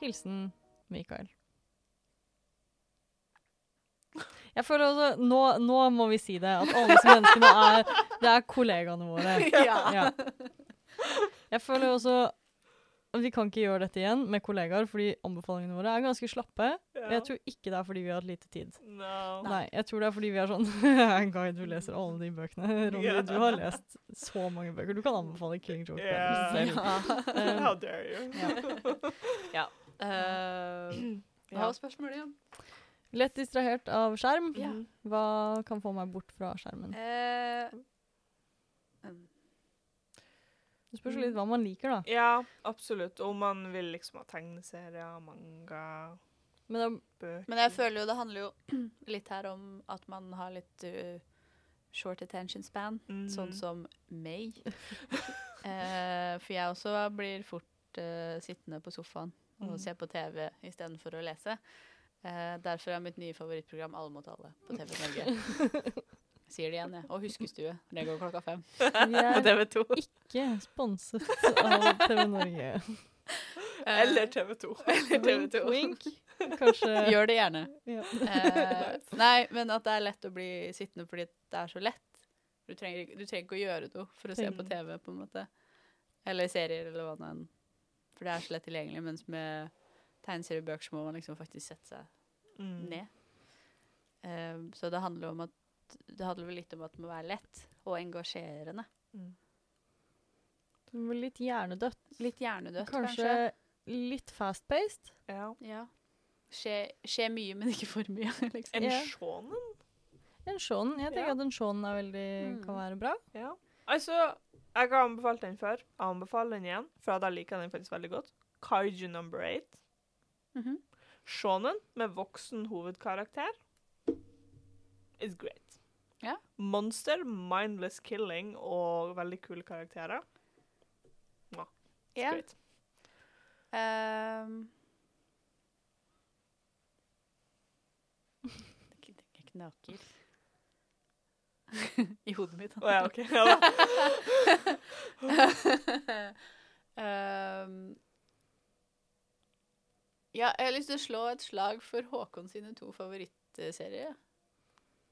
A: Hilsen Mikael. Jeg føler også Nå, nå må vi si det. At alle disse menneskene er Det er kollegaene våre. Ja. Jeg føler også vi kan ikke gjøre dette igjen med kollegaer, fordi anbefalingene våre er ganske slappe.
B: Ja.
A: Jeg tror ikke det er fordi vi har hatt lite tid.
B: No.
A: Nei, jeg tror det er fordi vi er sånn En guide, du leser alle de bøkene. Ronny,
B: yeah.
A: du har lest så mange bøker. Du kan anbefale Killing Joke
B: yeah.
A: selv. Um,
B: How dare you?
C: Ja. Uh,
B: jeg
C: har spørsmål igjen?
A: Lett distrahert av skjerm.
C: Yeah.
A: Hva kan få meg bort fra skjermen?
C: Eh, um,
A: Det spørs litt hva man liker, da.
B: Ja, absolutt. Om man vil liksom ha tegneserier, manga,
A: Men da,
B: bøker
C: men jeg føler jo det handler jo litt her om at man har litt uh, short attention span,
B: mm.
C: sånn som meg. uh, for jeg også blir fort uh, sittende på sofaen og
B: mm.
C: se på TV istedenfor å lese. Eh, derfor er mitt nye favorittprogram Alle mot alle på TV Norge. Sier det igjen, jeg. Og Huskestue. Det går klokka fem.
A: vi er
C: TV 2.
A: ikke sponset av TV Norge.
B: Eller TV 2.
C: Eller TV 2.
A: Wink, wink. Kanskje
C: Gjør det gjerne.
A: ja.
C: Eh, nei, men at det er lett å bli sittende fordi det er så lett. Du trenger, du trenger ikke å gjøre noe for å se på TV, på en måte. Eller serier, eller hva det enn. For det er så lett tilgjengelig. Mens med tegneseriebøker må man liksom faktisk sette seg
B: Mm.
C: ned. Eh, så det handler om at det handler vel litt om at det må være lett og engasjerende.
A: Det var Litt hjernedødt.
C: Litt hjernedødt,
A: Kanskje,
C: kanskje.
A: litt fast-paced.
B: Ja.
C: Ja. Skje, skje mye, men ikke for mye, liksom.
B: En
A: yeah.
B: shonen?
A: En shonen. Jeg tenker
B: Ja.
A: at en shonen er veldig,
C: Mm.
A: kan være bra.
B: Ja. Altså, Jeg har anbefalt den før. Jeg anbefaler den igjen, for jeg liker den faktisk veldig godt. Kaiju number eight.
C: Mhm.
B: Shonen med voksen hovedkarakter is great.
C: Ja.
B: Monster, mindless killing og veldig kule karakterer. Mwah,
C: Ja.
B: great.
C: Um. det, det knaker. I hodet mitt.
B: Å ja, OK. Ja, da.
C: Ehm, ja, jeg har lyst til å slå et slag for Håkon sine to favorittserier.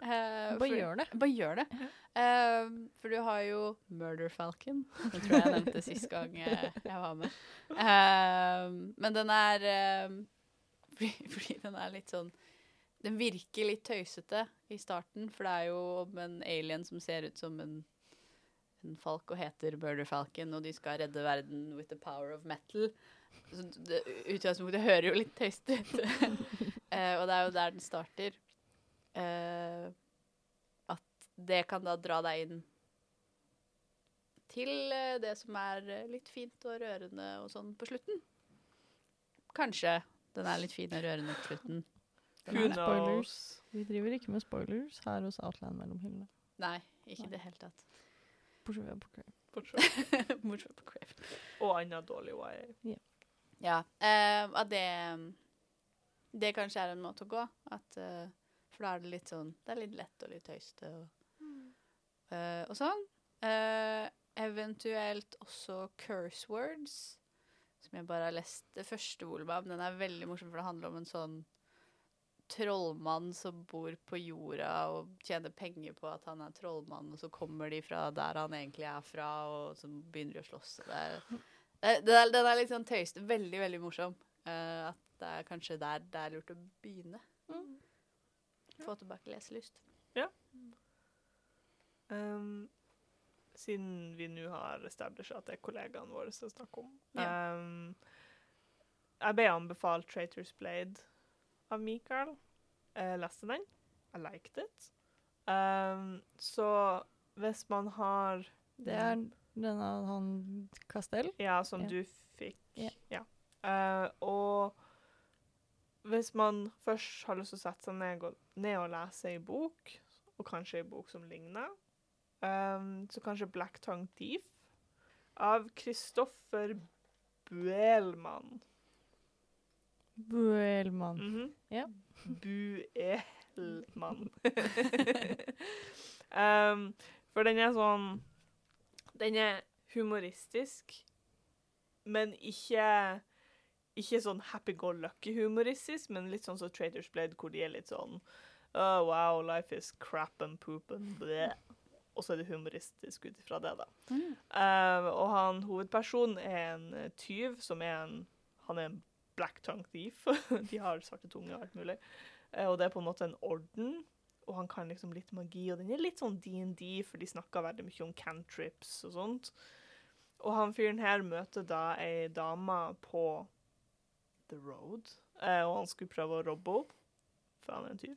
C: Eh,
A: Bare gjør det.
C: Bare gjør det. Uh, for du har jo Murder Falcon. Den tror jeg jeg nevnte sist gang eh, jeg var med. Uh, men den er fordi, fordi den er litt sånn Den virker litt tøysete i starten, for det er jo om en alien som ser ut som en, en falk og heter Murder Falcon, og de skal redde verden with the power of metal. Så det, utgangspunktet hører jo litt tøysete ut. Og det er jo der den starter. Eh, at det kan da dra deg inn til eh, det som er eh, litt fint og rørende og sånn på slutten. Kanskje den er litt fin og rørende på slutten.
B: Who knows?
A: Vi driver ikke med spoilers her hos Outland mellom hyllene.
C: Nei, ikke i det hele tatt.
A: Bortsett fra på Crave.
C: Bortsett fra Crave.
B: Og anna dårlig YA.
C: Ja. Uh, at det Det kanskje er en måte å gå. At, eh, for da er det litt sånn Det er litt lett og litt tøyste og, eh, og sånn. Uh, eventuelt også curse words, som jeg bare har lest det første volumet av. Den er veldig morsom, for det handler om en sånn trollmann som bor på jorda og tjener penger på at han er trollmann, og så kommer de fra der han egentlig er fra, og så begynner de å slåss. Den er, er, er litt sånn tøyste. Veldig, veldig morsom. Uh, at det er kanskje der det er lurt å begynne.
A: Mm.
C: Få tilbake leselyst.
B: Um, siden vi nå har established at det er kollegaene våre som snakker om.
C: Ja.
B: Um, jeg ble anbefalt Traitors Blade av Mikael. Jeg leste den. I liked it. Um, så hvis man har
A: Det er denne han Castell.
B: Ja, som
A: Ja.
B: du fikk.
A: Ja.
B: Eh, og hvis man først har lyst til å sette seg ned ned og lese ei bok, og kanskje ei bok som ligner, um, så kanskje 'Black Tongue Thief' av Kristoffer Buelmann.
A: Buelmann.
B: Mhm.
A: Ja.
B: Buelmann. um, for den er sånn Den er humoristisk, men ikke ikke sånn happy-go-lucky-humoristisk, men litt sånn som Traders Blade, hvor de er litt sånn Oh, wow, life is crap and poop and bleh. Og så er det humoristisk ut ifra det, da.
C: Mm.
B: Uh, og han hovedpersonen er en eh, tyv som er en Han er en black tongue thief. De har svarte tunge og alt mulig. Uh, og det er på en måte en orden. Og han kan liksom litt magi, og den er litt sånn DND, for de snakker veldig mye om cantrips og sånt. Og han fyren her møter da ei dame på The Road, eh, og han skulle prøve å robbe henne, for han er en tyv.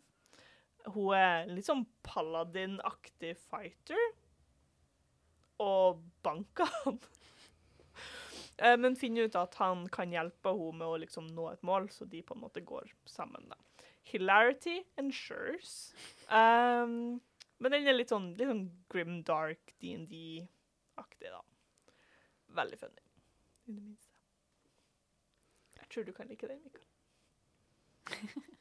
B: Hun er litt sånn paladin-aktig fighter, og banker han. Eh, Men finner ut at han kan hjelpe henne med å liksom nå et mål, så de på en måte går sammen. da. Hilarity ensures. Um, men den er litt sånn, litt sånn grim, dark, DND-aktig, da. Veldig funny, i det minste. Jeg tror du kan like det, Mikael.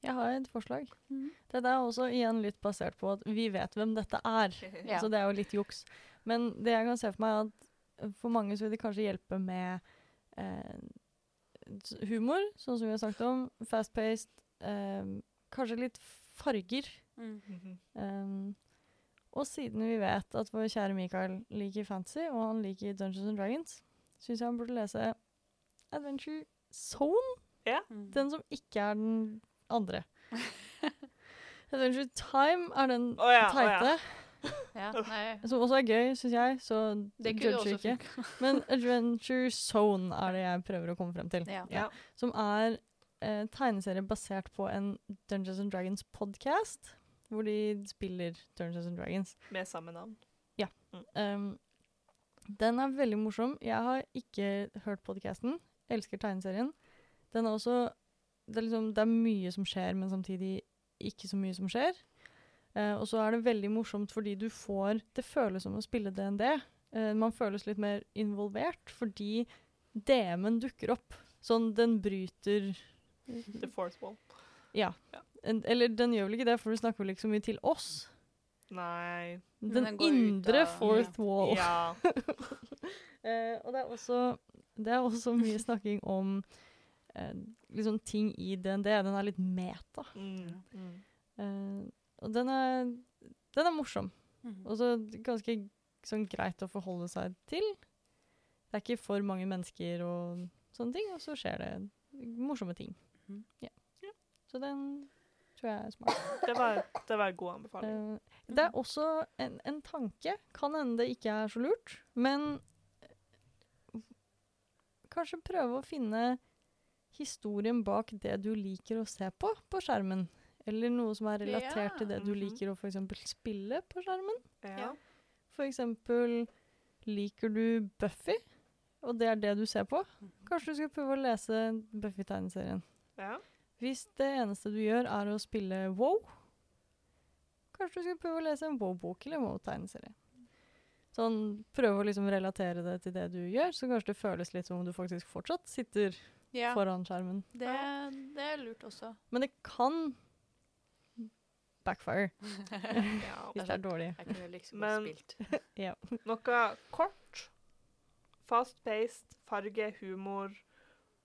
A: Jeg har et forslag.
C: Mhm.
A: Dette er også igjen litt basert på at vi vet hvem dette er.
C: Ja.
A: Så det er jo litt juks. Men det jeg kan se for meg, er at for mange så vil det kanskje hjelpe med eh, humor, sånn som vi har snakket om. Fast-paced. Eh, kanskje litt farger.
C: Mm.
A: Um, og siden vi vet at vår kjære Mikael liker fantasy, og han liker Dungeons and Dragons, syns jeg han burde lese Adventure Zone.
C: Ja.
A: Den som ikke er den andre. Adventure Time er den
B: oh, ja, ja.
A: teite,
C: Ja, nei,
A: som også er gøy, syns jeg. Så
C: det
A: judger ikke. Men Adventure Zone er det jeg prøver å komme frem til.
C: Ja.
B: Ja.
A: Som er eh, tegneserie basert på en Dungeons and Dragons podcast, hvor de spiller Dungeons and Dragons.
B: Med samme navn.
A: Um, den er veldig morsom. Jeg har ikke hørt podcasten. Elsker tegneserien. Den er også det er, liksom, det er mye som skjer, men samtidig ikke så mye som skjer. Eh, og så er det veldig morsomt fordi du får Det føles som å spille DND. Eh, man føles litt mer involvert fordi DM-en dukker opp. Sånn, den bryter
B: The fourth wall.
A: Ja.
B: Ja.
A: En, eller den gjør vel ikke det, for du snakker vel ikke så mye til oss.
B: Nei
A: Den
C: den
A: indre fourth wall.
B: Ja.
A: Eh, og det er også Det er også mye snakking om eh, liksom ting i DND. Den er litt meta.
B: Mm. Mm.
A: Eh, og den er, den er morsom.
C: Mm.
A: Og så ganske sånn greit å forholde seg til. Det er ikke for mange mennesker og sånne ting, og så skjer det morsomme ting.
C: Yeah.
A: Yeah. Så den tror jeg er smart.
B: Det, var, det var en god anbefaling.
A: Eh, det er også en, en tanke. Kan hende det ikke er så lurt, men kanskje prøve å finne historien bak det du liker å se på på skjermen. Eller noe som er relatert
C: Ja,
A: til det du
C: mhm.
A: liker å eksempel spille på skjermen.
B: Ja.
A: Eksempel liker du Buffy, og det er det du ser på.
C: Mhm.
A: Kanskje du skal prøve å lese Buffy-tegneserien.
B: ja.
A: Hvis det eneste du gjør er å spille WoW, kanskje du skal prøve å lese en WoW-bok eller en WoW-tegneserie. Sånn, prøve å liksom relatere det til det du gjør, så kanskje det føles litt som om du faktisk fortsatt sitter
C: Ja,
A: foran skjermen.
C: det, det er lurt også.
A: Men det kan backfire
B: ja.
A: hvis det er dårlig.
C: Jeg kunne liksom
B: Men-
C: spilt.
B: Noe kort, fast-paced, farge, humor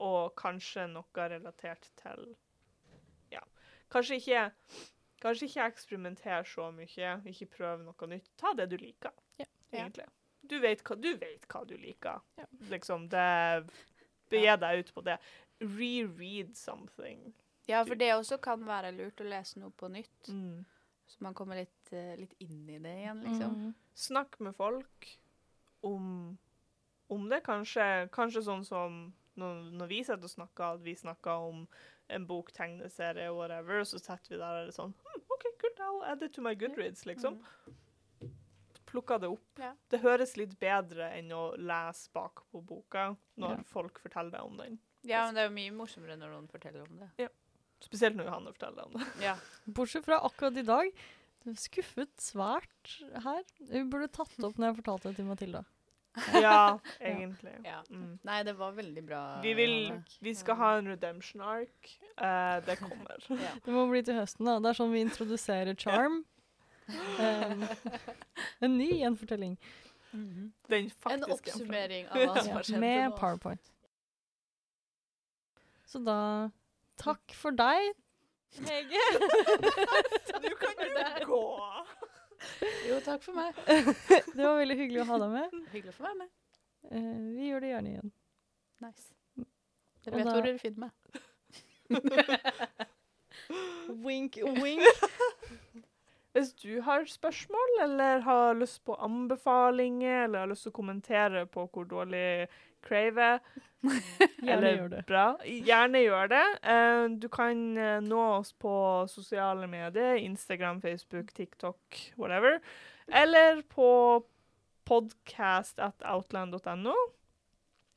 B: og kanskje noe relatert til Ja. Kanskje ikke Kanskje ikke eksperimenter så mye, ikke prøve noe nytt. Ta det du liker,
A: Ja.
B: egentlig. Du vet hva du, vet hva du liker.
A: Ja.
B: Liksom, det Begi deg ut på det. Reread something.
C: Ja, for det også kan være lurt å lese noe på nytt.
B: Mm.
C: Så man kommer litt, eh, litt inn i det igjen, liksom.
A: Mm.
B: Snakk med folk om, om det. Kanskje, kanskje sånn som når, når vi sitter og snakker, at vi snakker om en bok, tegneserie, whatever, og så setter vi der og er det sånn hm, OK, kult, I'll add it to my Goodreads, liksom. Plukka det opp.
C: Ja.
B: Det høres litt bedre enn å lese bak på boka når
A: Ja.
B: folk forteller deg om den.
C: Ja, men det er jo mye morsommere når noen forteller om det. Ja.
B: Spesielt når Johanne forteller om det.
C: Ja.
A: Bortsett fra akkurat i dag. Skuffet svært her. Hun burde tatt det opp når jeg fortalte det til Matilda.
B: Ja, egentlig.
C: ja.
B: Mm.
C: Nei, det var veldig bra.
B: Vi, vil, vi skal ha en redemption ark. Uh, det kommer.
C: Ja.
A: Det må bli til høsten, da. Det er sånn vi introduserer Charm. Um, en ny gjenfortelling.
C: Mhm.
B: Den
C: En oppsummering av hva som har skjedd
A: med
C: nå.
A: PowerPoint. Så da Takk for deg, Hege.
B: Du kan jo gå!
C: Jo, takk for meg.
A: Det var veldig hyggelig å ha deg med.
C: Hyggelig å få være med.
A: Eh, vi gjør det gjerne igjen.
C: Nice. Dere vet
A: da-
C: hvor dere finner meg.
A: Wink, wink.
B: Hvis du har spørsmål, eller har lyst på anbefalinger, eller har lyst til å kommentere på hvor dårlig Crave er,
A: Gjerne
B: eller
A: gjør det.
B: bra, gjerne gjør det. Eh, du kan eh, nå oss på sosiale medier, Instagram, Facebook, TikTok, whatever. Eller på podcast.outland.no.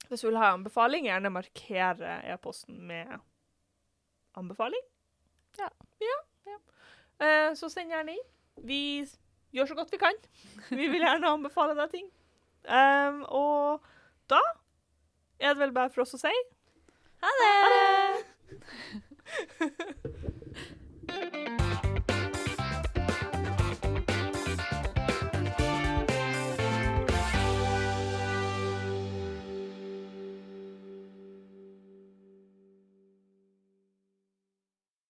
B: Hvis du vil ha anbefaling, gjerne markere e-posten med anbefaling.
A: Ja.
B: ja. Eh, så send gjerne inn. Vi gjør så godt vi kan. Vi vil gjerne anbefale deg ting. Um, og da er det vel bare for oss å si ha det!
C: Ha det!